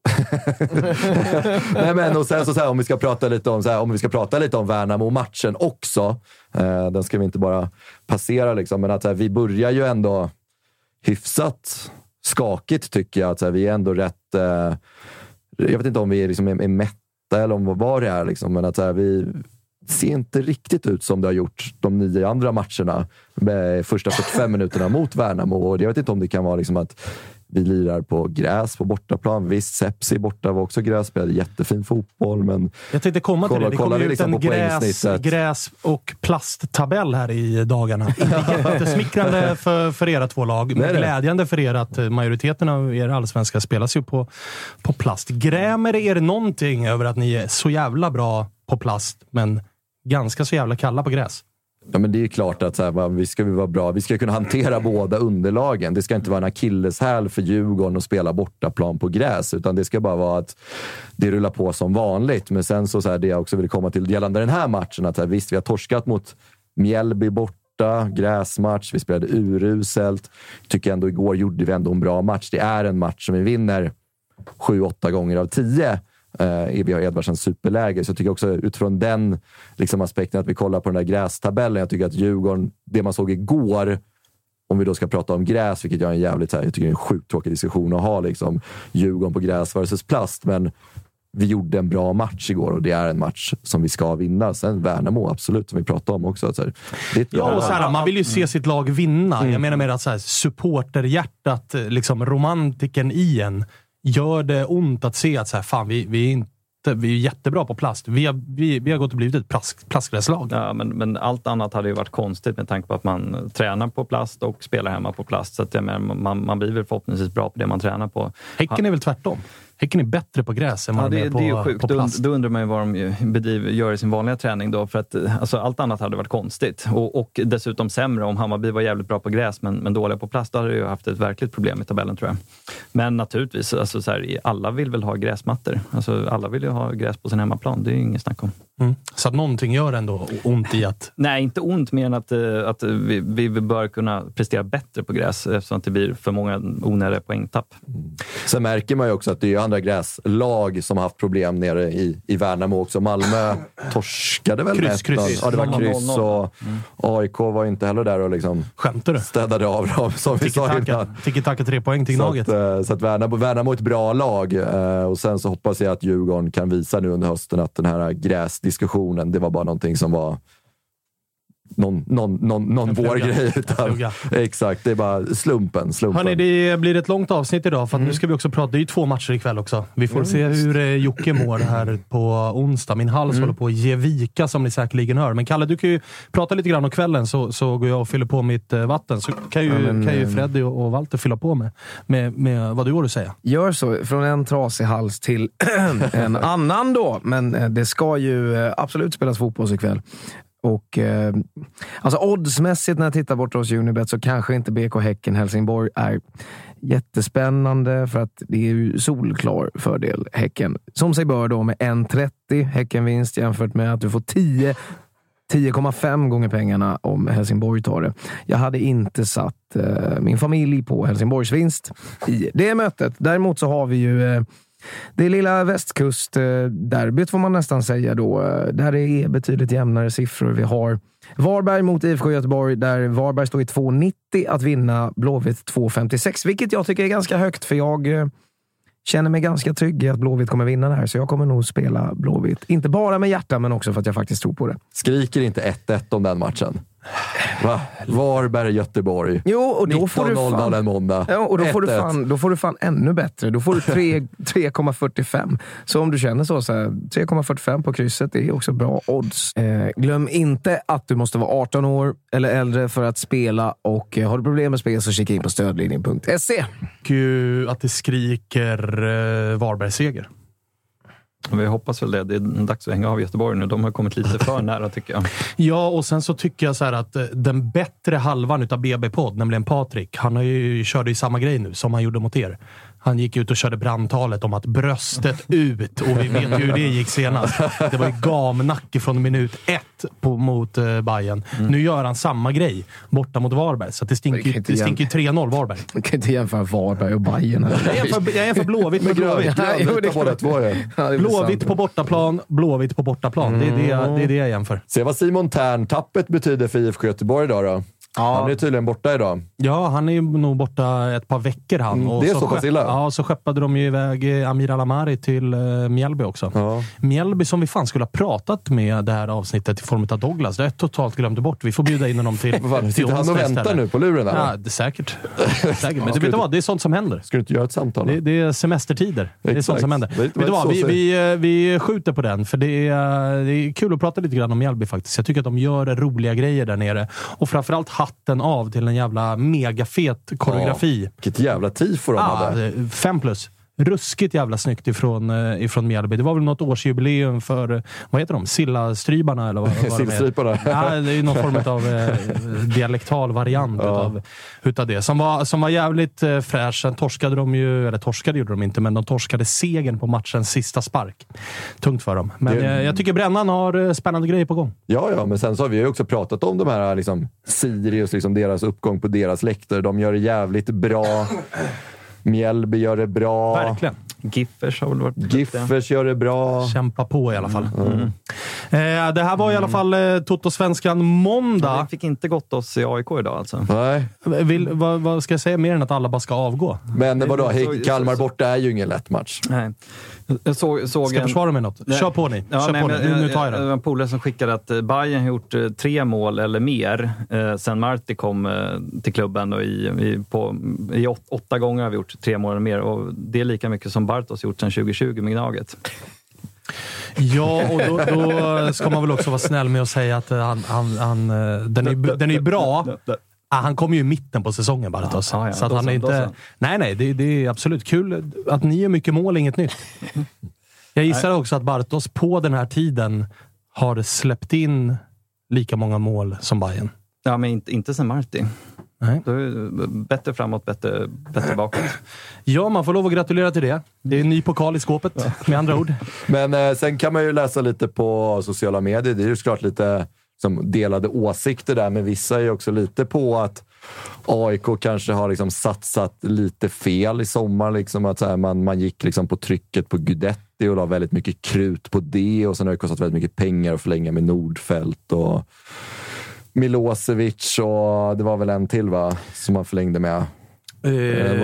Nej, men, och sen så, så här, om vi ska prata lite om, så här, om vi ska prata lite om Värnamo-matchen också. Eh, den ska vi inte bara passera, liksom, men att så här, vi börjar ju ändå hyfsat skakigt tycker jag. Att, så här, vi är ändå rätt... Eh, jag vet inte om vi är, liksom, är, är mätta eller om vad det är, liksom, men att så här, vi ser inte riktigt ut som det har gjort de nio andra matcherna. Med första 45 minuterna mot Värnamo. Och jag vet inte om det kan vara liksom att vi lirar på gräs på bortaplan. Visst, Sepsi borta var också gräs, spelade jättefin fotboll. Men jag tänkte komma till det. Det kommer ut liksom en gräs, gräs och plasttabell här i dagarna. Jättesmickrande för, för era två lag, men glädjande för er att majoriteten av er allsvenska spelas ju på, på plast. Grämer er någonting över att ni är så jävla bra på plast, men ganska så jävla kalla på gräs? Ja, men det är klart att så här, vi ska vara bra. Vi ska kunna hantera båda underlagen. Det ska inte vara en akilleshäl för Djurgården att spela bortaplan på gräs, utan det ska bara vara att det rullar på som vanligt. Men sen så, så här, det jag också vill komma till gällande den här matchen, att här, visst, vi har torskat mot Mjällby borta, gräsmatch. Vi spelade uruselt. Tycker ändå igår gjorde vi ändå en bra match. Det är en match som vi vinner sju, åtta gånger av tio eh, har Edvardsens superläge. Så jag tycker också utifrån den liksom, aspekten att vi kollar på den där grästabellen. Jag tycker att Djurgården, det man såg igår, om vi då ska prata om gräs, vilket jag är en jävligt jag tycker är en sjukt tråkig diskussion att ha. Liksom, Djurgården på gräs versus plast. Men vi gjorde en bra match igår och det är en match som vi ska vinna. Sen Värnamo, absolut, som vi pratade om också. Så här, ja, och så här, man vill ju se sitt lag vinna. Mm. Jag menar mer att så här, supporterhjärtat, liksom romantiken i en, gör det ont att se att så här, fan, vi, vi är inte vi är jättebra på plast. Vi har, vi, vi har gått och blivit ett plask, plastgräslag. Ja, men, men allt annat hade ju varit konstigt med tanke på att man tränar på plast och spelar hemma på plast. Så att, menar, man, man blir väl förhoppningsvis bra på det man tränar på. Häcken är väl tvärtom? Häcken är bättre på gräs än vad Ja, de det, är på, det är ju sjukt. på plast. då undrar man ju vad de bedriver, gör i sin vanliga träning. Då, för att, eh, alltså, allt annat hade varit konstigt. Och, och dessutom sämre. Om Hammarby var jävligt bra på gräs men, men dåliga på plast, då hade ju haft ett verkligt problem i tabellen tror jag. Men naturligtvis, alltså, så här, alla vill väl ha gräsmattor. Alltså, alla vill ju ha gräs på sin hemmaplan. Det är ju inget snack om. Mm. Så att någonting gör ändå ont i att... Nej, inte ont, mer än att, eh, att vi, vi bör kunna prestera bättre på gräs eftersom att det blir för många onödiga poängtapp. Sen märker man ju också att det är andra gräslag som har haft problem nere i, i Värnamo också. Malmö torskade väl Kryss, kryss. 1-0. Ja, det var 0-0. kryss och AIK var inte heller där och liksom Skämtar du? städade av dem, som vi sa innan. Tiki-taka tre poäng till Så Gnaget. att, eh, så att Värnamo, Värnamo är ett bra lag eh, och sen så hoppas jag att Djurgården kan visa nu under hösten att den här diskussionen. det var bara någonting som var någon, någon, någon, någon vår grej. Utan, exakt, det är bara slumpen. slumpen. Hörni, det blir ett långt avsnitt idag, för att nu ska vi också prata. Det är ju två matcher ikväll också. Vi får se hur eh, Jocke mår här på onsdag. Min hals håller på att ge vika, som ni säkerligen hör. Men Kalle, du kan ju prata lite grann om kvällen, så, så går jag och fyller på mitt eh, vatten. Så kan ju, men, kan ju eh, Freddy och, och Walter fylla på med, med, med vad du har att säga. Gör så. Från en trasig hals till en annan då. Men det ska ju absolut spelas fotboll ikväll. Och, eh, alltså oddsmässigt när jag tittar bort hos Unibet så kanske inte BK Häcken Helsingborg är jättespännande för att det är ju solklar fördel Häcken. Som sig bör då med 1,30 Häckenvinst jämfört med att du får 10 10,5 gånger pengarna om Helsingborg tar det. Jag hade inte satt eh, min familj på Helsingborgs vinst i det mötet. Däremot så har vi ju eh, det lilla västkustderbyt får man nästan säga då. Där det är betydligt jämnare siffror. Vi har Varberg mot IFK Göteborg, där Varberg står i 2,90 att vinna Blåvitt 2,56. Vilket jag tycker är ganska högt, för jag eh, känner mig ganska trygg i att Blåvitt kommer vinna det här. Så jag kommer nog spela Blåvitt. Inte bara med hjärta, men också för att jag faktiskt tror på det. Skriker inte 1-1 om den matchen? Va? Varberg, Göteborg. Jo, och då får du 19.00 fan... en måndag. Ja, och då får, du 1-1. fan, då får du fan ännu bättre. Då får du tre- 3,45. Så om du känner så, så här, 3,45 på krysset, det är också bra odds. Eh, glöm inte att du måste vara 18 år eller äldre för att spela och eh, har du problem med spel så kika in på stödlinjen.se. Gud, att det skriker eh, Varberg-seger. Vi hoppas väl det. Det är dags att hänga av Göteborg nu. De har kommit lite för nära tycker jag. Ja, och sen så tycker jag så här att eh, den bättre halvan utav BB-podd, nämligen Patrik, han har ju, körde ju samma grej nu som han gjorde mot er. Han gick ut och körde brandtalet om att bröstet ut och vi vet ju hur det gick senast. Det var ju gamnacke från minut ett på, mot uh, Bayern. Nu gör han samma grej borta mot Varberg, så att det stinker ju kan inte det stinker ju 3-0 Varberg. Man kan inte jämföra Varberg och Bayern. Jag jämför, jag jämför Blåvitt med Blåvitt. Blåvitt på bortaplan, Blåvitt på bortaplan. Det, är det, jag- det är det jag jämför. Se vad Simon Tern-tappet betyder för IFK Göteborg idag då. Han är tydligen borta idag. Ja, han är nog borta ett par veckor han. Mm, Och det är så pass skepp- illa? Ja, så skeppade de ju iväg eh, Amir Alamari till uh, Mjällby också. Ja. Mjällby som vi fan skulle ha pratat med det här avsnittet i form av Douglas. Det har jag totalt glömt bort. Vi får bjuda in honom till, till sitter han och väntar nu på luren? eller? Ja, det säkert. säkert. Men du vet du vad? Det är sånt som händer. Ska du inte göra ett samtal? Det, det är semestertider. Det är Exakt. sånt som händer. Det Vet du vad så Vi, vi, vi skjuter på den, för det är, det är kul att prata lite grann om Mjällby faktiskt. Jag tycker att de gör roliga grejer där nere. Och framförallt hatten av till en jävla megafet koreografi. Ja, vilket jävla tifo de Ja, hade. fem plus. Ruskigt jävla snyggt ifrån, eh, ifrån Mjällby. Det var väl något årsjubileum för, vad heter de? Sillastrybarna eller vad, vad de är. Sillstryparna. Ja, det är någon form av eh, dialektal variant utav, utav det. Som var, som var jävligt eh, fräsch. Sen torskade de ju, eller torskade gjorde de inte, men de torskade segern på matchens sista spark. Tungt för dem. Men Det- eh, jag tycker Brännan har eh, spännande grejer på gång. Ja, ja, men sen så har vi ju också pratat om de här liksom, Sirius, liksom deras uppgång på deras läktare. De gör det jävligt bra. Mjällby gör det bra. Verkligen. Giffers har väl varit. Giffers gör det bra. Kämpa på i alla fall. Eh, det här var i alla fall eh, Toto-svenskan måndag. Det fick inte gått oss i AIK idag alltså. Nej, Vill, vad, vad ska jag säga mer än att alla bara ska avgå? men vadå? så- Kalmar så- borta är ju ingen lätt match. Nej. Jag såg, såg Ska jag en- försvara mig något? Nej. Kör på ni. Ja, Kör nej, på men, ni. Nu, nu tar jag Det det. var en polare som skickade att eh, Bayern har gjort eh, tre mål eller mer eh, sen Marti kom eh, till klubben. Och i, i, på, i åt, åtta gånger har vi gjort tre mål eller mer och det är lika mycket som Bartos gjort sedan 2020 med Gnaget. Ja, och då, då ska man väl också vara snäll med att säga att eh, han, han, han, eh, den, är, den är bra. Ah, han kommer ju i mitten på säsongen, Bartos. Ja, ja, så att han är inte... Nej, nej. Det, det är absolut kul att ni gör mycket mål, inget nytt. Jag gissar också att Bartos på den här tiden har släppt in lika många mål som Bayern. Ja, men inte, inte sen Marti. Nej. Då är bättre framåt, bättre, bättre bakåt. Ja, man får lov att gratulera till det. Det är en ny pokal i skåpet, med andra ord. Men eh, sen kan man ju läsa lite på sociala medier. Det är ju såklart lite som delade åsikter där, men vissa är ju också lite på att AIK kanske har liksom satsat lite fel i sommar. Liksom att här, man, man gick liksom på trycket på Gudetti och la väldigt mycket krut på det. Och sen har det kostat väldigt mycket pengar att förlänga med Nordfält och Milosevic och det var väl en till va? Som man förlängde med. Eh,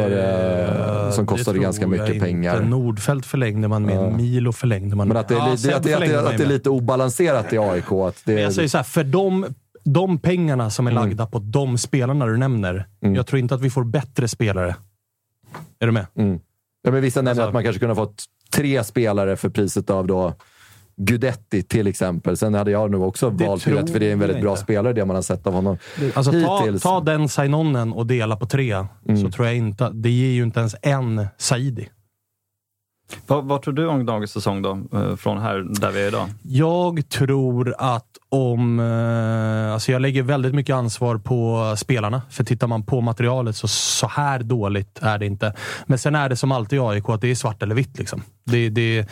var det, som det kostade tror ganska mycket pengar. Nordfält förlängde man med, Ja. Milo förlängde man Men med. att det är, Ja, li- Seb att det, att det, att det är lite obalanserat i AIK. Att det, Men jag säger så här, för de, de pengarna som är Mm. lagda på de spelarna du nämner, jag tror inte att vi får bättre spelare. Är du med? Mm. Ja, men vissa nämner Alltså- att man kanske kunde ha fått tre spelare för priset av då Gudetti till exempel. Sen hade jag nog också Det valt Gudetti, för det är en väldigt bra inte. spelare det man har sett av honom Alltså, ta, hittills. ta den sign-onen och dela på tre, Mm. så tror jag inte... Det ger ju inte ens en Saidi. Vad, vad tror du om dagens säsong då? eh, Från här, där vi är idag? Jag tror att om... Eh, alltså jag lägger väldigt mycket ansvar på spelarna. För tittar man på materialet så så här dåligt är det inte. Men sen är det som alltid i AIK, att det är svart eller vitt. Liksom. Det, det,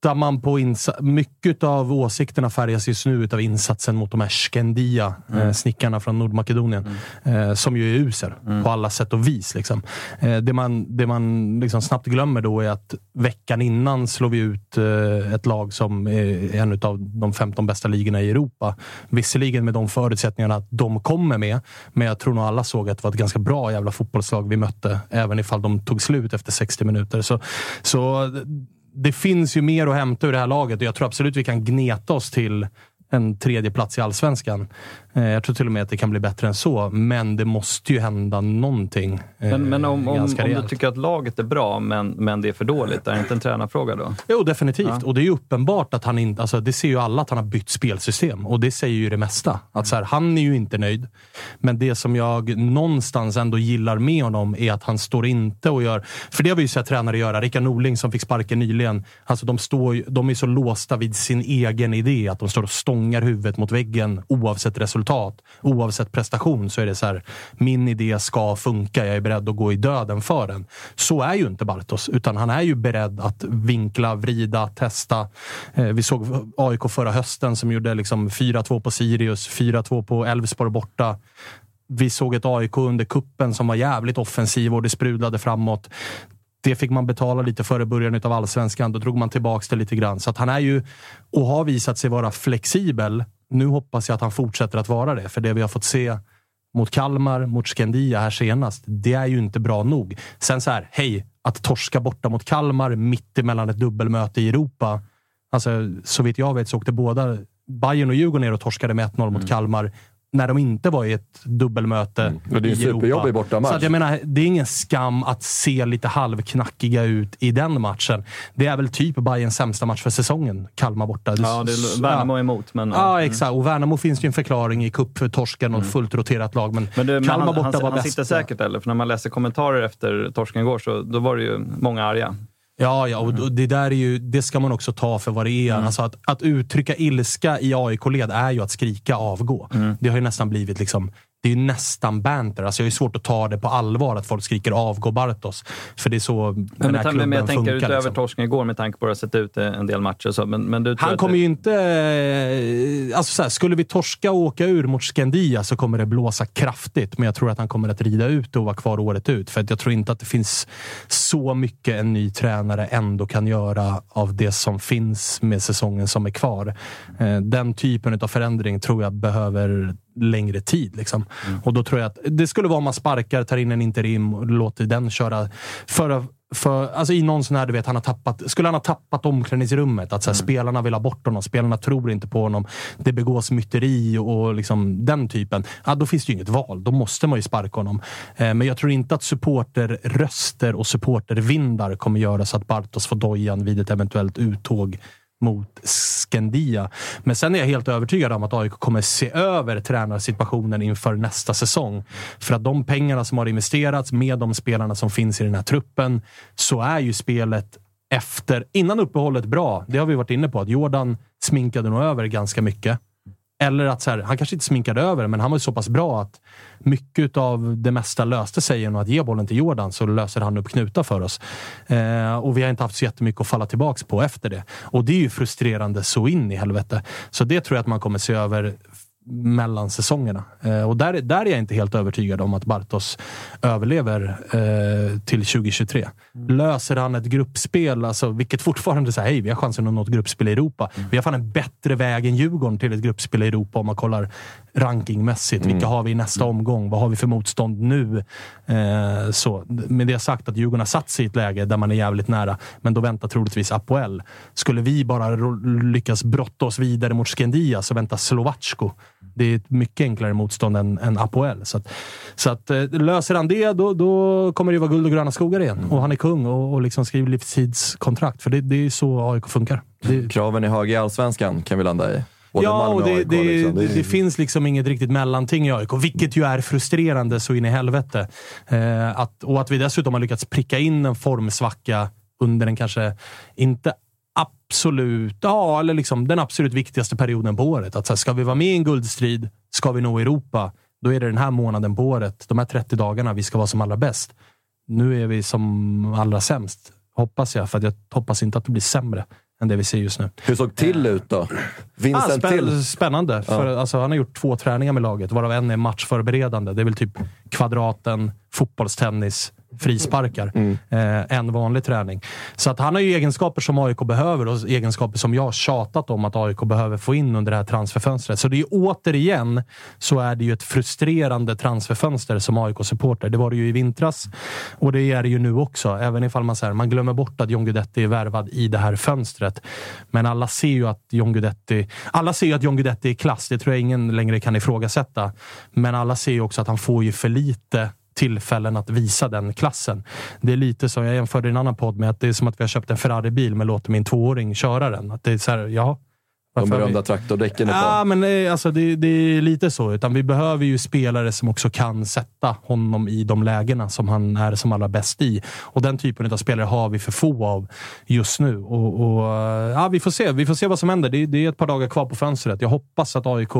tittar man på insa- mycket av åsikterna färgas just nu av insatsen mot de här Skendia, eh, snickarna från Nordmakedonien, eh, som ju är usel på alla sätt och vis. Liksom. Eh, det man, det man liksom snabbt glömmer då är att veckan innan slår vi ut eh, ett lag som är en av de 15 bästa ligorna i Europa. Visserligen med de förutsättningarna att de kommer med, men jag tror nog alla såg att det var ett ganska bra jävla fotbollslag vi mötte, även ifall de tog slut efter 60 minuter. Så, så det finns ju mer att hämta ur det här laget och jag tror absolut vi kan gneta oss till en tredje plats i allsvenskan. Eh, Jag tror till och med att det kan bli bättre än så, men det måste ju hända någonting. eh, Men, men om, om, om du tycker att laget är bra, men, men det är för dåligt, är det inte en tränarfråga då? Jo, definitivt. Ja. Och det är ju uppenbart att han inte... Alltså, det ser ju alla att han har bytt spelsystem. Och det säger ju det mesta. Att så här, han är ju inte nöjd. Men det som jag någonstans ändå gillar med honom är att han står inte och gör... För det har vi ju sett tränare göra. Rickard Norling som fick sparken nyligen. Alltså, de, står, de är så låsta vid sin egen idé att de står och stångar huvudet mot väggen oavsett resultat. Oavsett prestation så är det så här, min idé ska funka. Jag är beredd att gå i döden för den. Så är ju inte Bartos, utan han är ju beredd att vinkla, vrida, testa. Eh, vi såg AIK förra hösten som gjorde liksom 4-2 på Sirius, 4-2 på Elfsborg borta. Vi såg ett AIK under kuppen som var jävligt offensiv och det sprudlade framåt. Det fick man betala lite före början av allsvenskan. Då drog man tillbaka det lite grann. Så att han är ju, och har visat sig vara flexibel. Nu hoppas jag att han fortsätter att vara det, för det vi har fått se mot Kalmar, mot Skandia här senast, det är ju inte bra nog. Sen så här, hej, att torska borta mot Kalmar mitt emellan ett dubbelmöte i Europa. Alltså, så vitt jag vet så åkte båda Bayern och Djurgården ner och torskade med 1-0 mot Kalmar när de inte var i ett dubbelmöte Och det är en i Europa. superjobbig bortamatch. Så att jag menar, det är ingen skam att se lite halvknackiga ut i den matchen. Det är väl typ Bayerns sämsta match för säsongen, Kalmar borta. Ja, det är Värnamo emot, men... Ja, exakt. Och Värnamo finns ju en förklaring i cup för torsken och ett fullt roterat lag. Men, Men, du, men Kalmar han, borta han, var han bäst. sitter säkert eller? För när man läser kommentarer efter torsken igår så då var det ju många arga. Ja, ja och och det där är ju, det ska man också ta för vad det är. Alltså att, att uttrycka ilska i AIK-led är ju att skrika avgå. Det har ju nästan blivit liksom det är ju nästan banter. Alltså jag har svårt att ta det på allvar att folk skriker avgå Bartos. För det är så den Men, här men, klubben men jag tänker funkar. utöver liksom. torsken igår med tanke på att det har sett ut en del matcher. Så, men, men Han kommer det, ju inte... eh, Alltså så här, skulle vi torska och åka ur mot Skandia så kommer det blåsa kraftigt. Men jag tror att han kommer att rida ut och vara kvar året ut. För jag tror inte att det finns så mycket en ny tränare ändå kan göra av det som finns med säsongen som är kvar. Eh, Den typen av förändring tror jag behöver längre tid. Liksom. Och då tror jag att det skulle vara om man sparkar, tar in en interim och låter den köra. För, för, alltså I någon sån här, du vet, han har tappat, skulle han ha tappat omklädningsrummet? Att så här, Spelarna vill ha bort honom, spelarna tror inte på honom. Det begås myteri och liksom, den typen. Ja, då finns det ju inget val. Då måste man ju sparka honom. Eh, men jag tror inte att supporterröster och supportervindar kommer göra så att Bartos får dojan vid ett eventuellt uttåg mot Skandia. Men sen är jag helt övertygad om att AIK kommer se över tränarsituationen inför nästa säsong. För att de pengarna som har investerats med de spelarna som finns i den här truppen så är ju spelet efter, innan uppehållet bra. Det har vi varit inne på, att Jordan sminkade nog över ganska mycket. Eller att så här, han kanske inte sminkade över, men han var så pass bra att mycket av det mesta löste sig genom att ge bollen till Jordan, så löser han upp knutar för oss. Eh, och vi har inte haft så jättemycket att falla tillbaka på efter det. Och det är ju frustrerande så in i helvete. Så det tror jag att man kommer se över mellan säsongerna. Eh, och där, där är jag inte helt övertygad om att Bartos överlever eh, till 2023. Mm. Löser han ett gruppspel, alltså, vilket fortfarande säger hej, vi har chansen att nå ett gruppspel i Europa. Mm. Vi har fan en bättre väg än Djurgården till ett gruppspel i Europa om man kollar rankingmässigt. Mm. Vilka har vi i nästa mm. omgång? Vad har vi för motstånd nu? Eh, så. Med det sagt att Djurgården har satt sig i ett läge där man är jävligt nära, men då väntar troligtvis Apoel. Skulle vi bara lyckas brotta oss vidare mot Skendia så väntar Slovacko. Det är ett mycket enklare motstånd än, än Apoel. Så, att, så att, eh, löser han det, då, då kommer det vara guld och gröna skogar igen. Mm. Och han är kung och, och liksom skriver livstidskontrakt. För det, det är så AIK funkar. Det... Kraven är höga i Allsvenskan, kan vi landa i. Både ja, och det, det, liksom. det, det, finns liksom inget riktigt mellanting i AIK, vilket ju är frustrerande så in i helvete. Eh, att, och att vi dessutom har lyckats pricka in en formsvacka under en kanske inte absolut, ja, eller liksom den absolut viktigaste perioden på året. Att så här, ska vi vara med i en guldstrid, ska vi nå Europa, då är det den här månaden på året, de här 30 dagarna, vi ska vara som allra bäst. Nu är vi som allra sämst, hoppas jag, för jag hoppas inte att det blir sämre än det vi ser just nu. Hur såg till ut då? Finns ah, spä till? Spännande. Ja. För, alltså, han har gjort två träningar med laget, varav en är matchförberedande. Det är väl typ kvadraten, fotbollstennis, frisparkar. Mm. Eh, en vanlig träning. Så att han har ju egenskaper som AIK behöver och egenskaper som jag har tjatat om att AIK behöver få in under det här transferfönstret. Så det är återigen så är det ju ett frustrerande transferfönster som AIK-supporter. Det var det ju i vintras och det är det ju nu också. Även ifall man, här, man glömmer bort att John Guidetti är värvad i det här fönstret. Men alla ser ju att John Guidetti, alla ser ju att John Guidetti är klass. Det tror jag ingen längre kan ifrågasätta. Men alla ser ju också att han får ju för lite tillfällen att visa den klassen. Det är lite som, jag jämförde i en annan podd med att det är som att vi har köpt en Ferrari-bil men låter min tvååring köra den. Att det är så här, ja, de berömda traktordäcken är. Ja, men alltså, det, det, är lite så. Utan vi behöver ju spelare som också kan sätta honom i de lägena som han är som allra bäst i. Och den typen av spelare har vi för få av just nu. Och, och ja, vi får se. Vi får se vad som händer. Det, det, är ett par dagar kvar på fönstret. Jag hoppas att AIK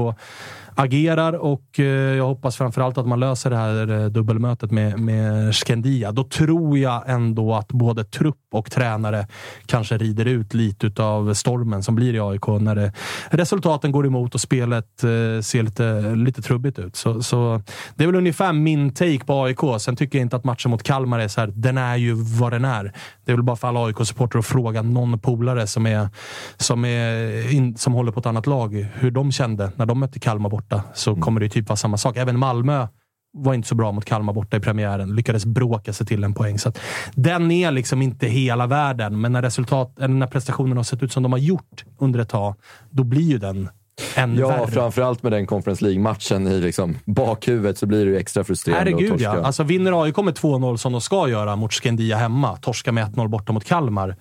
agerar och eh, jag hoppas framförallt att man löser det här eh, dubbelmötet med, med Skandia. Då tror jag ändå att både trupp och tränare kanske rider ut lite av stormen som blir i AIK när det, resultaten går emot och spelet eh, ser lite, lite trubbigt ut. Så, så, det är väl ungefär min take på AIK. Sen tycker jag inte att matchen mot Kalmar är så här, den är ju vad den är. Det är väl bara för alla AIK-supportrar att fråga någon polare som, är, som, är in, som håller på ett annat lag hur de kände när de mötte Kalmar borta. Så mm. kommer det typ vara samma sak. Även Malmö var inte så bra mot Kalmar borta i premiären. Lyckades bråka sig till en poäng. Så den är liksom inte hela världen, men när, resultat, när prestationerna har sett ut som de har gjort under ett tag, då blir ju den än ja, värre. framförallt med den Conference League-matchen i liksom bakhuvudet så blir det ju extra frustrerande Herregud ja. Alltså, vinner AIK med 2-0 som de ska göra mot Skendia hemma, torska med 1-0 borta mot Kalmar.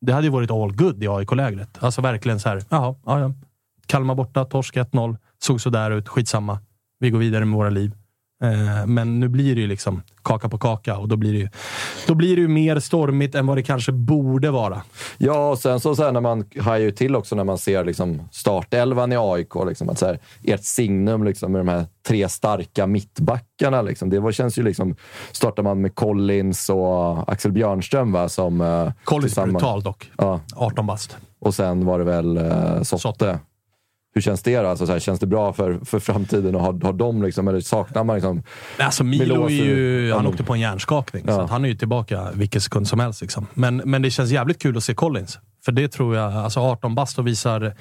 Det hade ju varit all good i AIK-lägret. Alltså verkligen så här, jaha, ja, ja. Kalmar borta, torsk 1-0. Såg sådär ut, skitsamma. Vi går vidare med våra liv. Eh, men nu blir det ju liksom kaka på kaka och då blir det ju, då blir det ju mer stormigt än vad det kanske borde vara. Ja, och sen så, så här, när man hajar ju till också när man ser liksom startelvan i AIK. Liksom, att så här, ert signum liksom, med de här tre starka mittbackarna. Liksom, det var, känns ju liksom... Startar man med Collins och Axel Björnström va, som... Eh, Collins brutal dock. Ja. 18 bast. Och sen var det väl eh, Sotte. Sotte. Hur känns det? Alltså, så här, känns det bra för, för framtiden? Och har, har de liksom, eller saknar man liksom... Alltså Milo ju, han åkte på en hjärnskakning, ja. så han är ju tillbaka vilken sekund som helst. Liksom. Men, men det känns jävligt kul att se Collins. För det tror jag, alltså 18 bast och visar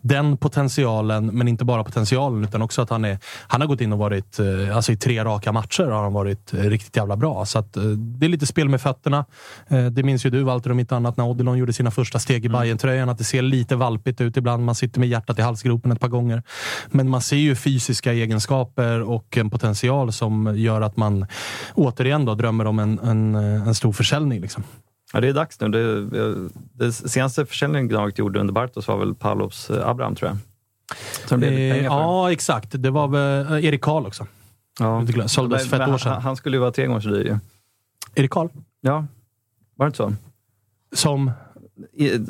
den potentialen, men inte bara potentialen utan också att han, är, han har gått in och varit, eh, alltså i tre raka matcher har han varit riktigt jävla bra. Så att, eh, det är lite spel med fötterna. Eh, det minns ju du Walter om inte annat när Odilon gjorde sina första steg i mm. bayern tröjan att det ser lite valpigt ut ibland. Man sitter med hjärtat i halsgropen ett par gånger. Men man ser ju fysiska egenskaper och en potential som gör att man återigen då drömmer om en, en, en stor försäljning. Liksom. Ja, det är dags nu. Det, det senaste försäljningen Gnaget gjorde under Bartos var väl Pavlovs eh, Abraham, tror jag. Som det blev Eh, pengar för. ja, exakt. Det var väl eh, Erik Karl också. Ja. Såldes för ett år sedan. Han, han skulle ju vara tre gånger så dyr ju. Erik Karl? Ja, var det inte så? Som?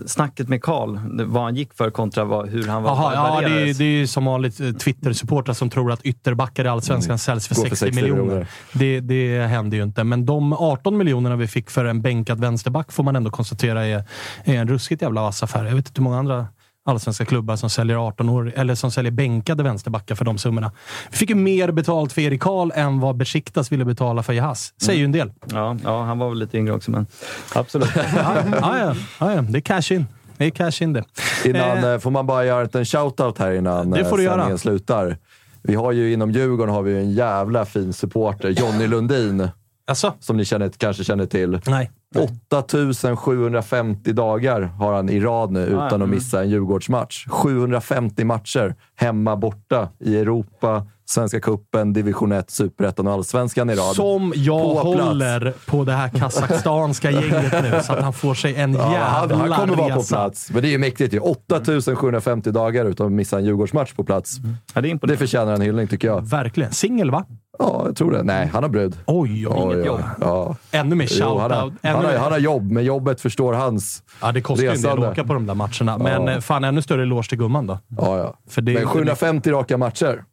Snacket med Karl, vad han gick för kontra vad, hur han var Jaha, ja, det är, det är ju som vanligt eh, Twitter-supportrar som tror att ytterbackar i Allsvenskan säljs för Går för 60, 60 miljoner. miljoner. Det, det händer ju inte. Men de 18 miljonerna vi fick för en bänkad vänsterback får man ändå konstatera är, är en ruskigt jävla vass affär. Jag vet inte hur många andra allsvenska klubbar som säljer 18 år, eller som säljer bänkade vänsterbackar för de summorna. Vi fick ju mer betalt för Erik Karl än vad Besiktas ville betala för Jahas. Säger ju en del. Ja, ja, han var väl lite yngre också, men absolut. ja, ja, ja, ja, det är cash in. Det är cash in det. Innan, Eh, eh, får man bara göra en shoutout här innan Det får du eh, göra. sändningen slutar? Vi har ju inom Djurgården har vi en jävla fin supporter, Jonny Lundin. Alltså? Som ni känner, kanske känner till. Nej. 8750 dagar har han i rad nu utan Ah, att mm. missa en Djurgårdsmatch. 750 matcher hemma, borta, i Europa, Svenska Cupen, Division 1, Superettan och Allsvenskan i rad. Som jag På plats. håller på det här kazakstanska gänget nu, så att han får sig en Ja, han, jävla han kommer vara på resa. plats. Men det är ju mäktigt ju. 8750 dagar utan att missa en Djurgårdsmatch på plats. Ja, det, är det förtjänar en hyllning tycker jag. Verkligen. Singel, va? Ja, jag tror det. Nej, han har brud. Oj, oj, Oj, oj. oj. Ja. Ännu mer han, shoutout. Han, har, mer- han har jobb, men jobbet förstår hans Ja, det kostar ju en del resande. att åka på de där matcherna. Men Ja. eh, fan, ännu större eloge till gumman då. Ja, ja. För det, Men 750 raka matcher.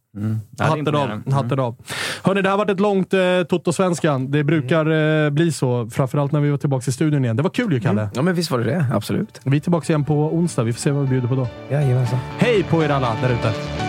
Hatten av. Hatten av. Hörni, det här har varit ett långt eh, Toto-svenskan. Det brukar eh, bli så, framförallt när vi var tillbaka i studion igen. Det var kul ju, Kalle. Ja, men visst var det det. Absolut. Vi är tillbaka igen på onsdag. Vi får se vad vi bjuder på då. Jajamensan. Hej på er alla där ute!